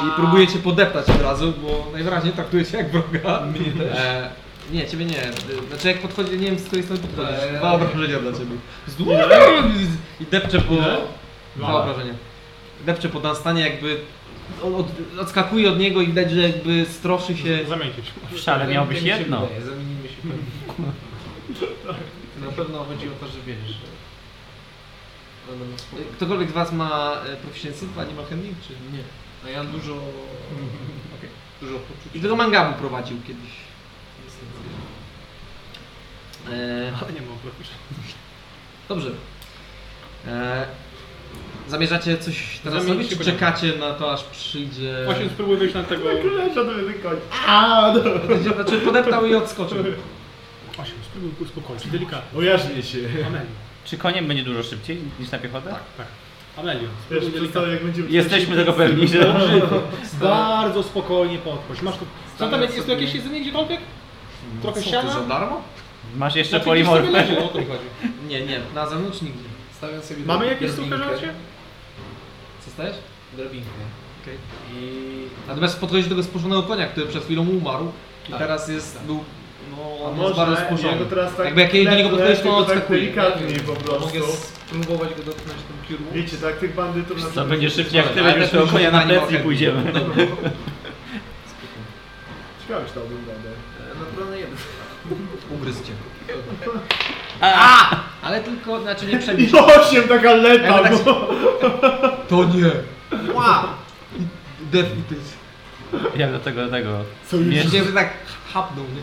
i próbuje cię podeptać od razu, bo najwyraźniej traktuje cię jak wroga. Mnie też. E, nie, ciebie nie. Znaczy jak podchodzi, nie wiem z której strony podchodzisz. Eee. Dwa obrażenia dla ciebie. Z I depcze po... Ile? Dwa obrażenia. Depcze po Dunstanie jakby... On od, odskakuje od niego i widać, że jakby stroszy się... Zamienić. W szale miałbyś jedno. Wydaje, zamienimy się pewnie. *laughs* Na pewno chodzi o to, że wiesz, że... Spokojne. Ktokolwiek z was ma e, proficiency w animal handling, czy... Nie. A ja dużo... *laughs* Dużo poczuć. I tego mangabu prowadził kiedyś. E, Ale *laughs* nie mam proszę. Dobrze. E, zamierzacie coś teraz Zamienić robić, się czy czekacie na to, aż przyjdzie... Właśnie spróbuj wyjść na tego... Szedłem ten koń. A, no. Znaczy podeptał i odskoczył. Właśnie, spróbuj go uspokoić. Delikatnie. Ujarzmie się. Amelio. Czy koniem będzie dużo szybciej niż na piechotę? Tak. Tak. Amelio. Wiesz, Spróbuj delikatnie. jak będzie Jesteśmy tego pewni, że... *laughs* Bardzo spokojnie podchodź. Masz tu... Co tam jest? Tu jakieś jedzenie gdziekolwiek? Trochę Co, siana? to za darmo? Masz jeszcze Znaczy, polimorfę. leży, o to mi chodzi. Nie, nie, na zewnątrz nigdzie. Stawiam sobie Mamy jakieś żarcie? Co stajesz? Drobinkę. Okej. I Natomiast podchodzisz do tego spuszonego konia, który przed chwilą umarł i Tak, teraz jest, tak. był, no, on jest może bardzo spuszczony. teraz tak Jakby jak do niego podchodzisz, to on tak odskakuje. delikatniej po a mogę prostu. spróbować go dotknąć tym piórą? Wiecie, tak tych bandytów na Co przykład- będzie szybciej jak ty tego konia na plecy i na pójdziemy. Ciekawe, czy dałbym radę. E, Naturalny jeden. Ugryzł cię. A! Ale tylko, znaczy nie przebić. I osiem taka lepa, Ja tak- bo... To nie! Wow! Death Eaters. Jak do tego, do tego. Co już? Że tak hapnął, nie?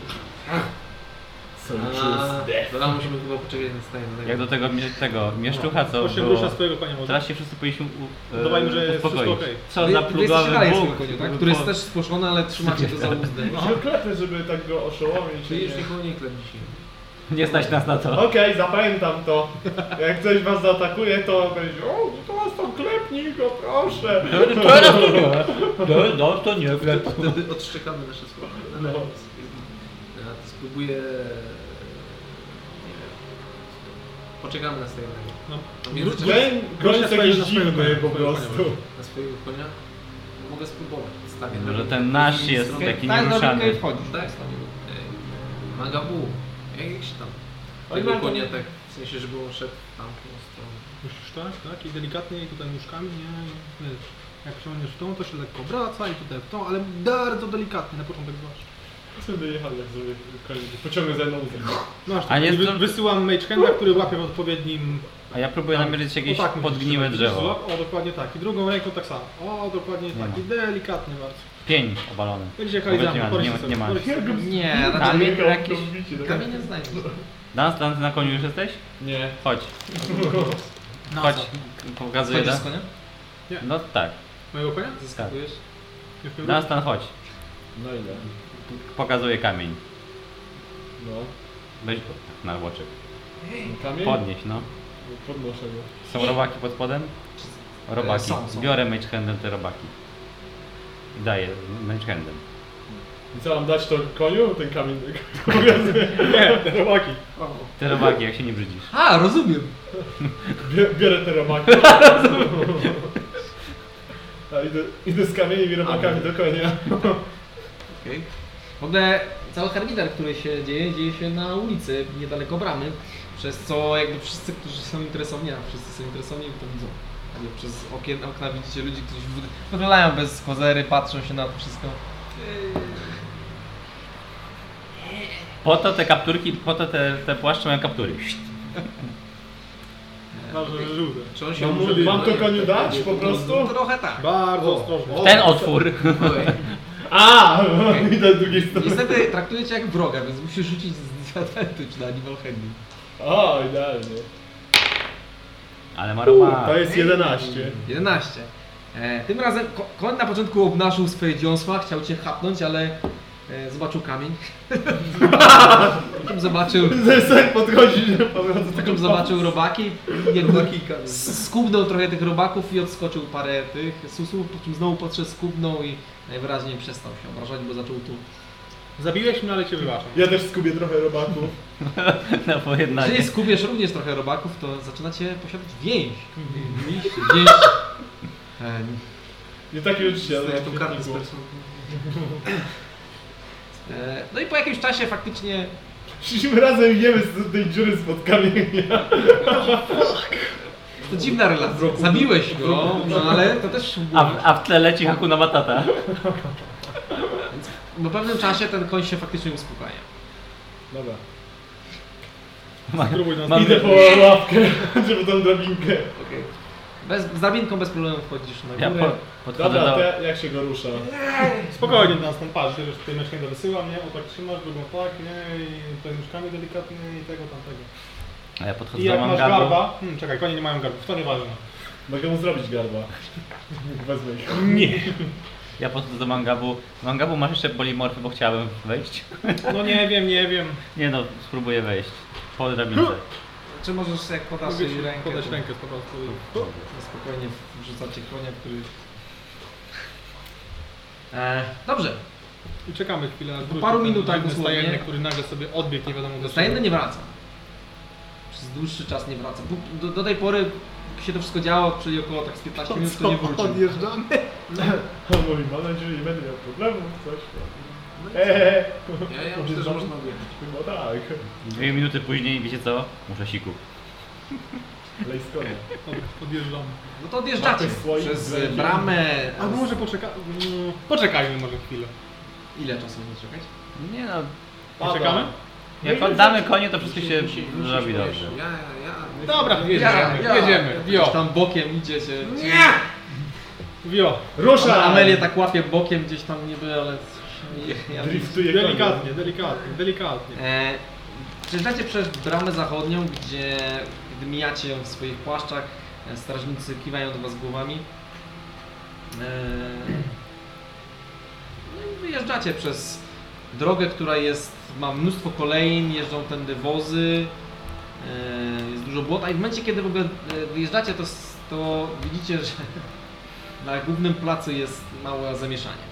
A? Dobra, musimy chyba poczekać na stajnego. Jak do tego, tego mieszczucha, co Osiem było... swojego może. Teraz się wszyscy powinniśmy u, e, Udawajmy, że jest uspokoić. wszystko okej. Co za wy plugawy jesteście dalej w Bóg. koniu, tak? Który jest też spłoszony, ale trzymacie go za uzdę. Się klepy, żeby tak go oszołomić. Czyli już nie? nikogo nie klep dzisiaj. Nie stać nas na to. Okej, zapamiętam to. Jak ktoś was zaatakuje, to będzie o, to was tam klepnij go, proszę. Teraz to nie. No, no to nie. Wtedy odszczekamy nasze słowa. No. Spróbuję... Nie wiem. Poczekamy na stajnego. No. W międzyczasie Ten gość swojego jakiś na swojego dziwny konia, po prostu. na swojego konia. Mogę spróbować. Stawię. Może drogę. ten nasz Drugiej jest strony. taki Tak, nieruszany. i wchodzisz. Tak. Ej, Magabu. Jak się tam? Oj, Tego konia nie- tak, w sensie, żeby on szedł w tamtą stronę. Musisz tak, tak i delikatnie i tutaj nóżkami, nie, wiesz, jak ciągniesz w tą, to się lekko obraca i tutaj w tą, ale bardzo delikatnie, na początek zwłaszcza. Będę jechał jak sobie koniec. Pociągnę za jedną łzę. Masz, A nie zdąży- wysyłam Mage Handa, który łapie w odpowiednim... A ja próbuję namierzyć jakieś o, tak, musisz podgniłe trzymać. drzewo. Złap- O, dokładnie tak. I drugą ręką tak samo. O, dokładnie Nie tak. ma. I delikatnie bardzo. Pień obalony. Będziecie jechali za nie mną, ma, nie ma- sobie, nie ma. sobie. Nie, znaczy Kamień nie, jakieś... tak? Kamienie znajdziesz. Dan, Dan, ty na koniu już jesteś? Nie. Chodź. No Chodź. Pokazuję. Wchodzisz Dan. z konia? No tak. Mojego konia? Zaskakujesz? Już mnie Dan, stan chodź. No ile? Pokazuję kamień. No. Weź go tak na łoczek. Kamień? Podnieś, no. Podnoszę go. Są robaki pod spodem? Robaki. są, są. Biorę mage handem te robaki. I daję mage handem. I co mam dać to koniu? Ten kamień. *laughs* Nie, te robaki. Te robaki, jak się nie brzydzisz. A, rozumiem. Bie- Biorę te robaki. *laughs* A idę, idę z kamieniem i robakami do konia. Okej. *laughs* W ogóle cały harmider, który się dzieje, dzieje się na ulicy, niedaleko bramy, przez co jakby wszyscy, którzy są interesowani, a wszyscy są interesowani, to widzą. Jakby przez okien, okna widzicie ludzi, którzy w- wyglądają bez kozery, patrzą się na to wszystko. Po to te kapturki, po to te, te płaszcze mają kaptury. Że żółte. Czy on się Mam, może mam to koniu dać po prostu? Trochę tak. Bardzo ostrożnie. Ten otwór. A! *laughs* Idę z drugiej strony. Niestety traktuje cię jak wroga, więc musisz rzucić z disadvantage na animal handling. O, idealnie. Ale ma robaki. To jest 11. 11. E, tym razem ko- koń na początku obnażył swoje dziąsła, chciał cię chapnąć, ale e, zobaczył kamień. Potem zobaczył, *laughs* Zesek podchodzi, nie powiem potem zobaczył robaki, jakby s- skubnął trochę tych robaków i odskoczył parę tych susów, po czym znowu podszedł, skubnął i najwyraźniej przestał się obrażać, bo zaczął tu. Zabiłeś mnie, ale cię wybaczam. Ja też skubię trochę robaków. *laughs* Na pojednanie. Jeżeli skubiesz również trochę robaków, to zaczynacie posiadać więź. Mieliście więź. E, Nie takie tą kartę z personą. e, no i po jakimś czasie faktycznie Szliśmy razem i jemy z tej dziury spod kamienia. *laughs* To dziwna relacja. Zabiłeś go, no ale to też A, w- a w tle leci Hakuna Matata. Po *laughs* pewnym czasie ten koń się faktycznie uspokaja. Dobra. Spróbuj nas Mam- Idę po łapkę, *laughs* żeby tą drabinkę. Bez, z drabinką bez problemu wchodzisz na Ja górę. po, podchodzę Dobra, do... to ja- jak się go rusza? Spokojnie nas tam patrz, że tutaj meczkę wysyłam, nie? O tak trzymasz, drugą tak, nie? I tutaj nóżkami delikatnie i tego, tamtego. A ja I podchodzę do jak masz mangabu. garba... Hmm, czekaj, konie nie mają garbów, to nieważne. Mogę mu zrobić garba. *laughs* Wezmę ich. Nie. Ja podchodzę do mangabu. Mangabu masz jeszcze polimorfy, bo chciałem wejść. No nie wiem, nie wiem. Nie no, spróbuję wejść. Po drabince. *gasps* Czy możesz jak podasz jej rękę, podać rękę po prostu. to spokojnie wrzucacie konia, który... E, dobrze. I czekamy chwilę, wróci paru minutach dosłownie. stajenny, który nagle sobie odbiegł, nie wiadomo do Stajenny nie wraca. Przez dłuższy czas nie wraca. Do, do tej pory się to wszystko działo, czyli około tak z 15 minut, to nie wrócił. Odjeżdżamy? On mówi, mam nadzieję, że nie będę miał problemów, coś. Eee, Ja, ja myślę, że można odjechać. Chyba tak. Dwie minuty później, wiecie co? Muszę siku. Lej. Dobra, podjeżdżamy. No to odjeżdżacie przez bramę. Albo może poczeka... poczekajmy może chwilę. Ile czasu będzie czekać? Nie no, Poczekamy? Jak oddamy konie, to wszystko się zrobi wiesz, dobrze. Ja, ja, ja. Dobra, jedziemy, jedziemy. Wio, tam bokiem idziecie. wio. Rusza! Amelię tak łapie bokiem gdzieś tam niby, ale... Driftuje. Delikatnie, delikatnie, delikatnie. E, Przejeżdżacie przez bramę zachodnią, gdzie gdy mijacie ją w swoich płaszczach, e, strażnicy kiwają do was głowami. E, no i wyjeżdżacie przez drogę, która jest, ma mnóstwo kolejn, jeżdżą tędy wozy, e, jest dużo błota i w momencie, kiedy w ogóle e, wyjeżdżacie, to, to widzicie, że *laughs* na głównym placu jest małe zamieszanie.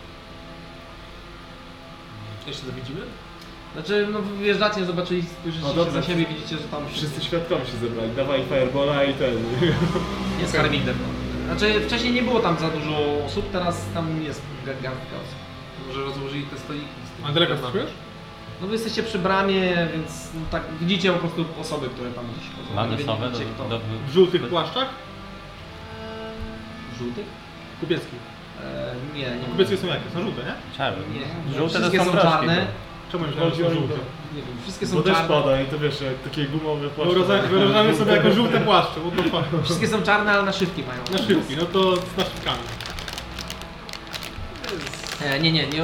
Jeszcze to widzimy? Znaczy, no wy wyjeżdżacie, zobaczyli, spojrzycie No się dobrze. za siebie, widzicie, że tam Wszyscy świadkowie się zebrali. Dawaj Firebola i ten. *laughs* jest Harminder. Znaczy, wcześniej nie było tam za dużo osób, teraz tam jest ga- garstka osób. Może rozłożyli te stoliki z tym. Wstępujesz? No wy jesteście przy bramie, więc no, tak widzicie po prostu osoby, które tam gdzieś chodzą. Mamy Nie sowę do, kto. do, W żółtych płaszczach? Żółtych? Kupieckich. E, nie, nie. Kupieckie są jakie? Są żółte, nie? czarny. Nie. Żółte to Wszystkie są są czarne. Czemu myślałem, że Chodzi są o żółte? Nie wiem, wszystkie Bo są też czarne. pada i to wiesz, jak takie gumowe płaszcze. Wyobrażamy wyobrażamy sobie jako żółte *laughs* płaszcze, what the fuck. Wszystkie są czarne, ale naszywki mają. Na szybki, no to z naszywkami. E, nie, nie, nie.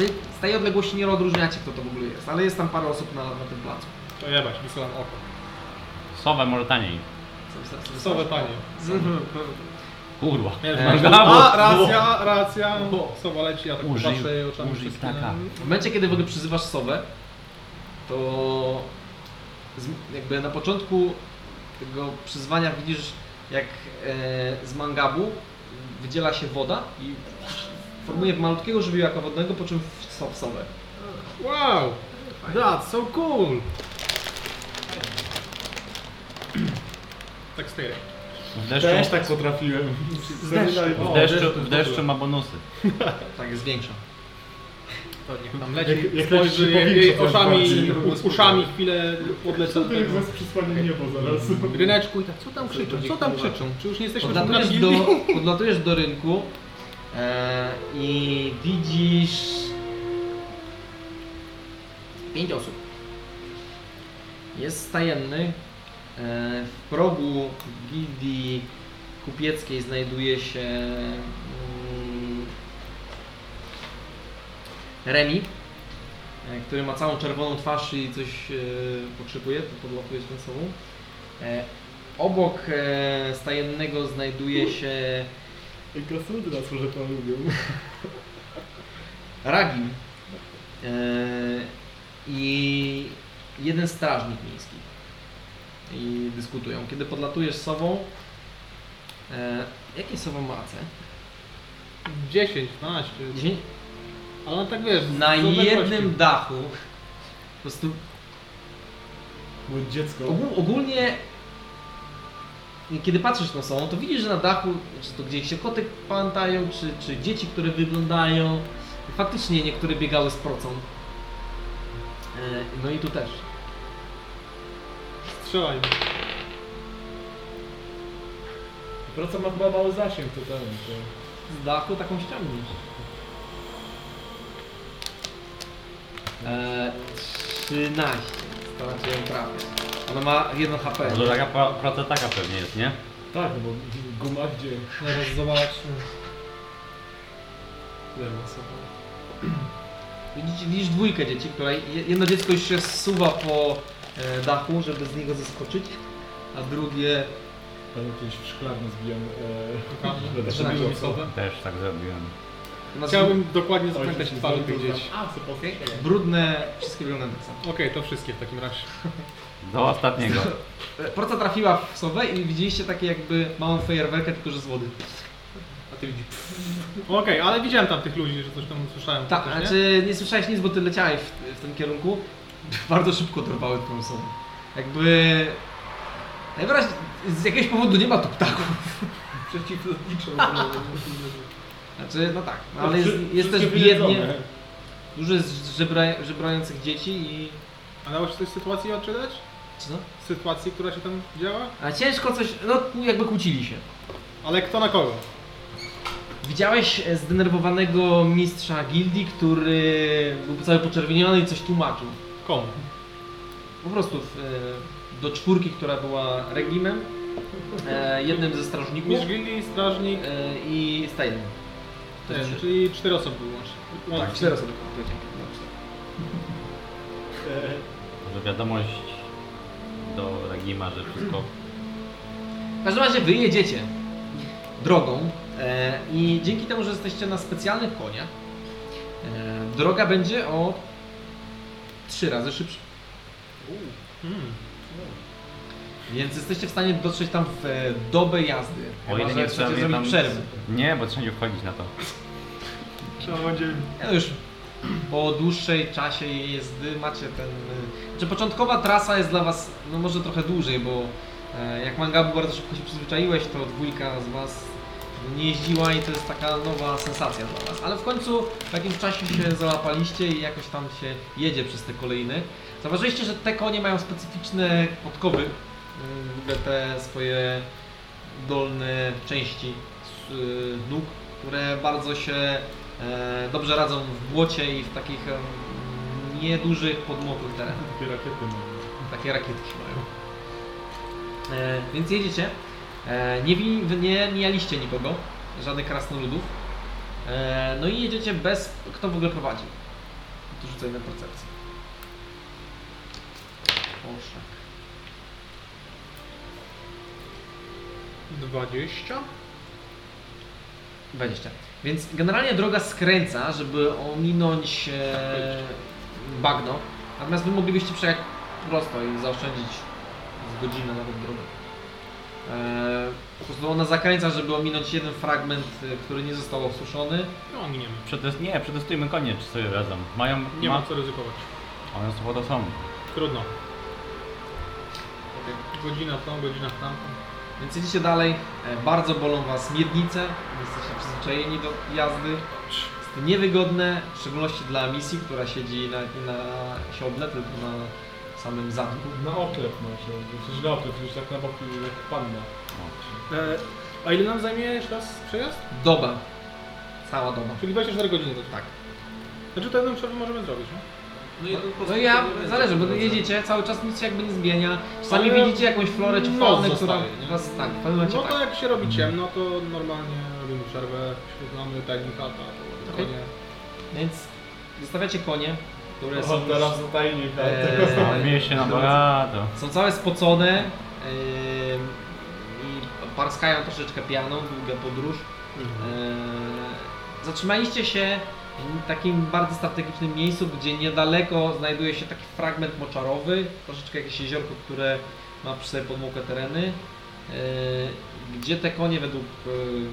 Z tej- Z tej odległości nie odróżniacie, kto to w ogóle jest, ale jest tam parę osób na, na tym placu. To jebać, wysyłam oko. Sowę może taniej. Sowę panie. Kurwa. Ja już E, mam- brawo. A, racja, racja. Sowa leci, ja tak Użyj- patrzę oczami użyj wszystkimi. ptaka. W momencie, kiedy w ogóle przyzywasz sowę, to z, jakby na początku tego przyzwania widzisz, jak e, z mangabu wydziela się woda i formuje malutkiego żywiołaka wodnego, po czym w so- w sowę. Wow! That's so cool! Tak stery. W deszczu, Też tak potrafiłem. w deszczu, deszcz to w deszczu ma bonusy. *laughs* Tak, jest większa. To niech tam leci, Jak- jak leci spojrzy się jej, jej oczami, bardziej. u- uszami chwilę podlecą Co do to jest tego za przysłanie niebo zaraz? ryneczku i tak, co tam krzyczą, co tam krzyczą? Czy już nie jesteśmy na Podlatujesz gildii? do, podlatujesz do rynku i widzisz pięć osób. Jest stajenny. E, w progu gildii kupieckiej znajduje się mm, Remi, e, który ma całą czerwoną twarz i coś e, pokrzykuje, to podlatujesz ten sobą. E, obok e, stajennego znajduje się Krasnoludy nas może pan lubią. *laughs* Ragim e, i jeden strażnik miejski. I dyskutują. Kiedy podlatujesz sobą, e, jakie sowa ma AC? 10, 12. Dziesięć- Ale on tak wiesz, Na jednym dachu po prostu Bo dziecko. Ogól, ogólnie, kiedy patrzysz na sobą, to widzisz, że na dachu, czy to gdzieś się koty pamiętają, czy, czy dzieci, które wyglądają. Faktycznie niektóre biegały z procą. E, No i tu też. Strzelaj. Praca ma chyba mały zasięg. To... Z dachu taką ściągniesz. E, 13. Staracie ją trafić. Ona ma 1 HP. To taka pra- praca taka pewnie jest, nie? Tak, no bo guma gdzie? Zaraz zobaczmy. Widzisz, widzisz dwójkę dzieci, które jedno dziecko już się zsuwa po e, dachu, żeby z niego zeskoczyć, a drugie Tam kiedyś w szklarni zbijam. E... Tak, co? sowę. Też tak zrobiłem. ma Chciałbym dokładnie zapamiętać mi twarz zrobił tych dzieci. A, co Okej. okay. brudne, wszystkie wyglądają tak samo. Okej, to wszystkie w takim razie. Do ostatniego. *laughs* Porca trafiła w sowę i widzieliście takie jakby małą fajerwerkę, tylko że z wody. ty widzisz. Okej, ale widziałem tam tych ludzi, że coś tam słyszałem. Tak, też, nie? znaczy nie słyszałeś nic, bo ty leciałeś w, w tym kierunku. *laughs* Bardzo szybko dorwały twoją osobę. Jakby... Najwyraźniej z jakiegoś powodu nie ma tu ptaków. *laughs* Przeciwlotniczą. Znaczy, no tak, no, ale jest, jest też Wszystkie biednie. Dużo jest żebra, żebrających dzieci i... A dało się coś z sytuacji odczytać? Co? Sytuacji, która się tam działa? A ciężko coś... No jakby kłócili się. Ale kto na kogo? Widziałeś e, zdenerwowanego mistrza gildii, który był cały poczerwieniony i coś tłumaczył. Komu? Po prostu w, e, do czwórki, która była regimem, e, jednym ze strażników Mistrz gildii, strażnik, e, i. To ten, jest trzy. czyli cztery osoby było łącznie. Tak, cztery osoby. Może wiadomość do Regima, że wszystko W każdym razie wy jedziecie drogą e, i dzięki temu, że jesteście na specjalnych koniach, e, droga będzie o trzy razy szybsza. Hmm. Więc jesteście w stanie dotrzeć tam w e, dobę jazdy. O ile nie trzeba zrobić tam... przerwę. Nie, bo trzeba nie wchodzić na to. Trzeba będzie... Ja już po dłuższej czasie jezdy macie ten... y, Znaczy początkowa trasa jest dla was no może trochę dłużej, bo e, jak Mangabu bardzo szybko się przyzwyczaiłeś, to dwójka z was nie jeździła i to jest taka nowa sensacja dla was. Ale w końcu w jakimś czasie się załapaliście i jakoś tam się jedzie przez te kolejny. Zauważyliście, że te konie mają specyficzne podkowy, y, w ogóle te swoje dolne części y, nóg, które bardzo się dobrze radzą w błocie i w takich niedużych, podmokłych terenach. Takie rakiety mamy. Takie rakietki mają. E, więc jedziecie. E, nie, nie mijaliście nikogo, żadnych krasnoludów. E, no i jedziecie bez... Kto w ogóle prowadzi? Tu rzucaj na percepcję. Oszak. 20? 20. Więc generalnie droga skręca, żeby ominąć e, bagno. Natomiast wy moglibyście przejechać prosto i zaoszczędzić z godziny nawet drogę. E, po prostu ona zakręca, żeby ominąć jeden fragment, e, który nie został osuszony. No, nie wiem. Przetest... Nie, przetestujmy konie, czy sobie radzą. Mają... Nie ma... ma co ryzykować. One są to są. Trudno. Godzina w tą, godzina w tamtą. Więc jedziecie dalej. E, bardzo bolą was miednice. Jesteście przyzwyczajeni do jazdy. Jest to niewygodne, w szczególności dla misji, która siedzi na, nie na siodle, tylko na samym zadku. Na oklep ma się, przecież na oklep, już tak na boku jak panna. E, a ile nam zajmie jeszcze raz przejazd? Doba. Cała doba. Czyli 24 godziny to Tak. Znaczy to jedną przerwę możemy zrobić, nie? No i No ja, zależy, bo jedziecie, cały czas nic się jakby nie zmienia. Czasami Ale widzicie jakąś florę czy faunę, która zostaje, nie? was, tak, w pewnym No tak. to jak się robi ciemno, to normalnie robimy przerwę, śródlamy technika, to Okej. konie. Więc zostawiacie konie, które O, są, teraz tajnik, ale Eee, się na bogato. są całe spocone ym, i parskają troszeczkę pianą, długa podróż. Eee, Zatrzymaliście się w takim bardzo strategicznym miejscu, gdzie niedaleko znajduje się taki fragment moczarowy, troszeczkę jakieś jeziorko, które ma przy sobie podmokłe tereny, eee, gdzie te konie według eee,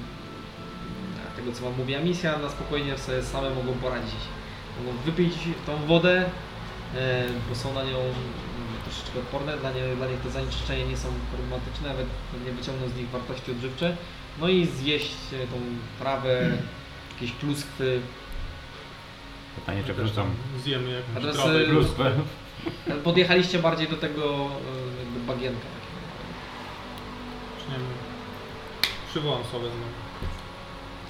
tego co Wam mówiła misja, na spokojnie sobie same mogą poradzić. Mogą wypić tą wodę, e, bo są na nią mm, troszeczkę odporne, dla, nie, dla nich te zanieczyszczenia nie są problematyczne, nawet pewnie wyciągną z nich wartości odżywcze. No i zjeść e, tą trawę, jakieś pluskwy. Pytanie, czy tam zjemy jakąś trawę. e, Pluskwy. *laughs* Podjechaliście bardziej do tego jakby bagienka. takiego. Czy nie wiem, przywołam sobie znowu.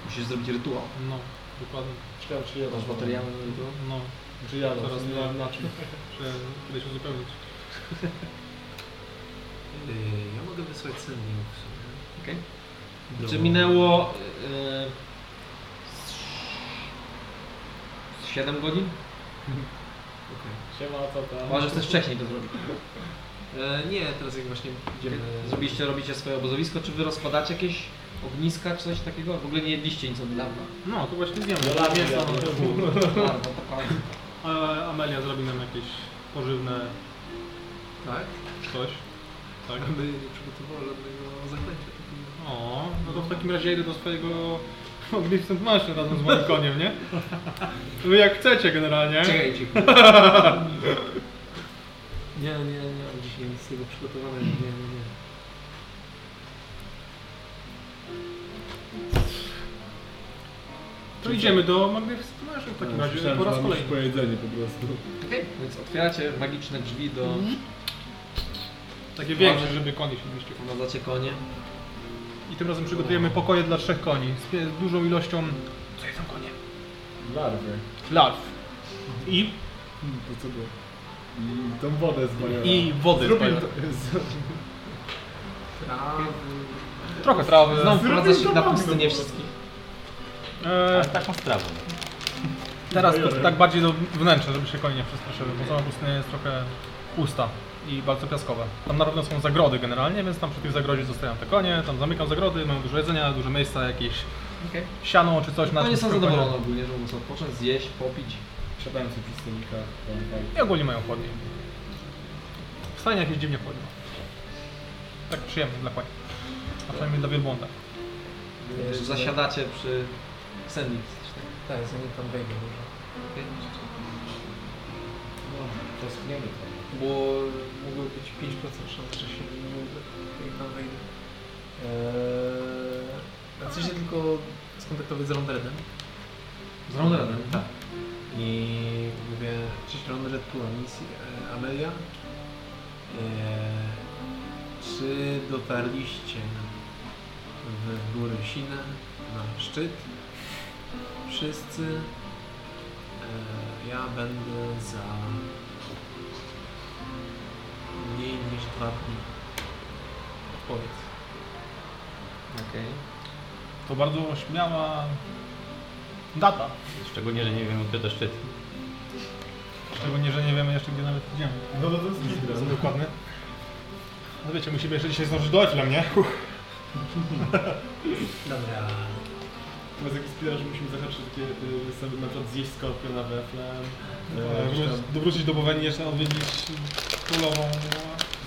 Musisz zrobić rytuał. No, dokładnie. Ciekawe czy ja Masz materiały na rytuał? No, Czy ja Coraz teraz nie wiem na czym. *laughs* muszę kiedyś uzupełnić. Yy, *laughs* ja mogę wysłać sending w sumie. Okej. Do- Czy minęło z 7 godzin? *laughs* Okej. Siema, co tam? Możesz też wcześniej to zrobić. E, nie, teraz jak właśnie idziemy... Zrobiliście, robicie swoje obozowisko, czy wy rozkładacie jakieś ogniska, czy coś takiego? W ogóle nie jedliście nic od dawna. No, to właśnie zjemy. Do ja no, No, no, to prawda. A Amelia zrobi nam jakieś pożywne Tak? coś. Tak. Aby nie przygotowała żadnego zaklęcia takiego. O, no to w takim razie idę do swojego Mogliście maszyn razem z moim koniem, nie? Wy jak chcecie generalnie. Czekajcie. *laughs* Nie, nie, nie mam dzisiaj nic z tego przygotowanego. Nie, nie, nie. To idziemy do Magnificent Mansion w takim razie Myślałem, po raz kolejny. po jedzenie po prostu. Okej, więc otwieracie magiczne drzwi do... Takie większe, żeby konie się mieściły. Wprowadzacie konie. I tym razem przygotujemy pokoje dla trzech koni z pie- z dużą ilością... Co jedzą konie? Larwy. Larw. I, Hmm, To co było? I tą wodę z Majora. i wody. z Zrobimy Majora. to. *laughs* z-. Trochę trawy. Znowu wprowadzasz ich na Zrobię to pustynię wszystkich. E, Ale taką sprawą. teraz to tak bardziej do wnętrza, żeby się konie nie przestraszyły, bo sama pustynia jest trochę pusta i bardzo piaskowa. Tam na pewno są zagrody generalnie, więc tam przy tych zagrodzie zostają te konie, tam zamykam zagrody, mają dużo jedzenia, dużo miejsca, jakieś Okej. siano czy coś na Konie czym są konie- zadowolone ogólnie, że mogą sobie odpocząć, zjeść, popić. Siadałem sobie przy stolikach. I ogólnie mają chłodnie. W stajniach jest dziwnie chłodno. Tak przyjemnie dla koni. A przynajmniej dla wielbłąda. Zasiadacie przy Tak? Zanim tam wejdę może. No, Czasujemy to. Bo mogło być 5% szans, że się nie mogę, jak tam wejdę. Eee, a chcę się tylko skontaktować z Ronderedem. Z Ronderedem? Tak. I mówię, cześć Rondered, tu misji e, Amelia. E, czy dotarliście w góry Sinę na szczyt? Wszyscy. E, ja będę za mniej niż dwa dni. Odpowiedz. Okej. To bardzo śmiała data. Szczególnie, że nie wiem, gdzie to szczyt. Szczególnie, że nie wiemy jeszcze gdzie nawet idziemy. No to to jest dokładny. No wiecie, musimy jeszcze dzisiaj zdążyć do Eiffla, nie? *laughs* Dobra. Teraz jakiś spinasz, że musimy zahaczyć takie y, sobie na przykład zjeść skorpiona weflem. E, gdzieś żeby Dowrócić do Bowenii, jeszcze odwiedzić królową.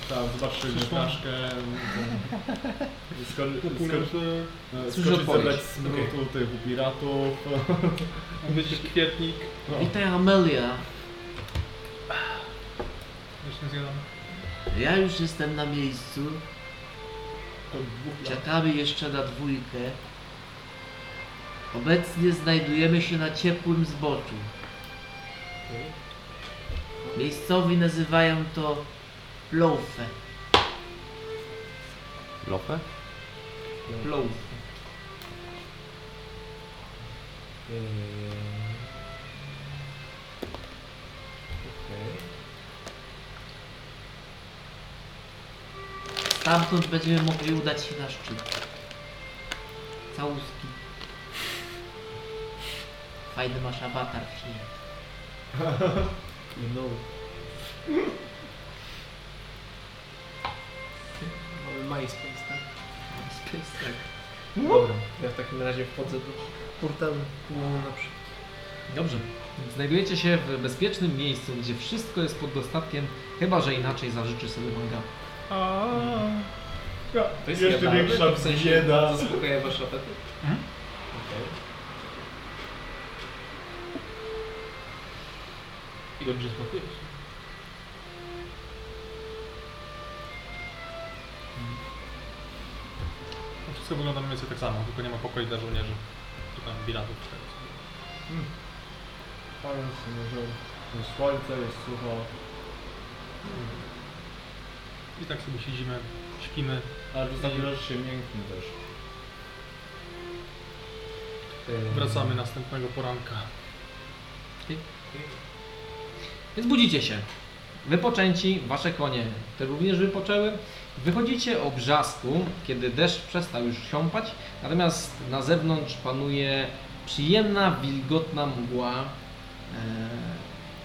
Tam zobaczysz czaszkę. Skoczyć zebrać smrotu tych piratów. *laughs* odwiedzić kwietnik. No. Witaj Amelia. Jeszcze nie zjadam. Ja już jestem na miejscu. Czekamy jeszcze na dwójkę. Obecnie znajdujemy się na ciepłym zboczu. Miejscowi nazywają to Ploufę. Lofę? Eee, Okej. Stamtąd będziemy mogli udać się na szczyt. Całuski. Fajny masz awatar w. You *laughs* know. Mamy MySpace, tak? Space, tak. Dobra, ja w takim razie wchodzę do portalu głową naprzód. Dobrze. Znajdujecie się w bezpiecznym miejscu, gdzie wszystko jest pod dostatkiem, chyba że inaczej zażyczy sobie manga. To jest Jeszcze jadalne? większa To w sensie bieda. zaspokaja wasz apetyt? Mhm. Okej. I dobrze smakujesz. To wszystko wygląda mniej więcej tak samo, tylko nie ma pokoi dla żołnierzy. Czy tam bilatów. czy tego. Fajnie sobie, że jest słońce, jest sucho. I tak sobie siedzimy, śpimy. Ale to znaczy, że się mięknie też. Wracamy następnego poranka. Więc budzicie się. Wypoczęci, wasze konie te również wypoczęły. Wychodzicie o brzasku, kiedy deszcz przestał już siąpać, natomiast na zewnątrz panuje przyjemna, wilgotna mgła, e,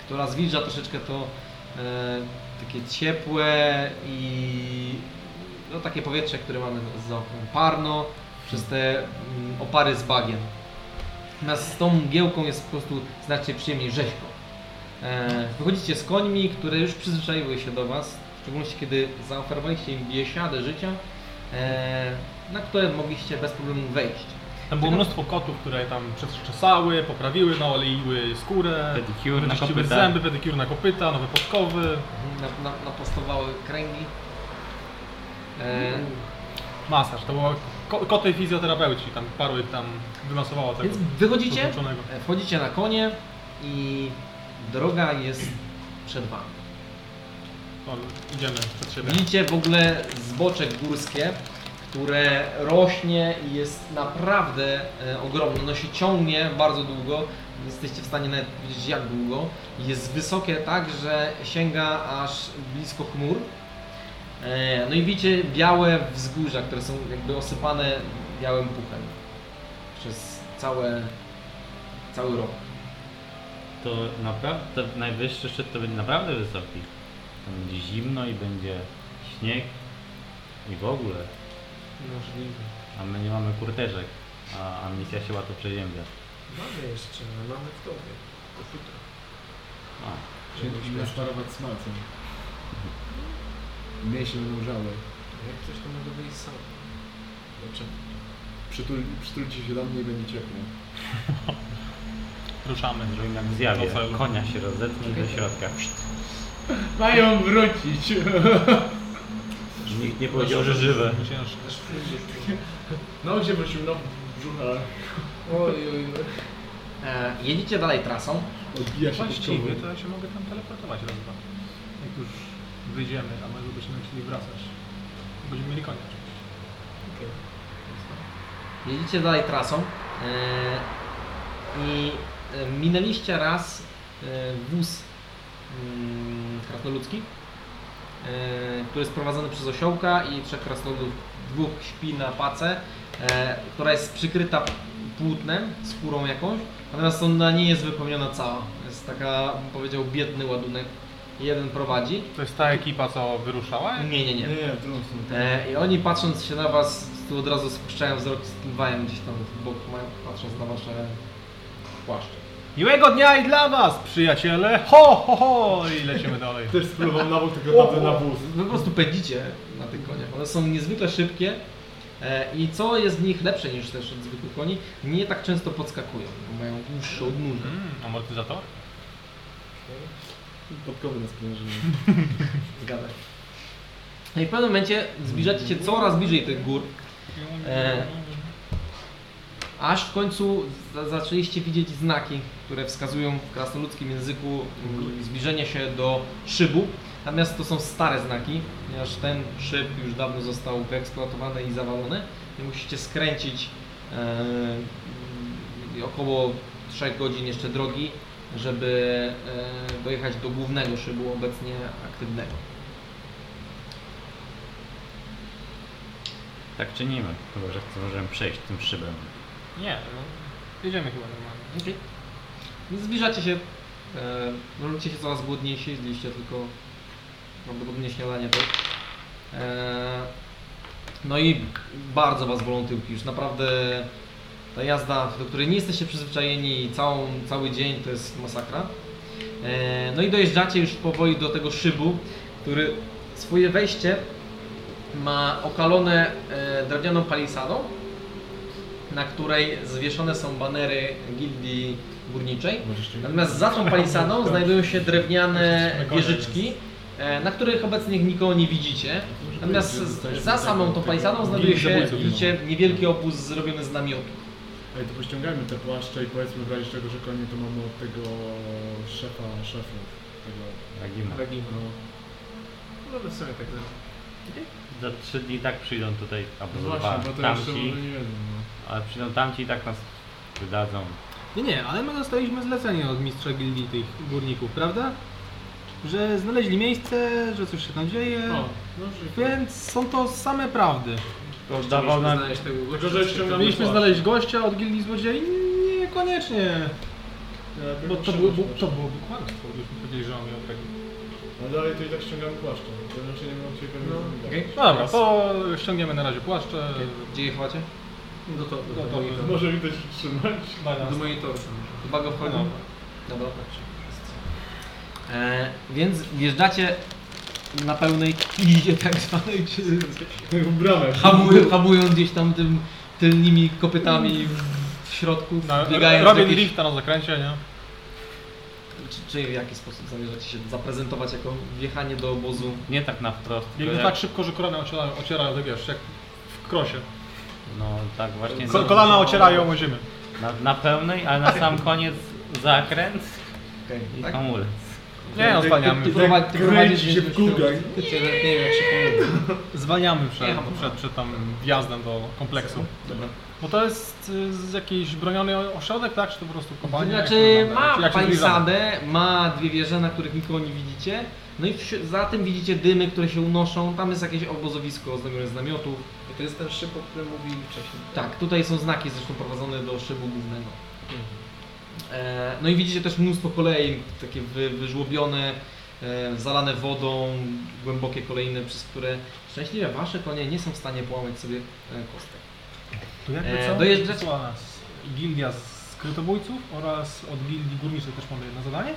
która zwilża troszeczkę to e, takie ciepłe i no, takie powietrze, które mamy za oknem. Parno przez te mm, opary z bagien. Natomiast z tą mgiełką jest po prostu znacznie przyjemniej rzeźko. E, Wychodzicie z końmi, które już przyzwyczaiły się do Was, w szczególności kiedy zaoferowaliście im biesiadę życia, e, na które mogliście bez problemu wejść. Tam było mnóstwo kotów, które tam przeczesały, poprawiły, naoleiły skórę, Pedicure na kopyta. zęby, pedikur na kopyta, nowe podkowy. Na, na, napostowały kręgi. E, Masaż, to było ko koty fizjoterapeuci, tam paru ich tam wymasowało tego. więc wychodzicie, e, wchodzicie na konie i droga jest przed wami. Idziemy przed siebie. Widzicie w ogóle zbocze górskie, które rośnie i jest naprawdę e, ogromne. No się ciągnie bardzo długo. Nie jesteście w stanie nawet widzieć jak długo. Jest wysokie tak, że sięga aż blisko chmur. E, no i widzicie białe wzgórza, które są jakby osypane białym puchem przez całe, cały rok. To naprawdę, najwyższy szczyt to będzie naprawdę wysoki. To będzie zimno i będzie śnieg i w ogóle. Możliwe. A my nie mamy kurteczek, a, a misja się łatwo przeziębia. Mamy jeszcze, ale mamy w tobie. Futra. A, Czyli musimy sparować smalcem. Mięśnie będą żały. Jak coś to mogę wyjść sam. Dlaczego? Przytul, przytulcie się do mnie i będzie ciepło. *laughs* Ruszamy. zrobimy jak w zjawie. Konia się rozetnie do środka. Mają wrócić! Nikt nie powiedział, że żywe. No gdzie wrócił? No brzucha. Oj, oj, oj. E, jedziecie dalej trasą. Odbija się Właściwie to ja się mogę tam teleportować raz, dwa. Jak już wyjdziemy, a może byśmy chcieli wracać. Będziemy mieli konia. Okej. Jedziecie dalej trasą e, minęliście raz e, wóz mm, krasnoludzki, e, który jest prowadzony przez osiołka i trzech krasnoludów. Dwóch śpi na pace, e, która jest przykryta płótnem, skórą jakąś, natomiast ona nie jest wypełniona cała. Jest taka, bym powiedział, biedny ładunek. Jeden prowadzi. To jest ta ekipa, co wyruszała? Nie, nie, nie. Nie, nie. E, I oni patrząc się na was, tu od razu spuszczają wzrok z kiwajem gdzieś tam w bok, mają, patrząc na wasze płaszcze. Miłego dnia i dla was, przyjaciele! Ho, ho, ho! I lecimy dalej. Też spróbował na bok, tylko tamten na wóz. Wy po prostu pędzicie na tych koniach. One są niezwykle szybkie e, i co jest w nich lepsze niż też od zwykłych koni, nie tak często podskakują, bo mają dłuższe odnóże. Mm, amortyzator? Podkowy na sprężynie. *laughs* Zgadza się. No i w pewnym momencie zbliżacie się coraz bliżej tych gór, E, aż w końcu za- zaczęliście widzieć znaki, które wskazują w krasnoludzkim języku mm, zbliżenie się do szybu. Natomiast to są stare znaki, ponieważ ten szyb już dawno został wyeksploatowany i zawalony. I musicie skręcić e, około 3 godzin jeszcze drogi, żeby e, dojechać do głównego szybu obecnie aktywnego. Tak czynimy, chyba że możemy przejść tym szybem. Nie, no, jedziemy chyba normalnie. Okej. Zbliżacie się, e, robicie się coraz głodniejsi, jedliście tylko prawdopodobnie śniadanie też. E, no i bardzo Was bolą tyłki, już naprawdę ta jazda, do której nie jesteście przyzwyczajeni całą, cały dzień to jest masakra. E, no i dojeżdżacie już powoli do tego szybu, który swoje wejście ma okalone e, drewnianą palisadą, na której zwieszone są banery gildii górniczej. Natomiast za tą palisadą znajdują się drewniane wieżyczki, e, na których obecnie nikogo nie widzicie. Natomiast za samą tą palisadą znajduje się, widzicie, niewielki obóz zrobiony z namiotu. Ej, to pościągajmy te płaszcze i powiedzmy w razie czego, że konie to mamy od tego szefa szefów. Tego. Ragima. Ragima. No to w sumie tak zrobić. Za trzy dni i tak przyjdą tutaj, albo No właśnie, bo to tamci, nie wiedzą. No. ale przyjdą tamci i tak nas wydadzą. Nie, nie, ale my dostaliśmy zlecenie od mistrza gildii tych górników, prawda? Że znaleźli miejsce, że coś się tam dzieje, O, no więc są to same prawdy. To dawał Mieliśmy nam... znaleźć tego gościa, ściągamy Mieliśmy płaszcz. znaleźć gościa od gildii złodziei? Niekoniecznie. Ja Bo to, było, właśnie. to byłoby kłamstwo, gdybyśmy powiedzieli, że mamy od tego. Ale dalej to i tak ściągamy płaszcze. To znaczy nie mam się pewnie No, okej. No dobra, to ściągniemy na razie płaszcze. Gdzie je chowacie? Do to, do, No do, to- monitoru. Może mi też trzymać. do monitoru. Chyba go wchodzi? No. Dobra. E, więc wjeżdżacie na pełnej kizie tak zwanej, czy bramę. hamują, hamując gdzieś tam tym tylnymi kopytami w- w środku, Na, biegając robię jakieś... lifta na zakręcie, nie? Czy, czy w jaki sposób zamierzacie się zaprezentować jako wjechanie do obozu? Nie tak na wprost. Biegnę tylko tak szybko, że kolana ocierają, ocierają tak wiesz, jak w krosie. No tak właśnie. Ko kolana ocierają o ziemię. Na, na pełnej, ale na sam koniec zakręt i tak? hamulec. Nie no, zwalniamy. Ty, ty prowadzisz Kręci się w kółkach. Nie wiem jak się. Zwalniamy przed, Nie, przed, przed tam wjazdem do kompleksu. Dobra. Bo to jest y, z jakiś broniony ośrodek, tak? Czy to po prostu kopalnia? Znaczy ma palisadę, ma dwie wieże, na których nikogo nie widzicie. No i za tym widzicie dymy, które się unoszą. Tam jest jakieś obozowisko ozdobione z namiotów. I to jest ten szyb, o którym mówili wcześniej. Tak, tutaj są znaki zresztą prowadzone do szybu głównego. E, no i widzicie też mnóstwo kolei, takie wy, wyżłobione, e, zalane wodą, głębokie kolejne, przez które szczęśliwie wasze konie nie są w stanie połamać sobie e, kostek. Tu jakby E, co? dojeżdżacie- gildia skrytobójców oraz od gildii górniczej też mamy jedno zadanie.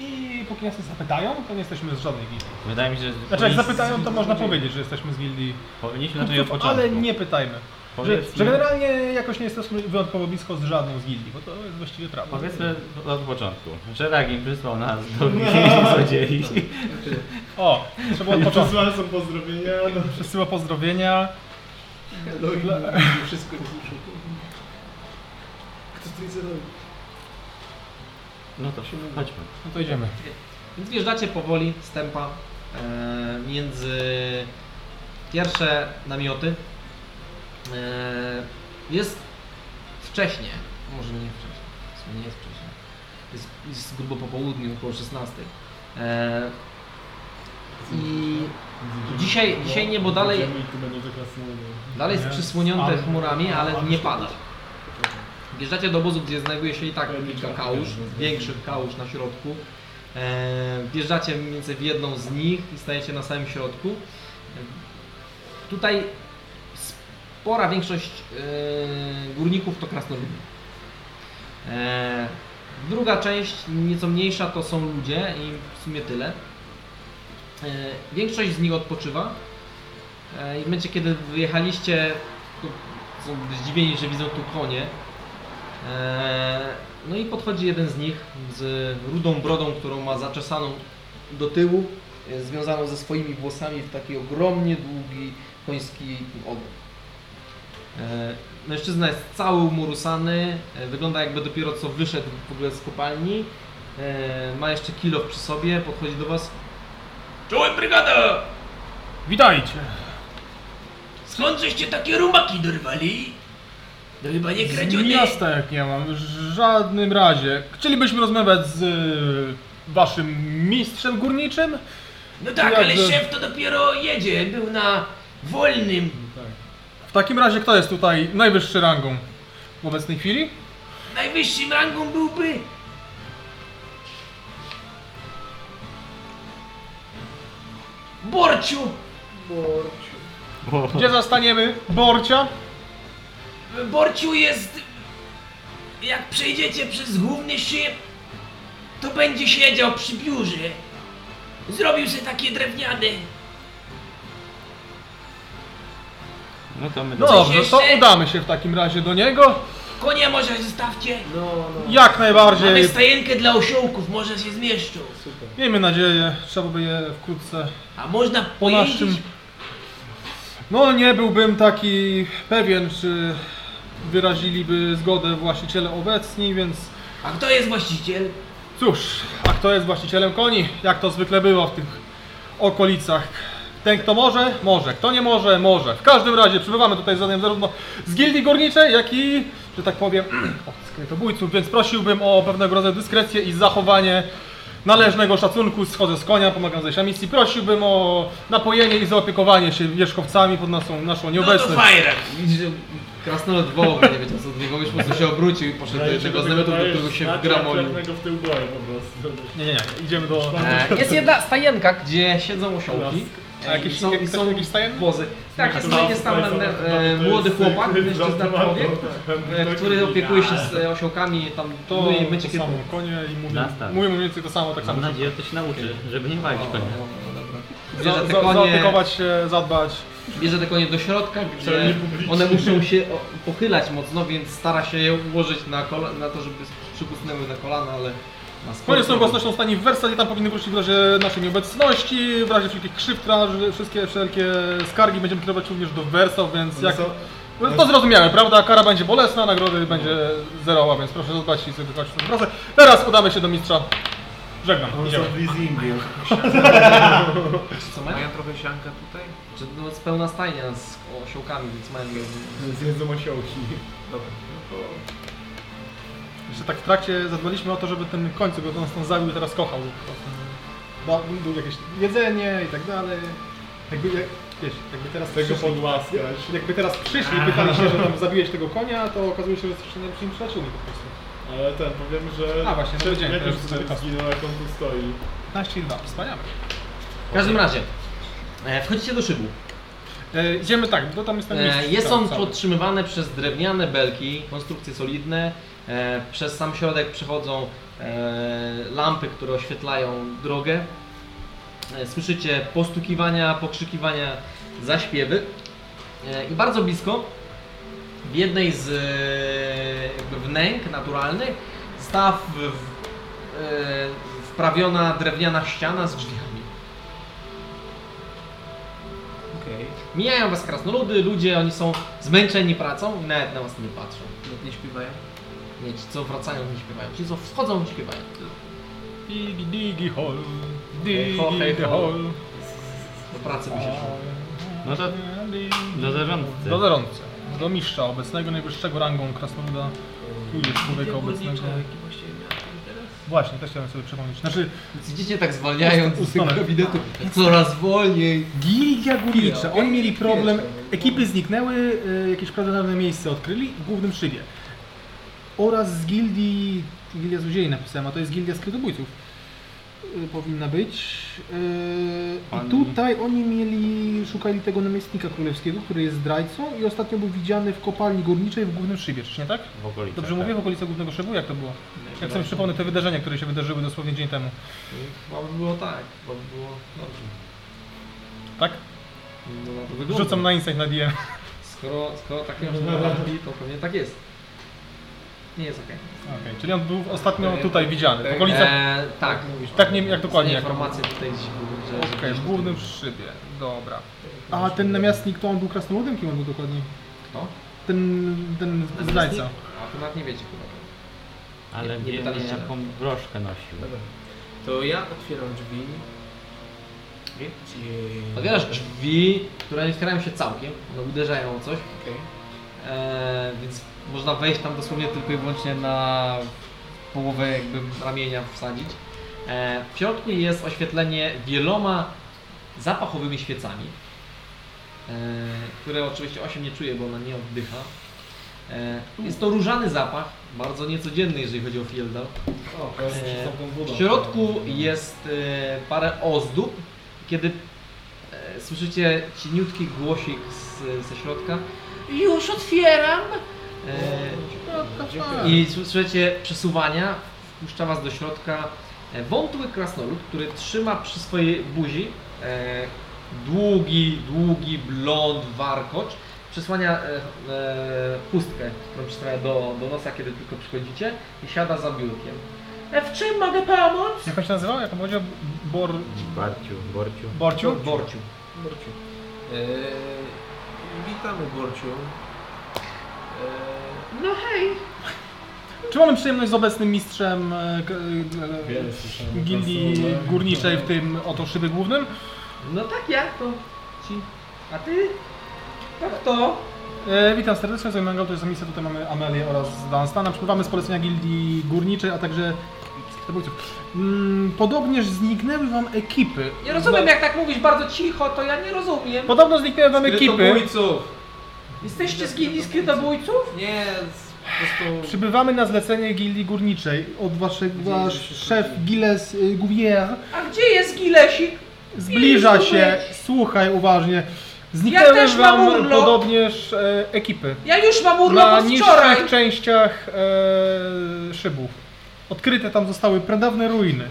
I póki nas zapytają, to nie jesteśmy z żadnej gildii. Wydaje mi się, że. Znaczy jak powinni- zapytają, to można powiedzieć, że jesteśmy z gildii Powinniśmy zacząć od początku. ale nie pytajmy. Że, Powiedzmy, że generalnie jakoś nie jesteśmy wyjątkowo blisko z żadną z gildii, bo to jest właściwie prawda. Powiedzmy od początku, że Ragim przysłał nas do złodziei. O, trzeba od początku. Przesłane są pozdrowienia. No. Przesyła pozdrowienia. Wszystko jest już. Kto to jest? No to chodźmy. No to idziemy. Więc wjeżdżacie powoli, stępa, e, między pierwsze namioty. E, jest wcześnie, może nie wcześnie, w sumie nie jest wcześnie. Jest, jest grubo po południu, około 16. E, I dzisiaj, dzisiaj niebo dalej, dalej jest przysłonięte Ale- chmurami, ale nie pada. Wjeżdżacie do obozu, gdzie znajduje się i tak kilka kałuż, większych kałuż na środku. E, wjeżdżacie mniej więcej w jedną z nich i stajecie na samym środku. E, tutaj spora większość e, górników to krasnoludy. Druga część, nieco mniejsza, to są ludzie i w sumie tyle. Większość z nich odpoczywa. I w momencie, kiedy wyjechaliście, to są zdziwieni, że widzą tu konie. Eee, No i podchodzi jeden z nich z rudą brodą, którą ma zaczesaną do tyłu, e, związaną ze swoimi włosami w taki ogromnie długi koński ogon. Eee, Mężczyzna jest cały umurusany, e, wygląda jakby dopiero co wyszedł w ogóle z kopalni. Ma jeszcze kilo przy sobie, podchodzi do was. Czołem brygada! Witajcie! Skąd żeście takie rumaki dorwali? No chyba nie Z kradzione. miasta jak nie mam, w żadnym razie. Chcielibyśmy rozmawiać z y, waszym mistrzem górniczym? No tak, ale szef to dopiero jedzie. Był na wolnym. W takim razie kto jest tutaj najwyższy rangą w obecnej chwili? Najwyższym rangą byłby... Borciu! Gdzie zastaniemy Borcia? Borciu jest... Jak przejdziecie przez główny szyb, to będzie siedział przy biurze. Zrobił sobie takie drewniane. No to my No do... dobrze, to jeszcze? udamy się w takim razie do niego. Konie może zostawcie. No, no. Jak Mamy najbardziej. stajenkę dla osiołków, może się zmieszczą. Super. Miejmy nadzieję, trzeba by je wkrótce A można po pojeździć? naszym... No nie byłbym taki pewien, czy wyraziliby zgodę właściciele obecni, więc A kto jest właściciel? cóż, a kto jest właścicielem koni? Jak to zwykle bywa w tych okolicach. Ten kto może, może. Kto nie może, może. W każdym razie przybywamy tutaj zatem zarówno z gildii górniczej, jak i, że tak powiem, od skrytobójców, więc prosiłbym o pewnego rodzaju dyskrecję i zachowanie należnego szacunku. Schodzę z konia, pomagam zejść na misji. Prosiłbym o napojenie i zaopiekowanie się wierzchowcami pod naszą, naszą No to nieobecność. Widzisz, krasnolud wołał, nie wiedział co odbiegał, już po prostu się obrócił i poszedł do jednego z namiotów, do którego się wgramolił. w tył po prostu. nie, nie, nie. Idziemy do... E, Jest jedna stajenka, gdzie siedzą osiołki. A jakieś- I są, są jakieś stajen? wozy. Tak, jest, jest tam e, młody chłopak, mężczyzna człowiek, e, który opiekuje się z e, osiołkami tam To, no i będzie kiedy... samo, konie i mówię, Nastaw. mówię mniej więcej to samo, tak Mam samo. nadzieję, że to się nauczy, żeby nie walić konia. Zaopiekować się, zadbać. Bierze te konie do środka, gdzie one muszą się pochylać mocno, więc stara się je ułożyć na, kola- na to, żeby przykusnęły na kolana, ale na Konie są własnością stani w Wersacie, tam powinny wrócić w razie naszej nieobecności, w razie wszelkich krzywd, że wszystkie wszelkie skargi będziemy kierować również do Wersa, więc jak... No To zrozumiałe, prawda? Kara będzie bolesna, nagrody będzie zerowa, więc proszę zadbać i sobie wykonać tę pracę. Teraz udamy się do mistrza. Żegnam. On Idziemy. leasingu. Co mają? Mają trochę sianka tutaj? Że no, jest pełna stajnia z osiołkami, więc mają... Zjedzą osiołki. Dobra. No to Jeszcze tak w trakcie zadbaliśmy o to, żeby ten końcu, go nas tam zabił i teraz kochał. Da- Był jakieś jedzenie i tak dalej. Jakby, jak, wiesz, jakby teraz Tego przyszli, podłaskać. jakby teraz przyszli i pytali się, że tam zabiłeś tego konia, to okazuje się, że jesteście najlepszymi przyjaciółmi po prostu. Ale ten, powiem, że... A, właśnie, to jak wiedziałem, to już tutaj zginął, jak on tu stoi. 15 i 2, wspaniale. W każdym razie, e, wchodzicie do szybu. E, idziemy tak, bo tam jest ten E, mistrz Jest on cały. podtrzymywany przez drewniane belki, konstrukcje solidne. E, Przez sam środek przechodzą e, lampy, które oświetlają drogę. E, Słyszycie postukiwania, pokrzykiwania, zaśpiewy. E, I bardzo blisko, w jednej z e, jakby wnęk naturalnych, stała w, w, e, wprawiona drewniana ściana z drzwiami. okej. Mijają was krasnoludy, ludzie, oni są zmęczeni pracą i nawet na was nie patrzą. No nie śpiewają? Nie, ci co wracają nie śpiewają, ci co wchodzą nie śpiewają. Digi, digi, hol, digi, ho. hol. Do pracy by się szło. No to do zarządcy. Do zarządcy, do mistrza obecnego, najwyższego rangą krasnoluda. Tu jest człowieka obecnego. Właśnie, też chciałem sobie przypomnieć. Znaczy, Więc idziecie tak zwalniając z Ustalę. tego gabinetu, coraz wolniej. Gildia Górnicza, oni mieli problem, ekipy zniknęły, y, jakieś prawdopodobne miejsce odkryli w głównym szybie. Oraz z gildii, gildia złodziei napisałem, a to jest gildia skrytobójców. Y, Powinna być. Y, I tutaj oni mieli, szukali tego namiestnika królewskiego, który jest zdrajcą i ostatnio był widziany w kopalni górniczej w głównym szybie, czy nie tak? W okolicach. Dobrze tak. mówię? W okolicy głównego szybu? Jak to było? Jak sobie przypomnę te wydarzenia, które się wydarzyły dosłownie dzień temu. Chyba by było tak, bo by było dobrze. Tak? No na to wygląda. Rzucam na insight na DM. Skoro, skoro masz notatki, to pewnie tak jest. Nie jest okej. Okej, czyli on był ostatnio tutaj widziany, w okolicach... Eee, tak. Tak nie, jak dokładnie. Nie Jak informacje tutaj gdzieś były, że... że Okej, gdzieś w głównym szybie, dobra. A ten namiastnik to on był krasnoludem? Kim on był dokładnie? Kto? Ten, ten zdrajca. A to nawet nie wiecie chyba. Ale Nie- nie nie, pytaliście. jaką broszkę nosił. Dobra. To ja otwieram drzwi. Gdzie... Otwierasz drzwi, które nie otwierają się całkiem, one uderzają o coś, Okej. eee, więc można wejść tam dosłownie tylko i wyłącznie na połowę jakby ramienia wsadzić. Eee, w środku jest oświetlenie wieloma zapachowymi świecami, eee, które oczywiście 8 nie czuje, bo ona nie oddycha. Eee, jest to różany zapach, bardzo niecodzienny, jeżeli chodzi o wodą. W środku jest e, parę ozdób. Kiedy e, słyszycie cieniutki głosik z, ze środka, już otwieram. E, I słyszycie przesuwania, wpuszcza was do środka e, wątły krasnolud, który trzyma przy swojej buzi e, długi, długi blond warkocz. Przesłania e, e, chustkę, którą przystawia do, do nosa, kiedy tylko przychodzicie i siada za biurkiem. E, w czym mogę pomóc? Jak on się nazywał? Jak on powiedział? Bor... Barciu, Borciu. Borciu? Borciu. Borciu. Eee, witamy Borciu. Eee, No hej. Czy mamy przyjemność z obecnym mistrzem e, e, gildii górniczej w tym oto szybie głównym? No tak jak to ci. A ty? Tak to? E, witam serdecznie, z Mango, to jest misja, tutaj mamy Amelię oraz Dunstana. Przybywamy z polecenia gildii górniczej, a także. Mm, podobnież zniknęły wam ekipy. Nie rozumiem jak tak mówisz bardzo cicho, to ja nie rozumiem. Podobno zniknęły wam ekipy. Skrytobójców! Jesteście z gildii skrytobójców? Nie, po prostu... Przybywamy na zlecenie gildii górniczej od waszego wasz szef Gilles y, Gouvier A gdzie jest Gilesik? zbliża się, słuchaj uważnie. Zniknęły też mam wam urlop. podobnież e, ekipy Ja już mam urlop na od wczoraj. niższych częściach e, szybów. Odkryte tam zostały pradawne ruiny.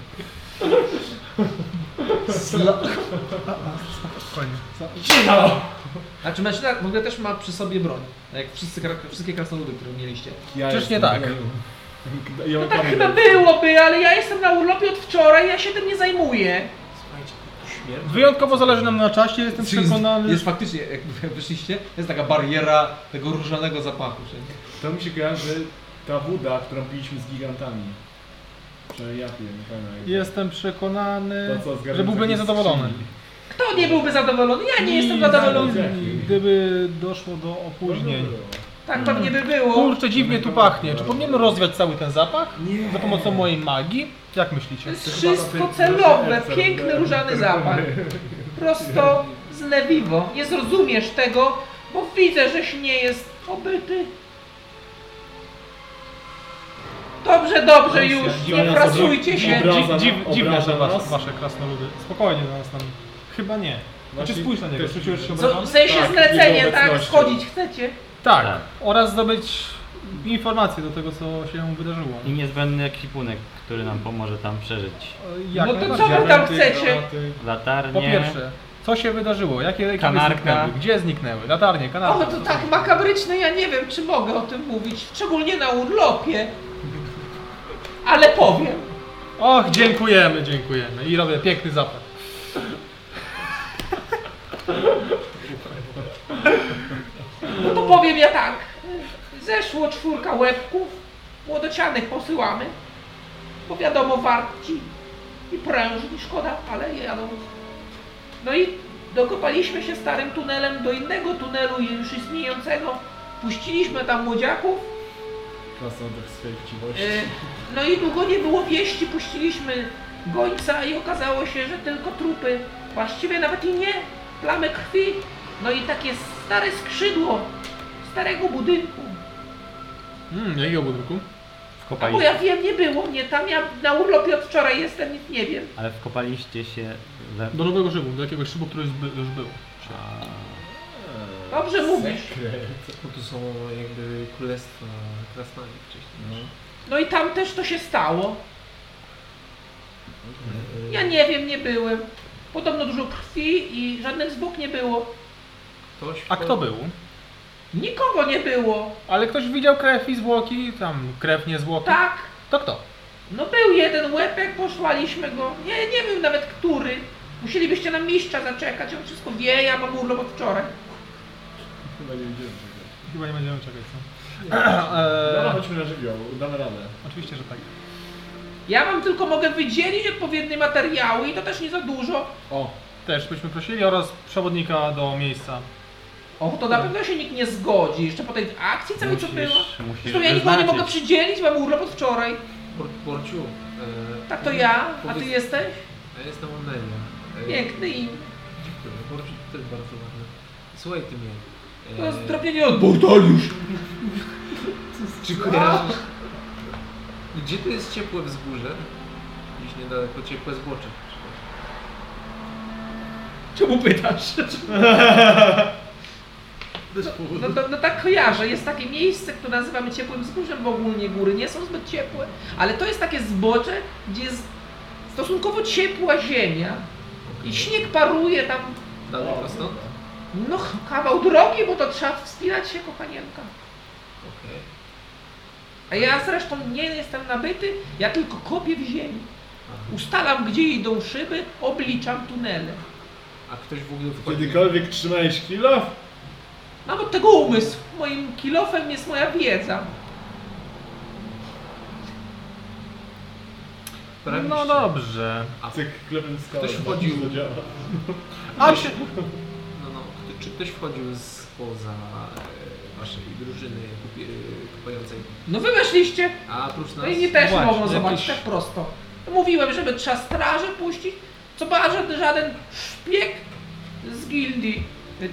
Spokojnie. Znaczy mężczyzna w ogóle też ma przy sobie broń. Tak Jak wszyscy, wszystkie krasnoludy, które mieliście. Ja Przecież nie jestem- tak. Ja No mam tak chyba byłoby, ale ja jestem na urlopie od wczoraj, ja się tym nie zajmuję. Słuchajcie, śmierć. Wyjątkowo zależy nam na czasie, jestem przekonany. Jest faktycznie, jak *laughs* wyszliście, jest taka bariera tego różanego zapachu. To mi się kojarzy ta woda, którą piliśmy z gigantami. Przynajmniej ja piję, nie pamiętam. jak- Jestem przekonany, To co, zgadzam że byłby z niezadowolony. skrzyni. Kto nie byłby zadowolony? Ja nie jestem I zadowolony. Jaki? Gdyby doszło do opóźnień. Tak pewnie by było. Kurczę, dziwnie tu pachnie. Czy powinienem rozwiać cały ten zapach? Za pomocą mojej magii? Jak To myślicie? jest wszystko celowe, piękny różany zapach. Prosto z Nevivo. Nie zrozumiesz tego, bo widzę, żeś nie jest obyty. Dobrze, dobrze już, nie frasujcie się. Dziw, dziw, dziwne, wasze, nas? wasze krasnoludy. Spokojnie na nas tam. Chyba nie. Znaczy Właśnie spójrz na niego, czujesz się Co, w sensie Tak, zlecenie, jego tak? obecnością. Schodzić chcecie? Tak. Tak. Oraz zdobyć informacje do tego, co się wydarzyło. I niezbędny ekwipunek, który nam pomoże tam przeżyć. Jak No to najbardziej. co wy tam chcecie? Latarnie. Po pierwsze, co się wydarzyło? Jakie ekipy Kanarka. zniknęły? Gdzie zniknęły? Latarnie, kanarka. O, to tak makabryczne, ja nie wiem, czy mogę o tym mówić. Szczególnie na urlopie. Ale powiem. Och, dziękujemy, dziękujemy. I robię piękny zapach. No to powiem ja tak. Zeszło czwórka łebków. Młodocianych posyłamy. Bo wiadomo, warci i prężni, szkoda, ale jadą. No i dokopaliśmy się starym tunelem do innego tunelu już istniejącego. Puściliśmy tam młodziaków. Swojej chciwości. E, No i długo nie było wieści, puściliśmy gońca i okazało się, że tylko trupy, właściwie nawet i nie, plamy krwi, no i takie stare skrzydło starego budynku. Hmm, jakiego budynku? A bo Wkopaliście, ja wiem, nie było mnie tam, ja na urlopie od wczoraj jestem, nic nie wiem. ale wkopaliście się we... Do nowego szybu, do jakiegoś szybu, który już, by, już był. Dobrze mówisz. Bo tu są jakby królestwa krasnali wcześniej. No i tam też to się stało. E, Ja nie wiem, nie byłem. Podobno dużo krwi i żadnych zwłok nie było. Ktoś A kto był? Nikogo nie było. Ale ktoś widział krew i zwłoki, tam krew, nie zwłoki. Tak, To kto? No był jeden łepek, posłaliśmy go. Nie, nie wiem nawet który. Musielibyście na mistrza zaczekać, on wszystko wie, ja mam urlop od wczoraj. Chyba nie widziałem tego. Chyba nie będziemy czekać, co? *clears throat* Dobra, Eee, chodźmy na żywioł, damy radę. oczywiście, że tak. Ja wam tylko mogę wydzielić odpowiednie materiały i to też nie za dużo. O, Też byśmy prosili oraz przewodnika do miejsca. O, to na pewno się nikt nie zgodzi. Jeszcze po tej akcji całej co musisz Zresztą ja nikogo nie mogę przydzielić, mam urlop od wczoraj. Bor- Borciu, e, Tak to ja, a ty jesteś? ja jestem Onelia. E, Piękny i Dziękuję. Borciu też bardzo ładny. Słuchaj ty mnie. to e, jest drobienie od Bordaliusz. *laughs* Czy kojarzysz? Gdzie tu jest ciepłe wzgórze? Gdzieś niedaleko ciepłe zbocze. Czemu pytasz? *laughs* No, no, no tak kojarzę, jest takie miejsce, które nazywamy ciepłym wzgórzem, bo ogólnie góry nie są zbyt ciepłe, ale to jest takie zbocze, gdzie jest stosunkowo ciepła ziemia i śnieg paruje tam, Daleko stąd? no kawał drogi, bo to trzeba wspinać się, kochanienka. A ja zresztą nie jestem nabyty, ja tylko kopię w ziemi. Ustalam, gdzie idą szyby, obliczam tunele. A ktoś w ogóle wchodzi? kiedykolwiek trzymałeś kilo? Mam od tego umysł. Moim kilofem jest moja wiedza. Prawie No się- dobrze. Cyk, klepem skałę. Ktoś wchodził. To działa. A czy... No, no, kto- czy ktoś wchodził spoza e, waszej drużyny kupującej? No wy weszliście, A oprócz nas... no i nie też Właśnie, mogą zobaczyć jakiś- tak prosto. No Mówiłem, żeby trzeba straży puścić, co ba, żaden, żaden szpieg z gildii,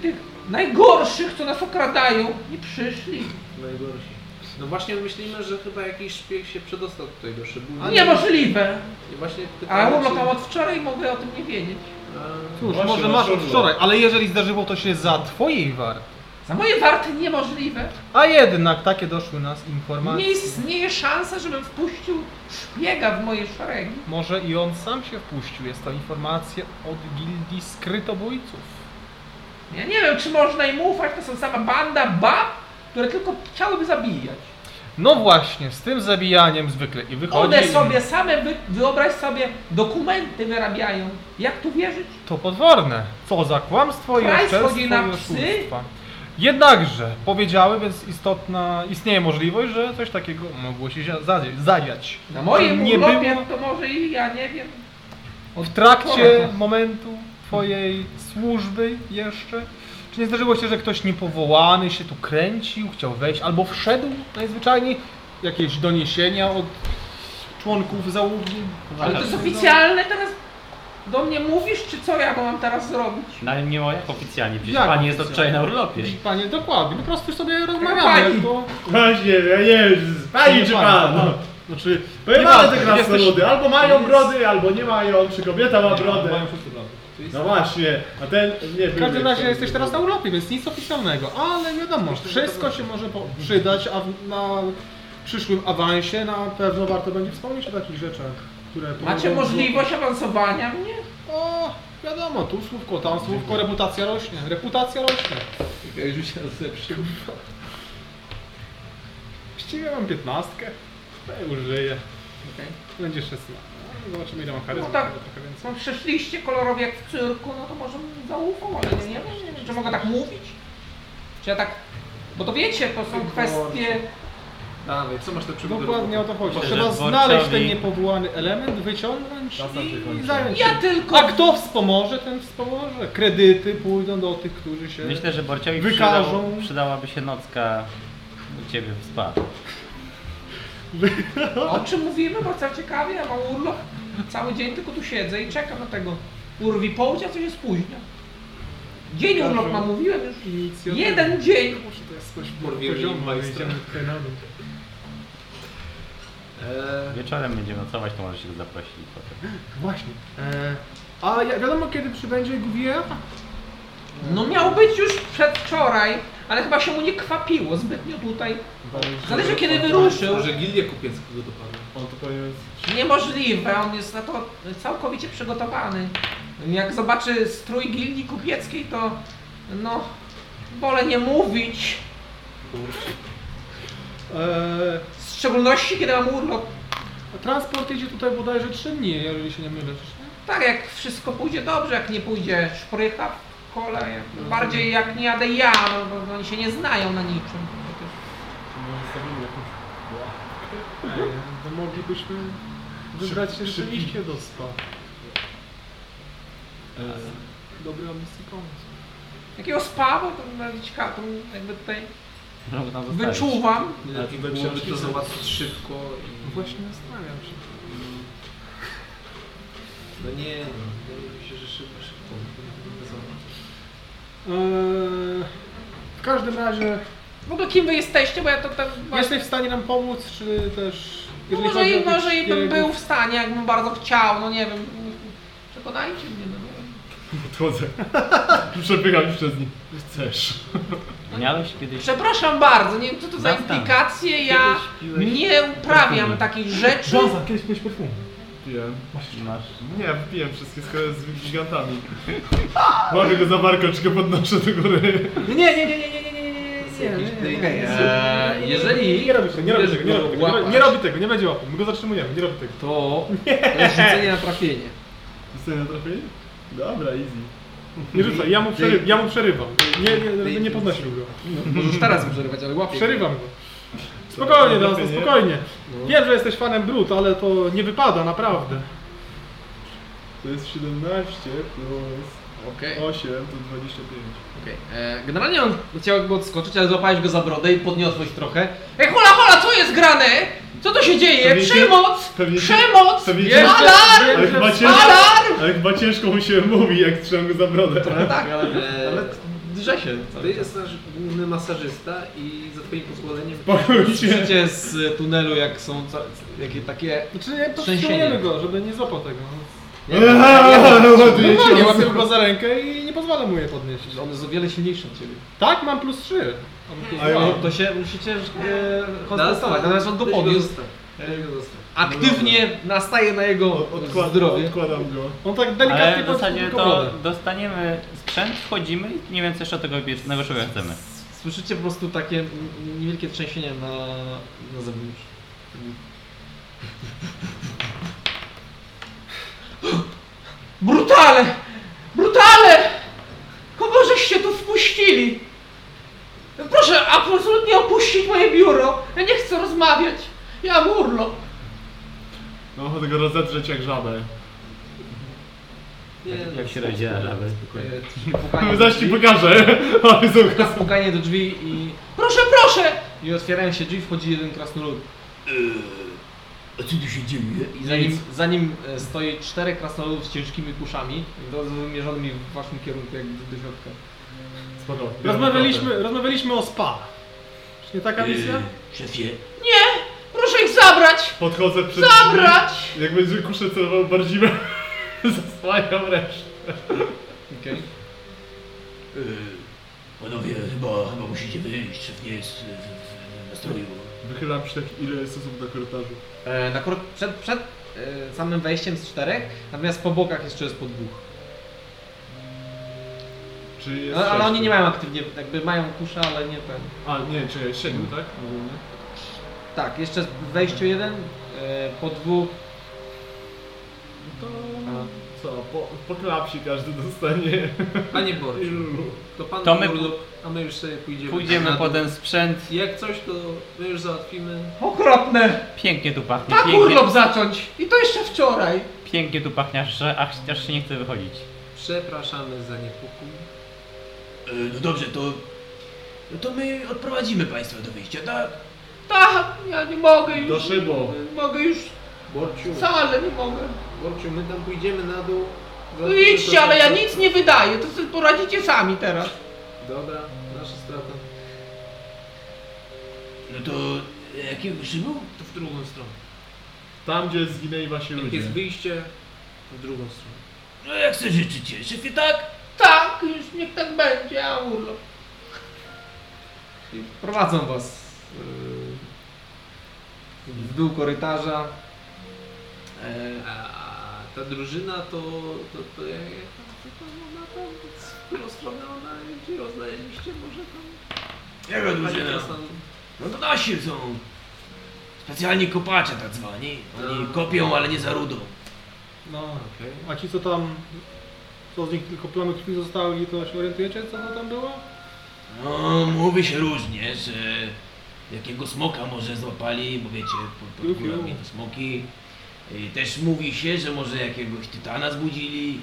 tych najgorszych, co nas okradają, nie przyszli. Najgorsi. No właśnie myślimy, że chyba jakiś szpieg się przedostał tutaj do szybu. No Niemożliwe. I właśnie A pytamy, urlop czy- mam od wczoraj mogę o tym nie wiedzieć. A, Cóż, Właśnie, może masz masz od wczoraj, ale jeżeli zdarzyło to się za twojej wart. Moje warty niemożliwe. A jednak takie doszły nas Nie informacje. istnieje szansa, żebym wpuścił szpiega w moje szeregi. Może i on sam się wpuścił. Jest to informacja od gildii skrytobójców. Ja nie wiem, czy można im ufać, to są sama banda bab, które tylko chciałyby zabijać. No właśnie, z tym zabijaniem zwykle i wychodzi... One im sobie same, wy, wyobraź sobie, dokumenty wyrabiają. Jak tu wierzyć? To potworne. Co za kłamstwo i Kraj oszczerstwo schodzi na i psy? oszustwa. Jednakże powiedziały, więc istotna, istnieje możliwość, że coś takiego mogło się zadziać. zadziać. Na moim Nie urlopie było- to może i ja nie wiem. W trakcie momentu twojej służby jeszcze? Czy nie zdarzyło się, że ktoś niepowołany się tu kręcił, chciał wejść, albo wszedł najzwyczajniej? Jakieś doniesienia od członków załogi? Ale to jest oficjalne teraz. Do mnie mówisz, czy co ja mam teraz zrobić? No nie jak oficjalnie, przecież Jak pani jest od wczoraj na urlopie. Panie, dokładnie, po prostu sobie pani. rozmawiamy. To... Właśnie, ja nie wiem, pani czy pan, no. No. Znaczy, pojebane te Jesteś- krasnoludy, albo mają brody, albo nie mają, czy kobieta ma brodę. Mają wszyscy. No właśnie, a ten nie W każdym razie jesteś teraz na urlopie, więc nic oficjalnego, ale wiadomo, wszystko się może po- przydać, a w- na przyszłym awansie na pewno warto będzie wspomnieć o takich rzeczach, które... Macie pomogą- możliwość awansowania mnie? O, wiadomo, tu słówko, tam słówko, reputacja rośnie, reputacja rośnie. Jak już się zepsuł. Właściwie mam piętnastkę, to ja użyję. Okej. Będzie 16. No, Zobaczymy ile mam charyzmy, No tak. No przeszliście kolorowi jak w cyrku, no to może bym zaufał, ale nie, nie wiem, nie wiem, czy mogę tak mówić? Czy ja tak... Bo to wiecie, to są kwestie... Dawaj, co masz do przygotowania? Dokładnie o to chodzi. Myślę, Trzeba znaleźć ten niepowołany element, wyciągnąć Czasem się i, kończy. i zająć się. Ja tylko... A kto wspomoże, ten wspomoże. Kredyty pójdą do tych, którzy się... Myślę, że Borciowi Wykażą. przydał, przydałaby się nocka u ciebie w spa. *laughs* O czym mówimy? Bo co ciekawie, ja mam urlop. Cały dzień tylko tu siedzę i czekam na tego. Urwi połudź, a co się spóźnia. Dzień urlop mam, mówiłem już. Inicjatywa. Jeden dzień. Może to jest coś Morwieli poziomu, majstra. Wieczorem będziemy nocować, to możesz się go zaprosić potem. Właśnie. E, a ja- wiadomo kiedy przybędzie Guvier? No miał być już przedwczoraj, ale chyba się mu nie kwapiło zbytnio tutaj. Zależy kiedy wyruszył. Może gildię kupiecką go dopadła. On to powinien... Niemożliwe, on jest na to całkowicie przygotowany. Jak zobaczy strój gildii kupieckiej, to no, wolę nie mówić. E, szczególności kiedy mam urlop. transport idzie tutaj bodajże 3 dni, jeżeli się nie mylę. Tak, jak wszystko pójdzie dobrze, jak nie pójdzie szprycha w kole, jak, bardziej jak nie jadę ja, no, bo oni się nie znają na niczym. to moglibyśmy wybrać się rzeczywiście do spa. Dobry misji pomysł. Jakiego spa, bo to to jakby tutaj Zostawić. wyczuwam. Byłoby to załatwić szybko i... No Właśnie zastanawiam się. No nie, wydaje mi się, że szybko, szybko. Eee, w każdym razie W ogóle kim wy jesteście, bo ja to tam... jesteś w stanie nam pomóc, czy też... No jeżeli może chodzi i, może i bym był w stanie, jakbym bardzo chciał, no nie wiem. Przekonajcie mnie, no nie wiem. Podchodzę. *laughs* Przepycham się przez nich. Chcesz. Miałeś kiedyś... Przepraszam bardzo, nie wiem co to za Zastanów. implikacje, ja Kiedyś piłeś nie uprawiam perfumy. takich rzeczy. Johnson, kiedyś miałeś perfum. Piłem. Masz... Nie, wypiłem wszystkie z, z gigantami. Mogę go za warkoczkę podnoszę do góry. Nie, nie, nie, nie, nie, nie, nie, nie, nie, nie, nie, nie, nie. Eee, jeżeli Nie robi tego, nie robi będziesz tego, nie robi tego, nie robi- nie robi tego, nie będzie łapał, my go zatrzymujemy, nie robi tego. to, to jest rzucenie na trafienie. Jesteś na trafienie? Dobra, easy. Nie rzucaj, ja mu, przery, ja mu przerywam. Nie, nie, nie podnosił go. No, możesz teraz mu przerywać, ale łapię. Przerywam go. Spokojnie, nie? spokojnie. No. Wiem, że jesteś fanem Brut, ale to nie wypada, naprawdę. To jest 17 plus Okej. 8 to 25. Okej. E, Generalnie on chciał jakby odskoczyć, ale złapałeś go za brodę i podniosłeś trochę. Ej, hola, hola, co jest grane? Co tu się dzieje? Pewnie się- Przemoc! pewnie się- Przemoc! pewnie się- Alarm! Ale chyba ciężko, Alarm! ale chyba ciężko mu się mówi, jak trzymam go za brodę. Tak, *laughs* ale, ale drze się. Ty jest nasz główny masażysta i za twoim pozwoleniem... Spokój się. Widzicie z tunelu, jak są ca- jakie takie... Znaczy, nie Trzęsienie. powstrzymujemy go, żeby nie złapał tego. Nie, nie, nie, Ładuje No się nie, łapię go za rękę i nie pozwolę mu je podnieść. On jest o wiele silniejszy od ciebie. Tak, mam plus 3. A ja- No, to się musicie e, kontestować, natomiast on go podniósł. Aktywnie nastaje na jego Odkład, zdrowie. odkładam go. On tak Ale delikatnie w zasadzie podciąga to brodę. dostaniemy sprzęt, wchodzimy i nie więcej jeszcze od tego biednego człowieka chcemy. Słyszycie po prostu takie niewielkie trzęsienie na, na zewnątrz. Brutale! Brutale! Kogo żeście tu wpuścili? Proszę absolutnie opuścić moje biuro. Ja nie chcę rozmawiać. Ja mam urlop. Mam ochotę go rozedrzeć jak żabę. Nie, Jak się rozdziela żaby. Pukanie do Zaś ci drzwi. pokażę. *laughs* Ale Pukanie do drzwi i, Proszę, proszę! i otwierają się drzwi, wchodzi jeden krasnolud. A co tu się dzieje? I za nim, za nim e, stoi czterech krasnoludów z ciężkimi kuszami, do- wymierzonymi w waszym kierunku, jakby do środka. Spoko. Rozmawialiśmy, rozmawialiśmy o spa. Czy nie taka misja? Yy, szefie, Nie! Proszę ich zabrać! Podchodzę przed Zabrać! Jak będzie kuszę celował bardziej *laughs* zasłaniam resztę. Okej. yy, panowie, chyba, chyba musicie wyjść, szef nie jest w, w, w nastroju. Wychylam się tak ile jest osób na korytarzu. E, Na kor- przed, przed e, samym wejściem z czterech, natomiast po bokach jeszcze jest po dwóch. Czy jest No, ale oni nie mają aktywnie, jakby mają kusza, ale nie ten. A, nie, czy jest siedmiu, tak? Ogólnie. Tak, jeszcze w wejściu jeden, e, po dwóch. No to... A. Co, po, po klapsie każdy dostanie. Panie Ilu? to pan to my urlop, a my już sobie pójdziemy. Pójdziemy na po ten sprzęt. Jak coś, to my już załatwimy. Okropne! Pięknie tu pachnie, Tak pięknie, urlop zacząć! I to jeszcze wczoraj! pięknie tu pachnie, aż, aż, aż się nie chce wychodzić. Przepraszamy za niepokój. Yy, no dobrze, to... No to my odprowadzimy państwa do wyjścia, tak? Tak, ja nie mogę już. Do szybu. Mogę już. Borciu, Wcale nie mogę. Borciu, my tam pójdziemy na dół. No idźcie, ale ja nic nie wydaję. To sobie poradzicie sami teraz. Dobra, nasza strata. No to... Jakiego szybu? To w drugą stronę. Tam, gdzie zginęli wasi Jak ludzie. jest wyjście, to w drugą stronę. No jak sobie życzycie, szefie, tak? Tak, już niech tak będzie, ja mam urlop. I prowadzą was e, w dół korytarza. E, A ta drużyna to, to, to jak, jak tam, tam ona tam, którą stronę ona, gdzie ją znaleźliście, może tam... Jaka Pani? Krasnal- No to nasi są. Specjalni kopacze tak zwani. Oni No. kopią, ale nie za rudą. No. Okej. A ci co tam, co z nich tylko plamy krwi zostały, to się orientujecie co to tam było? No, mówi się różnie, że jakiego smoka może złapali, bo wiecie, pod, pod górami to smoki. I też mówi się, że może jakiegoś tytana zbudzili.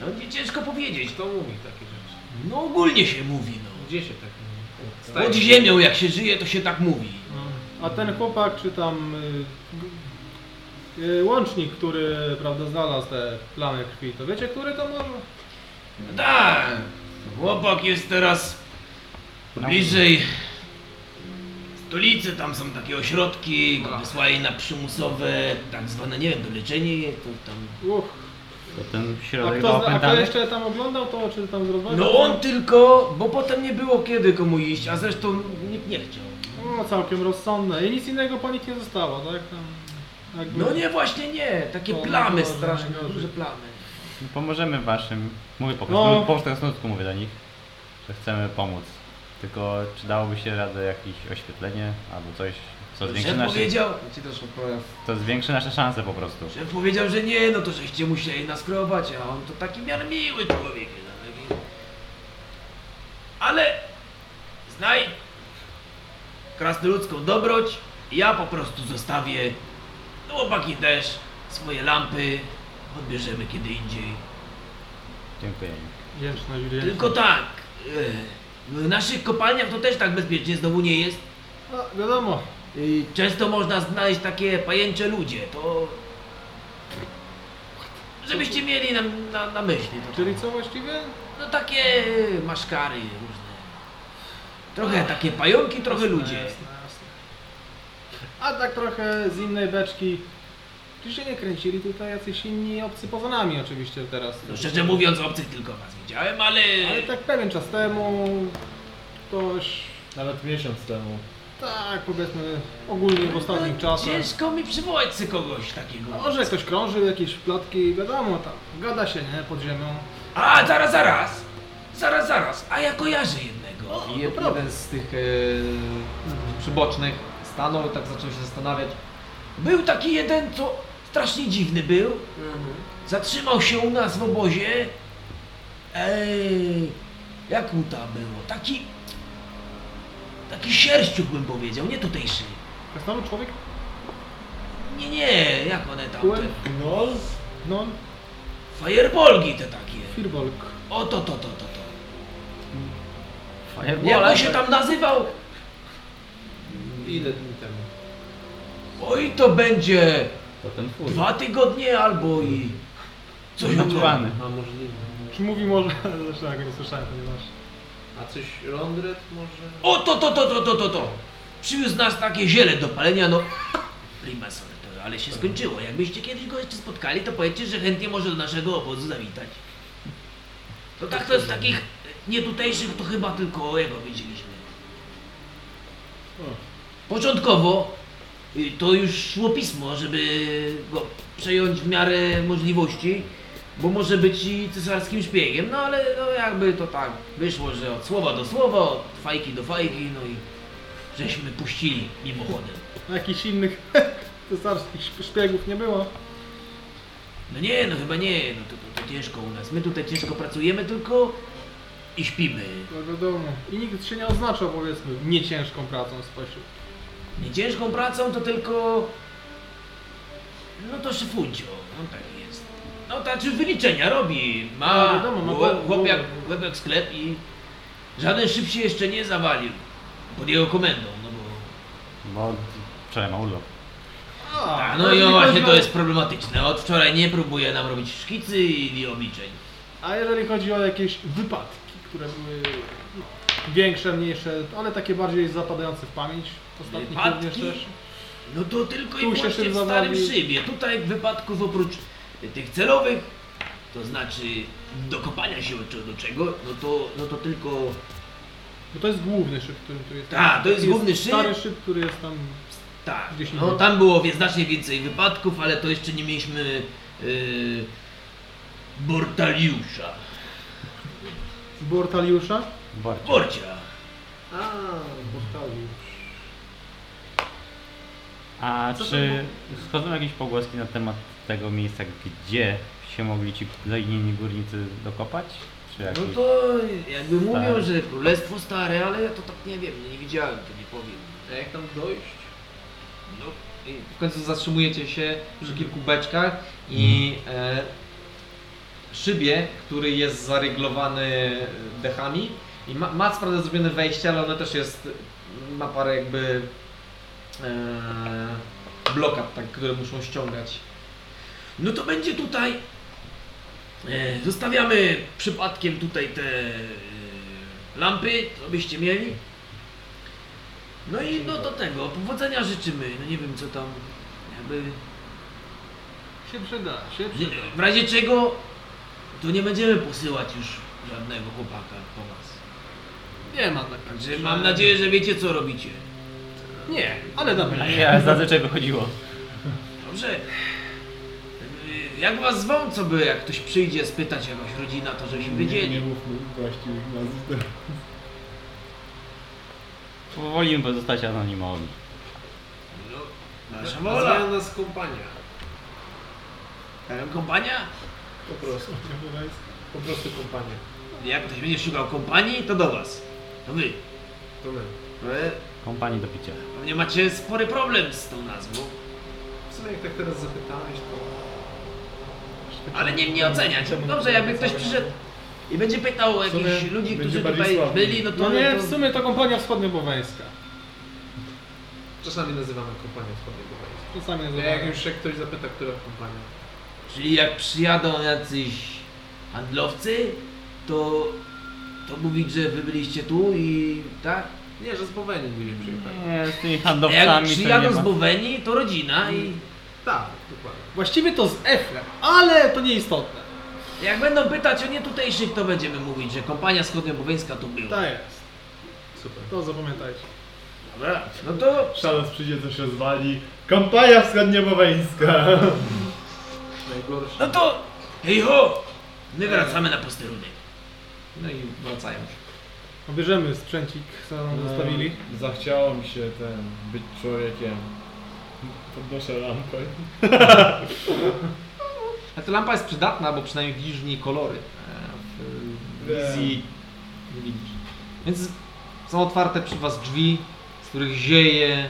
No nie ciężko powiedzieć. Kto mówi takie rzeczy? No ogólnie się mówi, no. Gdzie się tak mówi? Pod ziemią jak się żyje, to się tak mówi. A ten chłopak, czy tam y, y, łącznik, który prawda znalazł te plamy krwi, to wiecie, który to może? No tak, chłopak jest teraz bliżej stolicy, tam są takie ośrodki, go wysłali na przymusowe, tak zwane, nie wiem, to leczenie, to tam... Uch. To ten A środek kto, a kto jeszcze tam oglądał to, czy tam zrobił? No on tylko, bo potem nie było kiedy komu iść, a zresztą nikt nie chciał. No całkiem rozsądne. I nic innego po nich nie zostało, tak? Tam, jakby... No nie, właśnie nie, takie plamy straszne, duże plamy. No, Pomożemy waszym. Mówię po No. prostu, po krasnoludzku mówię do nich, że chcemy pomóc. Tylko czy dałoby się radę jakieś oświetlenie albo coś, co zwiększy Szef nasze, powiedział, ja ci też odpowiem. to zwiększy nasze szanse po prostu. szef powiedział, że nie, no to żeście musieli nas krobać, a on to taki miar miły człowiek. no, taki- Ale znaj krasnoludzką dobroć, ja po prostu zostawię, no chłopaki też, swoje lampy, odbierzemy kiedy indziej. Dziękuję. Wdzięczność, wdzięczność. Tylko tak, e, w naszych kopalniach to też tak bezpiecznie znowu nie jest. A, wiadomo. Y, Często można znaleźć takie pajęcze ludzie, to... Żebyście mieli na, na, na myśli. To, Czyli co właściwie? no takie maszkary różne. Trochę takie pająki, trochę ludzie. Jasne, jasne. A tak trochę z innej beczki. Czy się nie kręcili tutaj jacyś inni obcy poza nami oczywiście teraz? No, szczerze mówiąc, obcych tylko was widziałem, ale... Ale tak pewien czas temu ktoś Nawet miesiąc temu. Tak, powiedzmy ogólnie w ostatnich czasach. Ciężko mi przywołać sobie kogoś takiego. Może ktoś krążył, jakieś plotki, wiadomo tam, gada się, nie, pod ziemią. A, zaraz, zaraz! Zaraz, zaraz, a ja kojarzę jednego. I jed- jeden z tych e, przybocznych stanął, tak zaczął się zastanawiać. Był taki jeden, co strasznie dziwny był. Zatrzymał się u nas w obozie. Ej, jak mu tam było? Taki... Taki sierściuk bym powiedział, nie tutejszy. Krasnolud człowiek? Nie, nie, jak one tam te... No, No, Fireballgi te takie. Firbolg. O to, to, to, to, to. Jak on się tam nazywał? Ile dni temu? Oj, to będzie To ten dwa tygodnie albo i... Coś Naturalny. A możliwe. Czy mówi może, zresztą ja go nie słyszałem, ponieważ... A coś Londret może? O, to, to, to, to, to, to, to. Przywiózł nas takie ziele do palenia, no... Prima sorto, ale się skończyło. Jakbyście kiedyś go jeszcze spotkali, to powiedzcie, że chętnie może do naszego obozu zawitać. To tak to z takich nietutejszych to chyba tylko jego widzieliśmy. Początkowo y, to już szło pismo, żeby go przejąć w miarę możliwości, bo może być i cesarskim szpiegiem, no ale no jakby to tak wyszło, że od słowa do słowa, od fajki do fajki, no i żeśmy puścili mimochodem. *laughs* A jakichś innych *laughs* cesarskich szp- szpiegów nie było. No nie, no chyba nie, no to, to, to ciężko u nas. My tutaj ciężko pracujemy tylko i śpimy. To wiadomo. I nikt się nie oznaczał, powiedzmy, nie ciężką pracą spośród. Nie ciężką pracą to tylko... No to szyfuncio, no tak. No tak, czy wyliczenia robi. Ma, No, wiadomo, ma go- jak, chłop jak sklep i żaden szyb się jeszcze nie zawalił. Pod jego komendą, no bo... Bo wczoraj ma urlop. A, no i o, właśnie to jest problematyczne. Od wczoraj nie próbuje nam robić szkicy i obliczeń. A jeżeli chodzi o jakieś wypadki, które były no, większe, mniejsze, ale takie bardziej zapadające w pamięć, ostatnich również też. No to tylko Tu i szybko w starym zabawi. szybie. Tutaj wypadków oprócz tych celowych, to znaczy dokopania się do, do czego, no to, no to tylko Bo to jest główny szyb, który tu jest. Tak, to jest główny szyb. Stary szyb, który jest tam. tak. No tam było znacznie więcej wypadków, ale to jeszcze nie mieliśmy yy, Bortaliusza. Bortaliusza. Bardziej. Borcia. A, postali. A czy schodzą jakieś pogłoski na temat tego miejsca, gdzie się mogli ci zaginieni górnicy dokopać? Czy No to jakby mówią, że królestwo stare, ale ja to tak nie wiem, nie widziałem, to nie powiem. A jak tam dojść? No, I w końcu zatrzymujecie się przy kilku beczkach i e, szybie, który jest zaryglowany dechami i ma, ma co prawda zrobione wejście, ale ono też jest, ma parę jakby e, blokad, tak, które muszą ściągać. No to będzie tutaj. E, zostawiamy przypadkiem tutaj te e, lampy, co byście mieli. No i no do tego, powodzenia życzymy. No nie wiem co tam, jakby. Się przyda, się przyda. W razie czego, to nie będziemy posyłać już żadnego chłopaka po was. Nie ma tak. Także mam nadzieję, że wiecie co robicie. Nie, ale dobra. A nie, ale zazwyczaj wychodziło. Dobrze. E, Jak was zwą, co by, jak ktoś przyjdzie spytać jakaś rodzina, to żebyśmy Nie wiedzieli. mówmy właściwych nazw. Wolimy pozostać anonimowi. No, nasza Nazwała wola. nas kompania. Kompania? Po prostu. Po prostu kompania. Jak ktoś będzie szukał kompanii, to do was. To wy. To my. Wy Kompanii do picia. pewnie macie spory problem z tą nazwą. W sumie jak tak teraz zapytałeś, to... Ale nie mnie oceniać. Dobrze, jakby ktoś przyszedł i będzie pytał o jakichś ludzi, będzie którzy bardziej tutaj sławny. byli, no to... No nie, to... w sumie to kompania wschodnioboweńska. Czasami nazywamy kompanią wschodniego wojska. Czasami Jak nazywamy. już się ktoś zapyta, która kompania. Czyli jak przyjadą jacyś handlowcy, to... To mówić, że wy byliście tu i tak? Nie, że z Bowenii byli przyjechali. Nie, z tymi A jak handlowcami to nie przyjadą z ma. Bowenii, to rodzina i... Tak. Właściwie to z Efrem, ale to nieistotne. Jak będą pytać o nietutejszych, to będziemy mówić, że kompania wschodnioboweńska tu była. Tak jest. Super. To zapamiętajcie. Dobra. No to Szalec przyjdzie, coś rozwali. Kampania wschodniowoweńska. Najgorsze. No to hej ho! My wracamy na posterunek. No i wracają. Bierzemy sprzęcik, co nam zostawili. Zachciało mi się ten, być człowiekiem. Podnoszę lampę. A ta lampa jest przydatna, bo przynajmniej widzisz w niej kolory. E, W wizji nie widzisz. Więc są otwarte przy was drzwi, z których zieje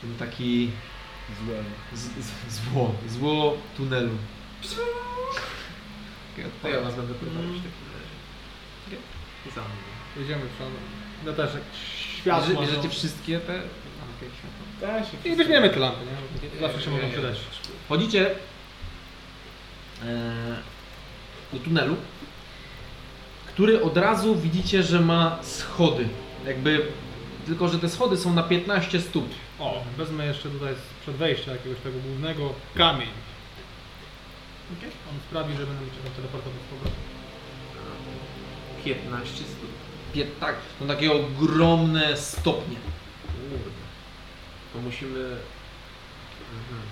ten taki Złe. z, z, zło, zło tunelu. To ja was będę prowadzić w takim razie. Za mną. Jedziemy przodem. Ja też jak Bierze, światło. bierzecie wszystkie te... A, okej, światło. Da się I weźmiemy te lampy, nie? Zawsze się mogą przydać. Wchodzicie e, do tunelu, który od razu widzicie, że ma schody. Jakby, tylko że te schody są na 15 stóp. O, wezmę jeszcze tutaj z- przed wejścia jakiegoś tego głównego kamień. On sprawi, że będę tam teleportować z powrotem. 15 stóp. Pie, tak, są takie ogromne stopnie. To musimy... Mhm.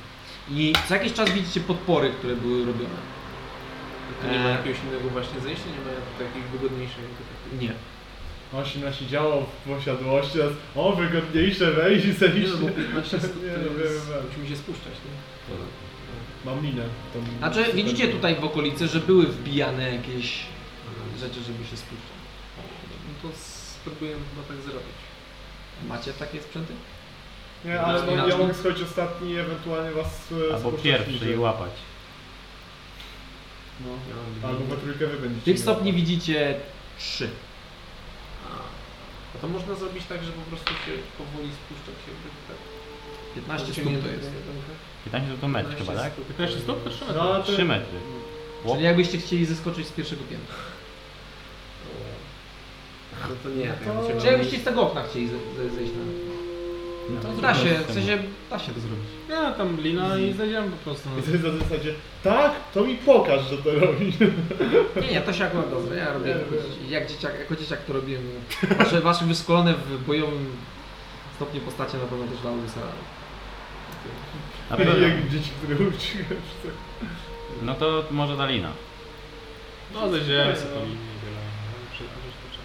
I co jakiś czas widzicie podpory, które były robione. To nie ma Eee. jakiegoś innego właśnie zejścia? Nie ma tutaj jakiegoś wygodniejszego? Nie. On się nasiedziało w posiadłości, teraz o wygodniejsze wejść i Nie zejść. no, bo 15 *laughs* stóp Nie, to no, jest... wiem, wiem. Musimy się spuszczać, nie? Mam minę. tą- Znaczy, widzicie tutaj w okolicy, że były wbijane jakieś rzeczy, żeby się spuszczać. No to spróbujemy chyba tak zrobić. Macie takie sprzęty? Nie, ale no, ja Inaczej. mogę schodzić ostatni i ewentualnie was e, Albo spuszczać pierwszy niżej. i łapać. No. Ja mam Albo we trójkę wy będziecie. Tych stopni mieli. widzicie trzy. A to można zrobić tak, że po prostu się powoli spuszczać się tak. 15 stóp to jest. jedynkę. 15 to metr chyba, tak? 15 stóp to 3 metry. No, to... 3 metry. Łop. Czyli jakbyście chcieli zeskoczyć z pierwszego piętra. No to nie, No to- to... Czy jakbyście z tego okna chcieli ze, ze, zejść na... No to Da się, w sensie da się to zrobić. Ja tam lina i zejdziemy po prostu. I to jest na zasadzie, tak, to mi pokaż, że to robisz. Nie, nie, to się akurat zrobić. Ja robię, jak dzieciak, jako dzieciak to robiłem. Wasze, wasze wyszkolone w bojowym stopniu postacie na pewno też radę. Na pewno. Jak dzieci, które uczyłem. No to może Dalina. No zejdziemy sobie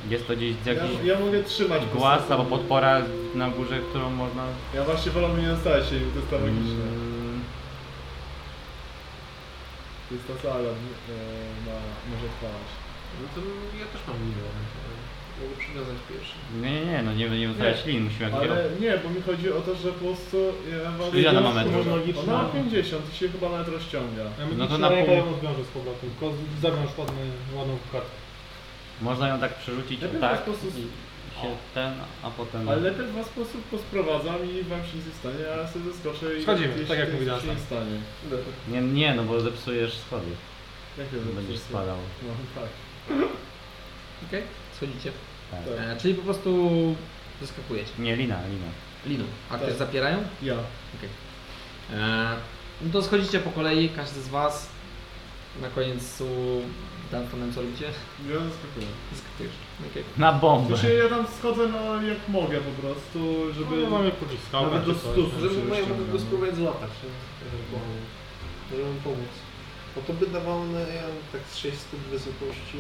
Jest to gdzieś Ja, jakiś ja mogę trzymać głaz postawę. albo podpora na górze, którą można... Ja właśnie wolałbym nie zostawiać się, to jest to logiczne. Mm, To jest Alan e, ma, może odpalać. No to ja też mam milion. Mogę przywiązać pierwszy. Nie, nie, nie, no nie, nie zostawiać lin, musimy jak Ale nie, bo mi chodzi o to, że po prostu... Ja mam Ile ona ma metrów? Ona ma 50 i się chyba nawet rozciąga. Ja No to na pół- ją odwiążę z powrotem, tylko zawiąż ładny, ładną kartę. Można ją tak przerzucić Lepiej tak po prostu... i się ten, a potem... Ale najpierw was po prostu posprowadzam i wam się nic nie stanie, a ja sobie zeskoczę i... Schodzimy, tak jak mówi się Dunstan. nie stanie. Nie, nie, no bo zepsujesz schody. Jak ja Będziesz spadał. No tak. Okej, schodzicie. Tak. Tak. E, czyli po prostu zeskakujecie. Nie, lina, lina. Liną. A Tak. ktoś zapierają? Ja. E, no to schodzicie po kolei, każdy z was. Na koniec su... Dantonem co robicie? Ja zaskakuję. Zeskakujesz. Okej. Na bombę. Znaczy ja tam schodzę no jak mogę po prostu, żeby... No, mamy pociskał. Nawet do stóp. Żeby Żeby moja mogę go spróbować złapać. Żeby mu pomóc. Bo to by dawało na ja mam tak z 6 stóp wysokości,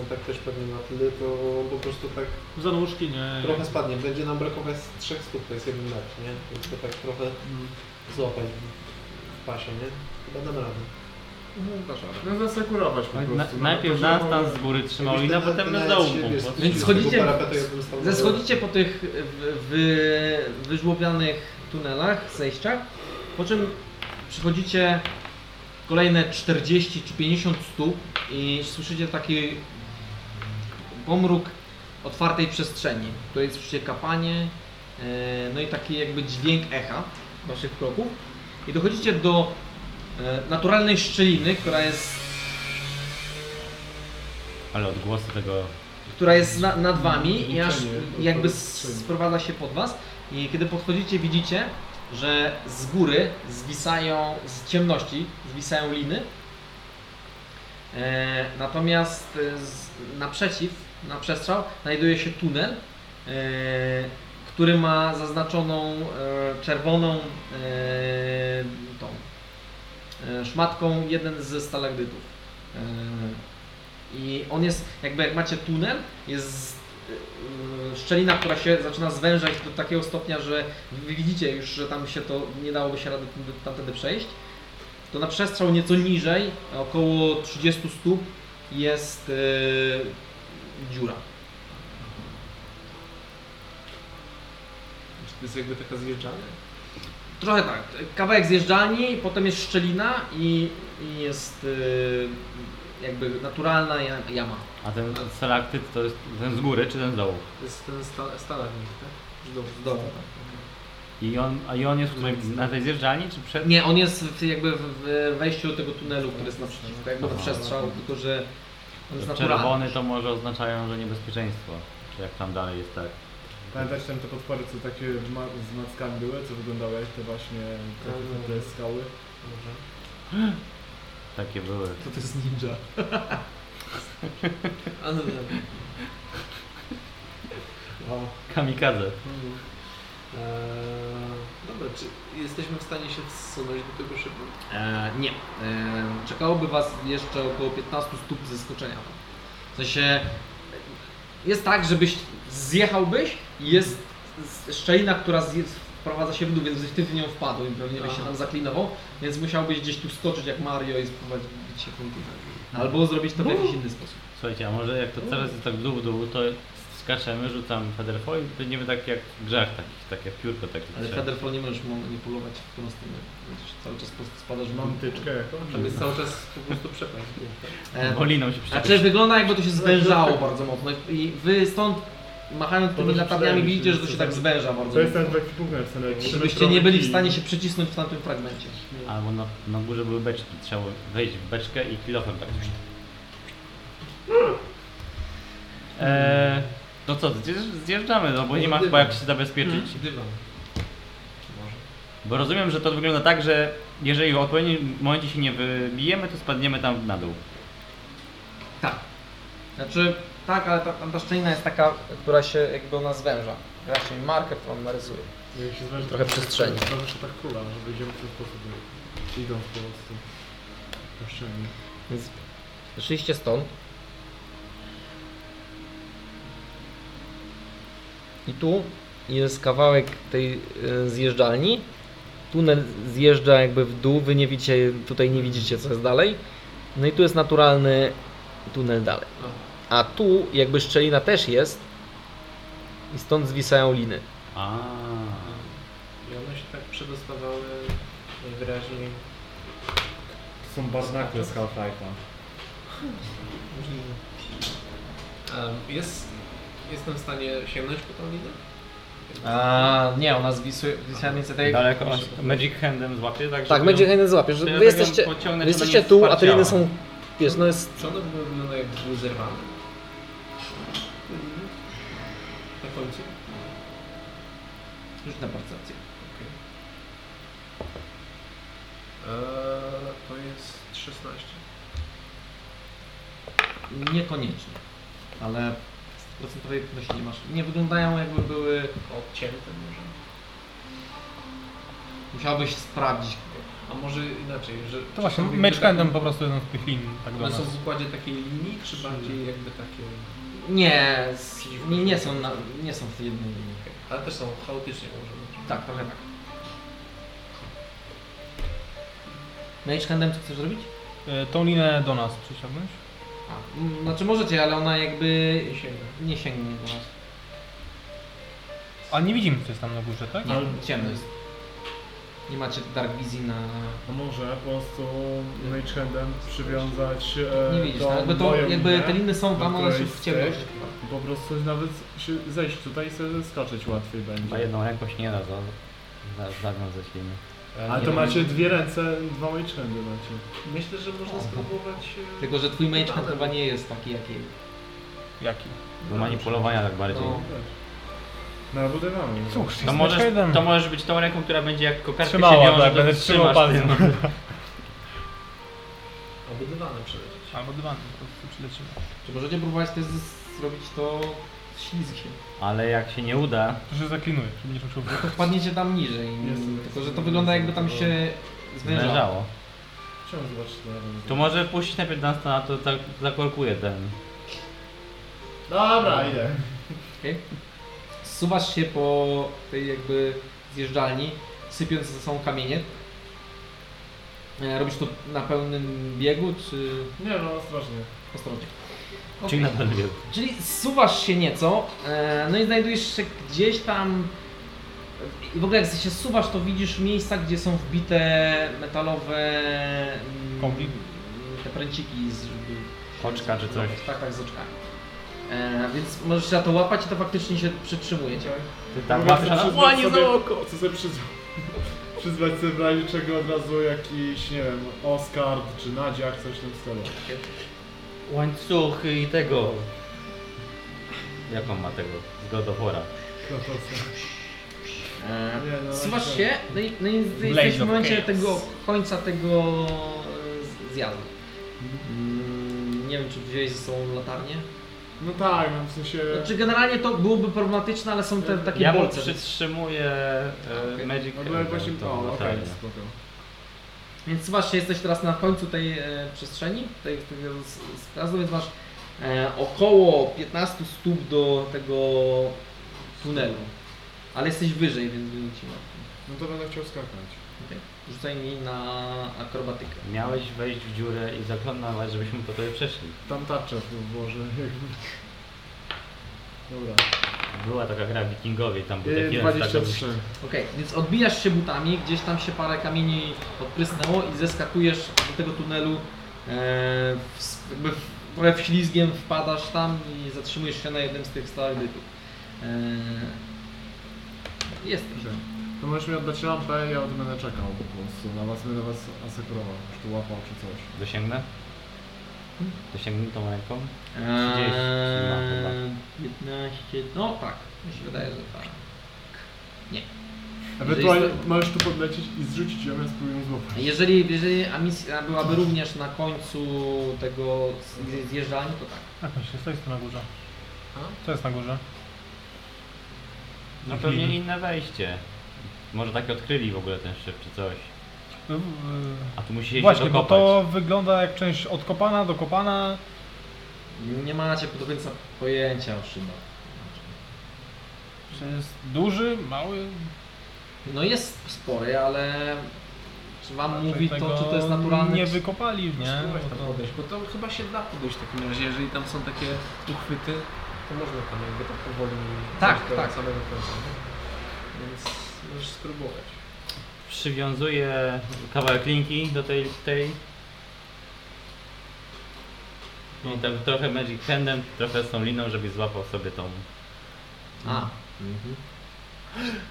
on tak też pewnie na tyle, to po prostu tak Za nóżki nie. trochę spadnie. Będzie nam brakować z 3 stóp, to jest jeden metr, nie? Więc to tak trochę złapać w pasie, nie? Chyba dam radę. No zasekurować po Na, prostu. no, najpierw to, mogę- z góry trzymał linę, ten- potem nawet dołu. Więc schodzicie- na- Zeschodzicie po tych wy, tunelach, zejściach, po czym przychodzicie kolejne 40 czy 50 stóp i słyszycie taki pomruk otwartej przestrzeni, w której słyszycie kapanie, e, no i taki jakby dźwięk echa waszych kroków i dochodzicie do naturalnej szczeliny, która jest Ale odgłosy tego... która jest na, nad wami i aż jakby sprowadza się pod was. I kiedy podchodzicie widzicie, że z góry zwisają, z ciemności zwisają liny. E, natomiast e, z, naprzeciw, na przestrzał znajduje się tunel, e, który ma zaznaczoną e, czerwoną e, tą e, szmatką jeden ze stalagdytów. E, I on jest, jakby jak macie tunel, jest e, szczelina, która się zaczyna zwężać do takiego stopnia, że wy widzicie już, że tam się to nie dałoby się rady tędy- tamtędy przejść. To na przestrzał nieco niżej, około 30 stóp, jest e, dziura. To jest jakby taka zjeżdżalnia? Trochę tak. Kawałek zjeżdżalni, potem jest szczelina i, i jest y, jakby naturalna ja- jama. A ten stalaktyt to jest ten z góry czy ten z dołu? To jest ten sta stalagmit, tak? Z dołu. Z dołu. I on, a i on jest na tej zjeżdżalni czy przed? Nie, on jest w, jakby w, wejściu do tego tunelu, który jest naprzeciwko, jakby to Aha. przestrzał, tylko że on jest Czerwony naturalny. to może oznaczają, że niebezpieczeństwo. Czy jak tam dalej jest tak? Pamiętacie tam te potwory, co takie ma z mackami były, co wyglądały jak te właśnie te, te, te skały? Może. Takie były. To to jest ninja. A no dobra. Wow. Kamikadze. Eee, dobra, czy jesteśmy w stanie się wsunąć do tego szybu? E, nie. E, czekałoby Was jeszcze około 15 stóp zeskoczenia. W sensie jest tak, żebyś zjechałbyś jest szczelina, która wprowadza się w dół, więc ty w nią wpadł i pewnie byś się tam zaklinował, więc musiałbyś gdzieś tu skoczyć jak Mario i spróbować bić się tym Albo zrobić to w jakiś inny sposób. Słuchajcie, a może jak to teraz jest tak w dół w dół, to skaczemy, rzucam Featherfall i będziemy tak jak w grach takich, takie piórko takie. Ale. Featherfall nie możesz manipulować w którą stronę. Cały czas po prostu spadasz w Mam tyczkę jakąś? Tam jest cały czas po prostu przepaść. E, Woliną się Znaczy przyczepić. wygląda jakby to się zwężało bardzo mocno i wy stąd machając tymi latarniami widzicie, że to się tak zwęża bardzo To jest ten w ekwipunku napisane. jak Żebyście nie byli w stanie się przycisnąć w tamtym fragmencie. Albo na, na górze były beczki, trzeba wejść w beczkę i kilofem tak. Eee, no co, zjeżdż- zjeżdżamy, no bo nie ma chyba jak się zabezpieczyć. Dywan. Może. Bo rozumiem, że to wygląda tak, że jeżeli w odpowiednim momencie się nie wybijemy, to spadniemy tam na dół. Tak. Znaczy, tak, ale ta, ta szczelina jest taka, która się jakby ona zwęża. Właśnie marker, którą narysuję. Jak się zwęży, Trochę przestrzeni. To zawsze tak kula, że wyjdziemy w ten sposób. Idąc po prostu. Po ścianie. Więc szliście stąd. I tu jest kawałek tej e, zjeżdżalni. Tunel zjeżdża jakby w dół, wy nie widzicie, tutaj nie widzicie co jest dalej. No i tu jest naturalny tunel dalej. A tu jakby szczelina też jest i stąd zwisają liny. A. I one się tak przedostawały najwyraźniej. To są barnakle z Half-Life'a. Możliwe. Um, jest, jestem w stanie sięgnąć po tą linę? A nie, ona zwisuje, tak jak... Daleko Magic Handem złapie, tak? Tak, chętnie złapiesz. to ja Wy jesteście, wy jesteście tu, a te liny są, wiesz, no jest Czy one były wyglądają jakby były zerwane? Rzuć na percepcję. Eee, to jest 16. Niekoniecznie, ale z procentowej pewności nie masz. Nie wyglądają jakby były... Odcięte może? Musiałbyś sprawdzić. A może inaczej, że... To właśnie, Handem po prostu jeden z tych lin, tak One są w układzie takiej linii, czy bardziej jakby takie... Nie, nie, nie, są na, nie są w jednej linii. Ale też są chaotycznie ułożone. Tak, trochę tak. Mage Handem co chcesz zrobić? E, Tą linę do nas przyciągnąć. A, znaczy możecie, ale ona jakby Nie sięga. nie sięgnie do was. A nie widzimy co jest tam na górze, tak? Nie, ciemno jest. Nie macie dark wizji na... A może po prostu Mage Handem przywiązać e, Nie widzisz, tą no, jakby, to, moją jakby te liny są tam, one której w ciemności. I po prostu nawet się zejść tutaj i sobie skoczyć łatwiej będzie. jedną ręką się nie da za, za, zawiązać liny. Ale to macie dwie ręce, dwa Mage Handy macie. Myślę, że można spróbować... e, Tylko, że twój mage hand chyba nie jest taki jak jej. Jaki? Do manipulowania tak bardziej. No. No albo dywany. Cóż, To możesz, to możesz być tą ręką, która będzie jak kokardka się Trzymała, wiąże, tak, to będę trzymał trzymasz palcem. tym. *laughs* Albo dywanem przelecieć. Albo dywan po prostu przylecimy. Czy możecie próbować też z- zrobić to ślizgiem. Ale jak się nie uda, To się zaklinuje, żeby nie czuł No to wpadniecie tam niżej. Jestem, Tylko, że to jestem, wygląda jakby tam się zwężało. zależało. Chciałem zobaczyć to. To może puścić najpierw Dunstana, to tak zakorkuje ten. Dobra, idę. Okay. Zsuwasz się po tej jakby zjeżdżalni, sypiąc ze sobą kamienie. E, Robisz to na pełnym biegu, czy Nie no, ostrożnie. ostrożnie? Czyli na pewno. Czyli zsuwasz się nieco, e, no i znajdujesz się gdzieś tam. I w ogóle jak się zsuwasz, to widzisz miejsca, gdzie są wbite metalowe mm, Kągi? te pręciki z żeby Oczka czy coś. Tak, tak, z oczkami. E, więc możesz się na to łapać i to faktycznie się przytrzymuje. cię. Ty tak Mogę przyzwać łanie sobie- za oko! Chcę sobie przyzwać, *laughs* przyzwać sobie w razie czego od razu jakiś, nie wiem, Oscar czy Nadziak, coś w tym stylu. Łańcuchy i tego. Jak on ma tego? Z God of War'a. No to co? E, Nie, no, Zsuwasz się, no i, no i Blaze jesteś w of momencie Chaos. tego końca tego e, z- zjazdu. Mm, nie wiem, czy wziąłeś ze sobą latarnię. No tak, no w sensie... Znaczy generalnie to byłoby problematyczne, ale są te takie Ja mu bolce. przytrzymuję e, Okej. Magic No właśnie... tą O, okej, latarnię. spoko. Więc właśnie jesteś teraz na końcu tej e, przestrzeni, tej, z- zjazdu, więc masz e, około 15 stóp do tego tunelu. Ale jesteś wyżej, więc nie ci martwi. No to będę chciał skakać. Okay. Rzucaj mi na akrobatykę. Miałeś wejść w dziurę i zakląnować, żebyśmy po tobie przeszli. Tam tu włożę. jakby. Dobra. Była taka gra wikingowie, tam był Yy, taki jeden tak 23. Okej, więc odbijasz się butami, gdzieś tam się parę kamieni odprysnęło i zeskakujesz do tego tunelu. E, w, s- jakby w, trochę wślizgiem wpadasz tam i zatrzymujesz się na jednym z tych stalagdytów. E, jesteś. To możesz mi oddać lampę, ja o tym będę czekał po prostu. Na was będę was asekurował, czy tu łapał, czy coś. Dosięgnę? Dosięgnę tą ręką? 30 ma chyba. Eee, 15, no tak, mi się wydaje, że tak. Ewentualnie jest możesz tu podlecieć i zrzucić ją, ja spróbuję ją złapać. Jeżeli, jeżeli a misja byłaby również na końcu tego z- zjeżdżalni, to tak. Jak myślisz, co jest tu na górze? A? Co jest na górze? No pewnie inne wejście. Może takie odkryli w ogóle ten szyb czy coś. No, A tu musi się Właśnie, bo dokopać. to wygląda jak część odkopana, dokopana. Nie macie do końca pojęcia o szybach. Czy jest duży, mały? No jest spory, ale czy wam Raczej mówi to, czy to jest naturalne? Nie czy- wykopali, nie? Spróbować tam to- podejść, bo to chyba się da podejść w takim razie, jeżeli tam są takie uchwyty, to można tam jakby tak powoli Tak, do tak. samego końca. nie? Więc możesz spróbować. Przywiązuję kawałek linki do tej, tej. I tak trochę Magic Handem, trochę z tą liną, żeby złapał sobie tą. A,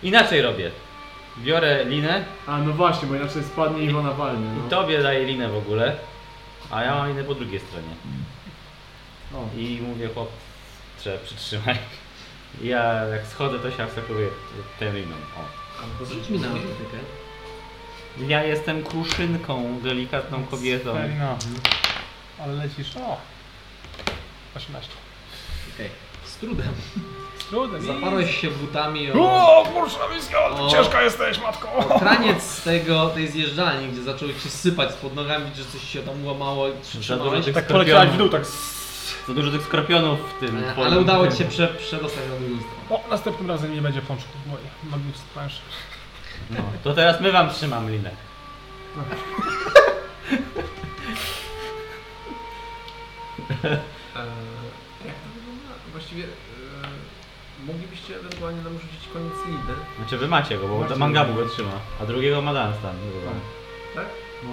Inaczej robię. Biorę linę A no właśnie, bo inaczej spadnie i Iwona walnie. i No. tobie daję linę w ogóle, a ja mam linę po drugiej stronie. O. I mówię chłop, trzeba przytrzymaj. I ja jak schodzę to się asekuruję tą liną. O. Albo rzuć mi na atletykę. Ja jestem kruszynką, delikatną kobietą. Fair enough. Ale lecisz, o! 18. Okej, z trudem. Z trudem. Zaparłeś się butami o, O, kurczę, miska, O. ciężka jesteś, matko! o kraniec tego, tej zjeżdżalni, gdzie zaczęło ci sypać spod nogami, że coś się tam łamało i Za dużo przytrzymałeś. tych Tak poleciałaś w skorpionów. dół, tak... Za dużo tych skorpionów w tym. E, Ale udało ci się prze, przedostać na drugą stronę. O, następnym razem nie będzie pączków moich magicznych planszy. No, to teraz my wam trzymamy linę. Eee, jak to wygląda? Właściwie eee, moglibyście ewentualnie nam rzucić koniec liny, Znaczy wy macie go, bo Macie. Mangabu go trzyma, a drugiego ma Dunstan. tak? No.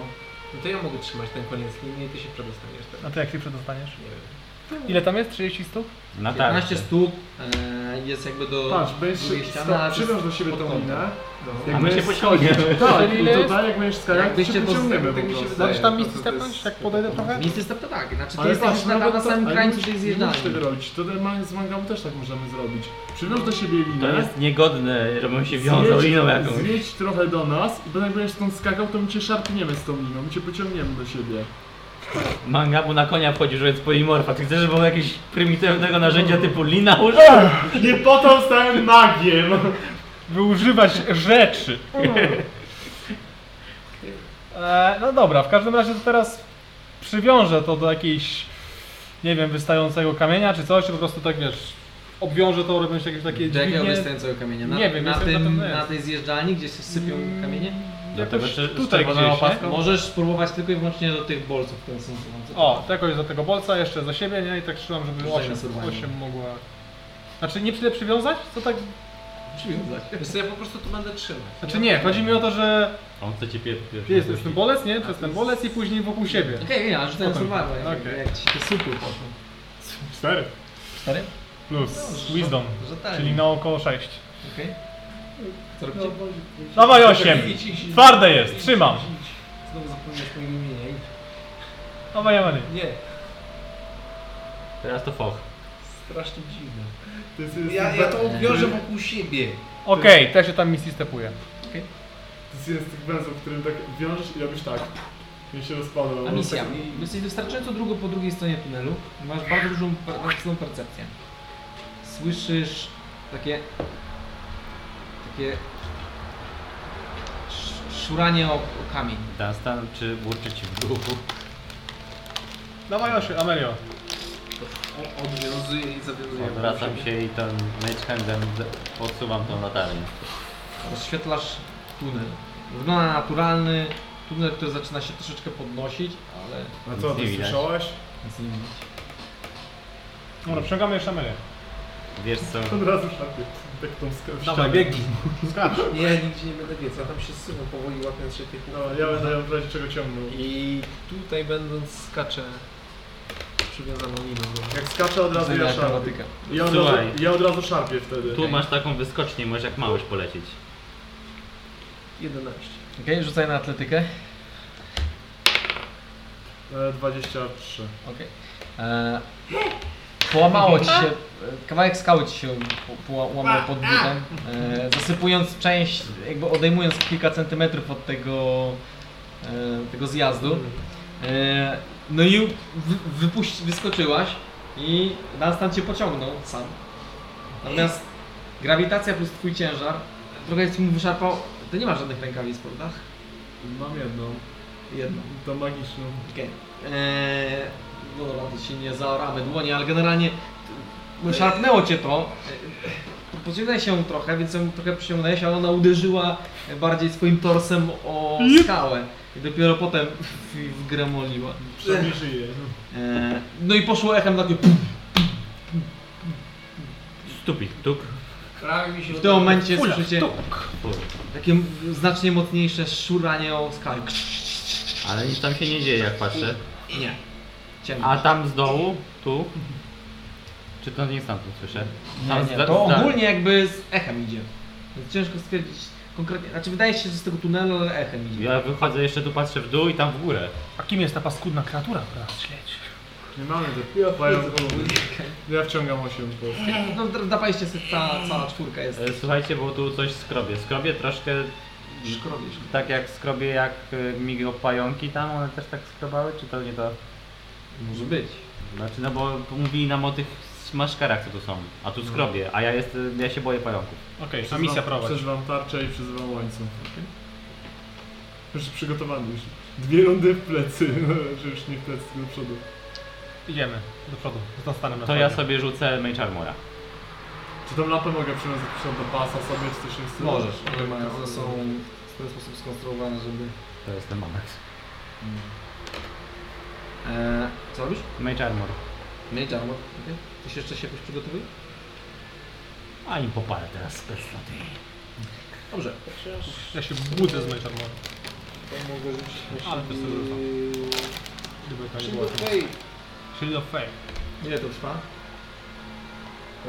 No to ja mogę trzymać ten koniec liny i ty się przedostaniesz teraz. A ty jak ty przedostaniesz? Nie wiem. Ile tam jest? 30 stóp? Na 15 tarczy. stóp e, jest jakby do Patrz, będziesz drugiej się, ściany, ale to przywiąż do siebie pod tą kątem. linę. No. A my się będziesz pociągniemy. schodzić- Tak, Ile i jest? tutaj jak będziesz skakać, Jakbyście się to pociągniemy tak po prostu. Możesz tam to- misty to stepnąć, jest- jak podejdę trochę? Misty step to tak, znaczy ty jesteś na, na, to- samym krańcu tej Nie musisz tego zjeżdżalni. robić, to ma- z mangami też tak możemy zrobić. Przywiąż do siebie To linę, jest niegodne, żebym się wiązał liną jakąś. zjedź trochę do nas i potem jak będziesz stąd skakał, to my cię szarpniemy z tą liną, my cię pociągniemy do siebie. Mangabu na konia wchodzi, żeby polimorfa. Ty chcesz, żeby było jakieś prymitywnego narzędzia typu lina użyć? Nie po to stałem magiem! Wyużywać rzeczy. E, no dobra, w każdym razie to teraz przywiążę to do jakiejś, nie wiem, wystającego kamienia czy coś, czy po prostu tak wiesz, obwiążę to robiąc jakieś takie Do jakiego dźwignie. wystającego kamienia? Na, Nie wiem, na, jestem na tym, pewno na tej zjeżdżalni, gdzie się sypią kamienie? Do tego czy tutaj gdzieś, nie? opaską? Możesz spróbować tylko i wyłącznie do tych bolców, które są O, to jakoś do tego bolca, jeszcze za siebie, nie? I tak trzymam, żeby Rzucaj 8, na survival. 8 mogła... Znaczy nie tyle przywiązać? Co tak... przywiązać. Wiesz co, ja po prostu tu będę trzymać. Znaczy nie, chodzi mi o to, że On chce cię pier- pierwszy. jest, jest ten bolec, nie? Przez ten bolec i później wokół siebie. Okej, ja rzucę na Spoko. survival, Okej. jak ci supy poszły. 4 Cztery? plus wisdom, Rzetelnie. czyli na około 6. Okej. Co robicie? Dawaj 8! Twarde jest, trzymam! Znowu zapomniałeś mojego imienia. idź. Dawaj Amany. Nie, Teraz to foch. strasznie dziwne. To jest, jest, Ja, ja to obwiążę wokół siebie. Okej, okay, się tam misji stepuje. To jest jeden z tych węzłów, którym tak wiążesz i robisz tak. I się rozpada. A misja. Jesteś wystarczająco długo po drugiej stronie tunelu. Masz bardzo dużą per- mocną percepcję. Słyszysz takie... takie... sz- szuranie o, o kamień. Dunstan czy burczy ci w brzuchu? Dawaj 8, Amelio. O- Odwiązuję i zawiązuję. Odwracam się i ten mage handem d- odsuwam tą latarnię. Rozświetlasz tunel. Wygląda na naturalny tunel, który zaczyna się troszeczkę podnosić, ale A co, Nic ty nie widać. słyszałeś? nic nie widać. Dobra, przyciągamy jeszcze Amelię. Wiesz co? Od razu szarpie. Tak tą sk- Dawaj, biegnij. Skacz. Nie, ja nigdzie nie będę biec, ja tam się zsuwam powoli łapiąc się tych No, ja będę ją w razie czego ciągnął. I tutaj będąc skaczę przywiązaną liną. do- Jak skaczę od razu ja szarpię. akrobatykę. Ja od, razu, Słuchaj. ja od razu szarpię wtedy. Tu masz taką wyskocznię, możesz jak małyż polecieć. 11. Okej, rzucaj na atletykę. E, 23. Okej. E, Połamało ci się, kawałek skały ci się połamał pod butem, e, zasypując część, jakby odejmując kilka centymetrów od tego, e, tego zjazdu. E, no i wy, wypuści, wyskoczyłaś i Dunstan cię pociągnął sam. Natomiast grawitacja plus twój ciężar trochę ci mu wyszarpał. Ty nie masz żadnych rękawic, prawda? Mam jedną. Jedną. To magiczną. Okej. Eee, no dobra, to się nie zaoramy dłonie, ale generalnie szarpnęło cię to. Pociągnęłeś się trochę, więc ją trochę przyciągnąłeś, ale ona uderzyła bardziej swoim torsem o skałę. I dopiero potem wgremoliła. Przynajmniej żyje. Eee, no i poszło echem takie. Stupik, tuk. Prawie mi się W tym momencie Fula, słyszycie Fur. takie znacznie mocniejsze szuranie o skałę. Ale nic tam się nie dzieje jak patrzę. Nie. Ciemno. A tam z dołu, tu. Czy to nie stamtąd słyszę? Tam Nie, z- nie, to z- ogólnie jakby z echem idzie. Więc ciężko stwierdzić konkretnie. Znaczy wydaje się, że z tego tunelu, ale echem idzie. Ja wychodzę jeszcze tu patrzę w dół i tam w górę. A kim jest ta paskudna kreatura, która nas śledzi? Nie mamy pająków. *laughs* Ja wciągam 8 po. No dawajcie sobie, ta cała czwórka jest. E, Słuchajcie, bo tu coś skrobie. Skrobie troszkę Szkrobisz. tak jak skrobie jak e, migro pająki tam, one też tak skrobały, czy to nie to? Może być. Znaczy no bo mówili nam o tych maszkarach co tu są, a tu skrobie, a ja jest, ja się boję pająków. Okej, a misja prowadzi. Przeżywam tarczę i przyzywam łańcuch. Już przygotowany już. Dwie rundy w plecy, *laughs* że już nie w plecy, tylko do przodu. Idziemy do przodu, z Dunstanem na To ja sobie rzucę Mage Armora. Czy tą lampę mogę przywiązać do pasa sobie, czy coś jest? Możesz. One mają, one są w ten sposób skonstruowane, żeby... To jest ten moment. Eee, co robisz? Mage Armor. Mage armor. Okay. Coś jeszcze się jakoś przygotowuje? A im popalę teraz sloty. Dobrze. Ja się budzę z Mage To mogę rzucić na Ale to sobie rzucam. Gdyby to nie Shield było. of Fate. Shield of Fame. Ile to trwa? A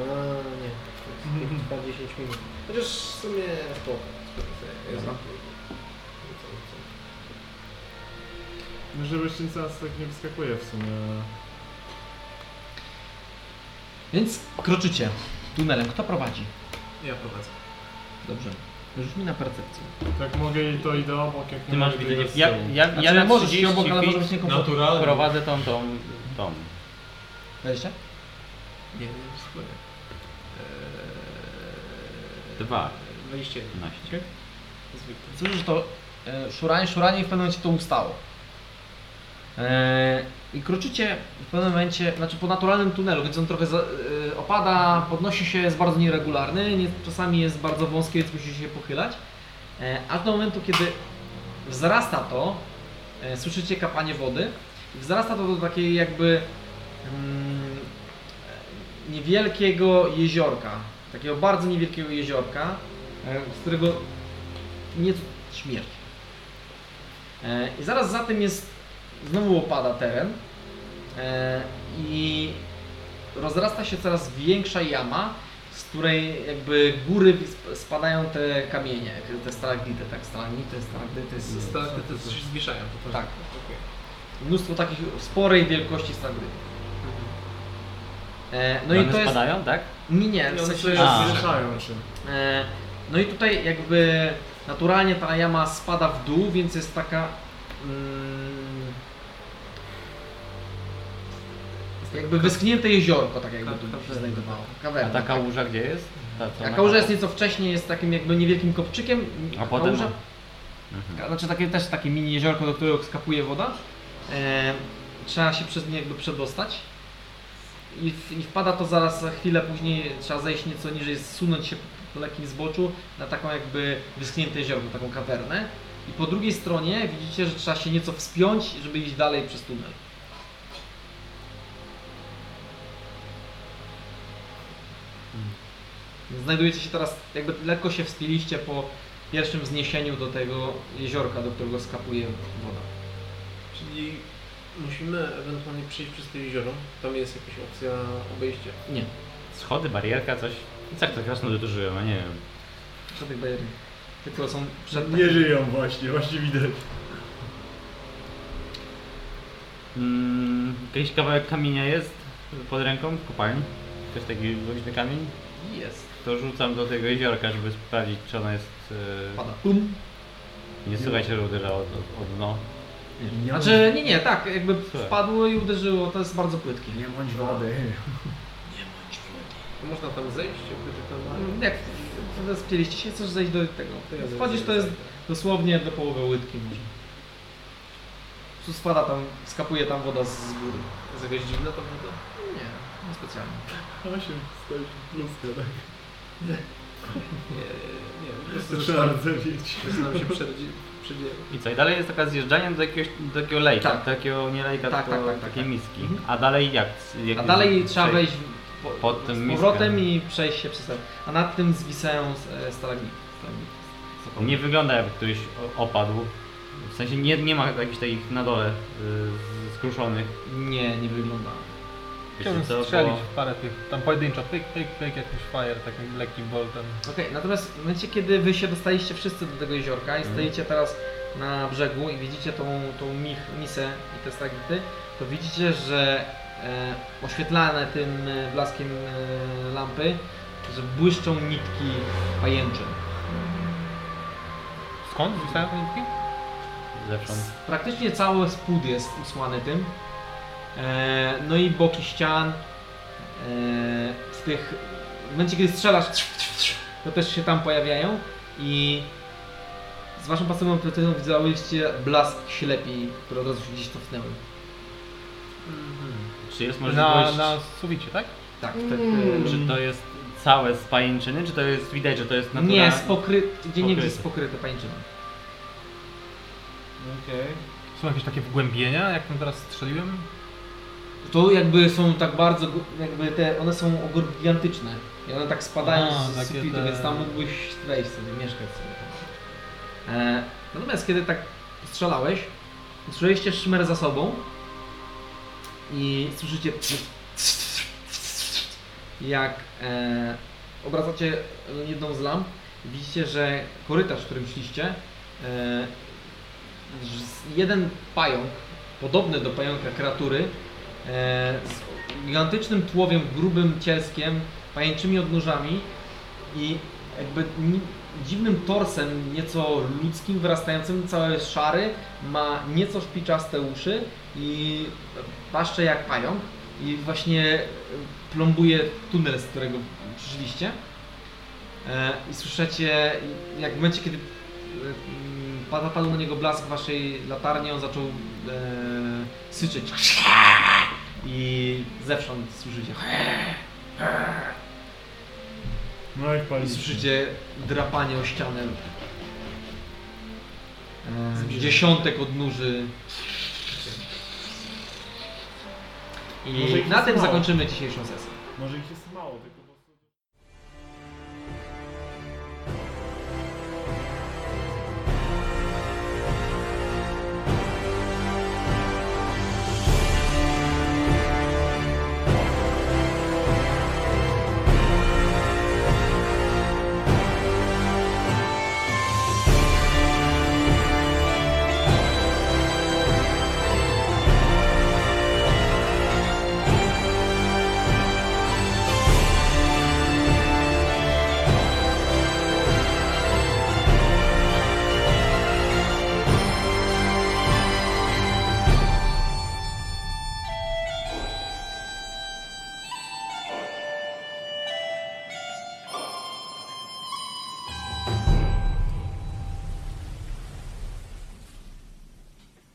nie, to jest trwa 10 minut. Chociaż w sumie spoko. spoko sobie. Jest Dobra. No, nic nas tak nie wyskakuje w sumie. Więc kroczycie tunelem. Kto prowadzi? Ja prowadzę. Dobrze. Rzuć mi na percepcję. Tak mogę i to idę obok, jak Ty nie masz mogę, widzenie. idę z Ja, tyłu. ja, Znaczy, ja na możesz 30 iść obok, ale może feet być niekomfortowo. Naturalnie. prowadzę tą, tą, tą. 20? Nie, nie, sporo. Eee, Dwa. 21. 12. Zwykle. Cóż, że to e, szuranie, szuranie i w pewnym momencie to ustało. E, I kroczycie w pewnym momencie, znaczy po naturalnym tunelu, więc on trochę za, e, opada, podnosi się, jest bardzo nieregularny, nie, czasami jest bardzo wąski, więc musi się pochylać. E, aż do momentu, kiedy wzrasta to, słyszycie kapanie wody, wzrasta to do takiej jakby mm, niewielkiego jeziorka, takiego bardzo niewielkiego jeziorka, z którego nieco śmierć. I zaraz za tym jest, znowu opada teren e, i rozrasta się coraz większa jama, z której jakby góry sp- spadają te kamienie, te stalagmity, tak, stalagmity, stalagmity, s- Stalaktyty to się zwieszają. To Tak. Okej. mnóstwo takich sporej wielkości stalagmitów. E, no No i one to jest... spadają, tak? Nie, nie, I w one sensie... Zwieszają się. E, No i tutaj jakby naturalnie ta jama spada w dół, więc jest taka mm, jakby wyschnięte jeziorko, tak jakby Ka- tu się kawerna. znajdowało. A Kawerna. ta tak. kałuża gdzie jest? Ta, co A na kałuża jest nieco wcześniej, jest takim jakby niewielkim kopczykiem. A potem- kałuża, Mhm. ka- znaczy takie też takie mini jeziorko, do którego skapuje woda. E, trzeba się przez nie jakby przedostać. I, w, I wpada to zaraz za chwilę później, trzeba zejść nieco niżej, zsunąć się po lekkim zboczu na taką jakby wyschnięte jeziorko, taką kawernę. I po drugiej stronie widzicie, że trzeba się nieco wspiąć, żeby iść dalej przez tunel. Znajdujecie się teraz, jakby lekko się wspiliście po pierwszym wzniesieniu do tego jeziorka, do którego skapuje woda. Czyli musimy ewentualnie przejść przez to jezioro. Tam jest jakaś opcja obejścia. Nie, Schody, barierka, coś. I tak to krasnoludy żyją, a nie wiem. żadnych barier. Tylko są przed Nie żyją właśnie, właśnie widać. Mm, jakiś kawałek kamienia jest pod ręką w kopalni? Ktoś taki luźny kamień? Jest. To rzucam do tego jeziorka, żeby sprawdzić, czy ono jest... e, Pada. Pum. Nie słychać, że uderza od, od, od dno. Znaczy, nie, nie, tak, jakby Słuchaj. wpadło i uderzyło, to jest bardzo płytkie. Nie bądź wody. *laughs* Można tam zejść, jakby tak normalnie. Mm, Jak spieliście się, chcesz zejść do tego. To ja Wchodzisz, to jest dosłownie do połowy łydki może. Po prostu spada tam, skapuje tam woda z góry. Jest jakaś dziwna ta woda? Nie, nie specjalnie. *laughs* Osiem, stoi tak. Nie, nie, Trzeba zaczynam, zaczynam się przedzie- przedzielać. I co? I dalej jest taka zjeżdżanie do jakiegoś do takiego lejka, Tak. takiego nie lejka, Tak, tylko tak, tak, tak, takiej tak. miski. Mhm. A dalej jak? jak A dalej trzeba wejść po, pod tym z powrotem i przejść się przez ten. A nad tym zwisają e, stalagmity. Nie wygląda jakby ktoś opadł. W sensie nie, nie ma jakichś takich na dole y, skruszonych. Nie, nie wygląda. Chciałbym co, strzelić w parę tych, tam pojedynczo, pyk, pyk, pyk, jakiś fire, takim lekkim boltem. Okej, natomiast w momencie, kiedy wy się dostaliście wszyscy do tego jeziorka i stoicie teraz na brzegu i widzicie tą, tą mich, misę i te stagity, to widzicie, że e, oświetlane tym e, blaskiem e, lampy, że błyszczą nitki pajęczyn. Skąd zwisają te nitki? Zewsząd. Praktycznie cały spód jest usłany tym. E, no i boki ścian. E, w tych. W momencie, kiedy strzelasz, to też się tam pojawiają. I z waszą pasywną precyzją widziałyście blask ślepi, które od razu się gdzieś cofnęły. Czy jest Na, możliwość, na suficie, tak? Tak, tak. czy to jest całe z pajęczyny, czy to jest, widać, że to jest natura... Nie, spokry... gdzie nie gdzie jest Pokryte. pańczyną. Okej. Są jakieś takie wgłębienia, jak tam teraz strzeliłem? To jakby są tak bardzo, jakby te, one są gigantyczne. I one tak spadają Aha, z sufitu, te- więc tam mógłbyś wejść sobie, mieszkać sobie. E, natomiast kiedy tak strzelałeś, usłyszeliście szmer za sobą i słyszycie jak e, obracacie jedną z lamp widzicie, że korytarz, którym szliście e, jeden pająk, podobny do pająka kreatury, z gigantycznym tłowiem, grubym cielskiem, pajęczymi odnóżami i jakby dziwnym torsem, nieco ludzkim, wyrastającym, cały jest szary, ma nieco szpiczaste uszy i paszcze jak pająk i właśnie plombuje tunel, z którego przyszliście. E, I słyszycie, jak w momencie, kiedy e, padł na niego blask waszej latarni, on zaczął e, syczeć. I zewsząd słyszycie. No jak. I słyszycie drapanie o ścianę. E, dziesiątek odnóży. Może I ich na tym zakończymy dzisiejszą sesję. Może ich jest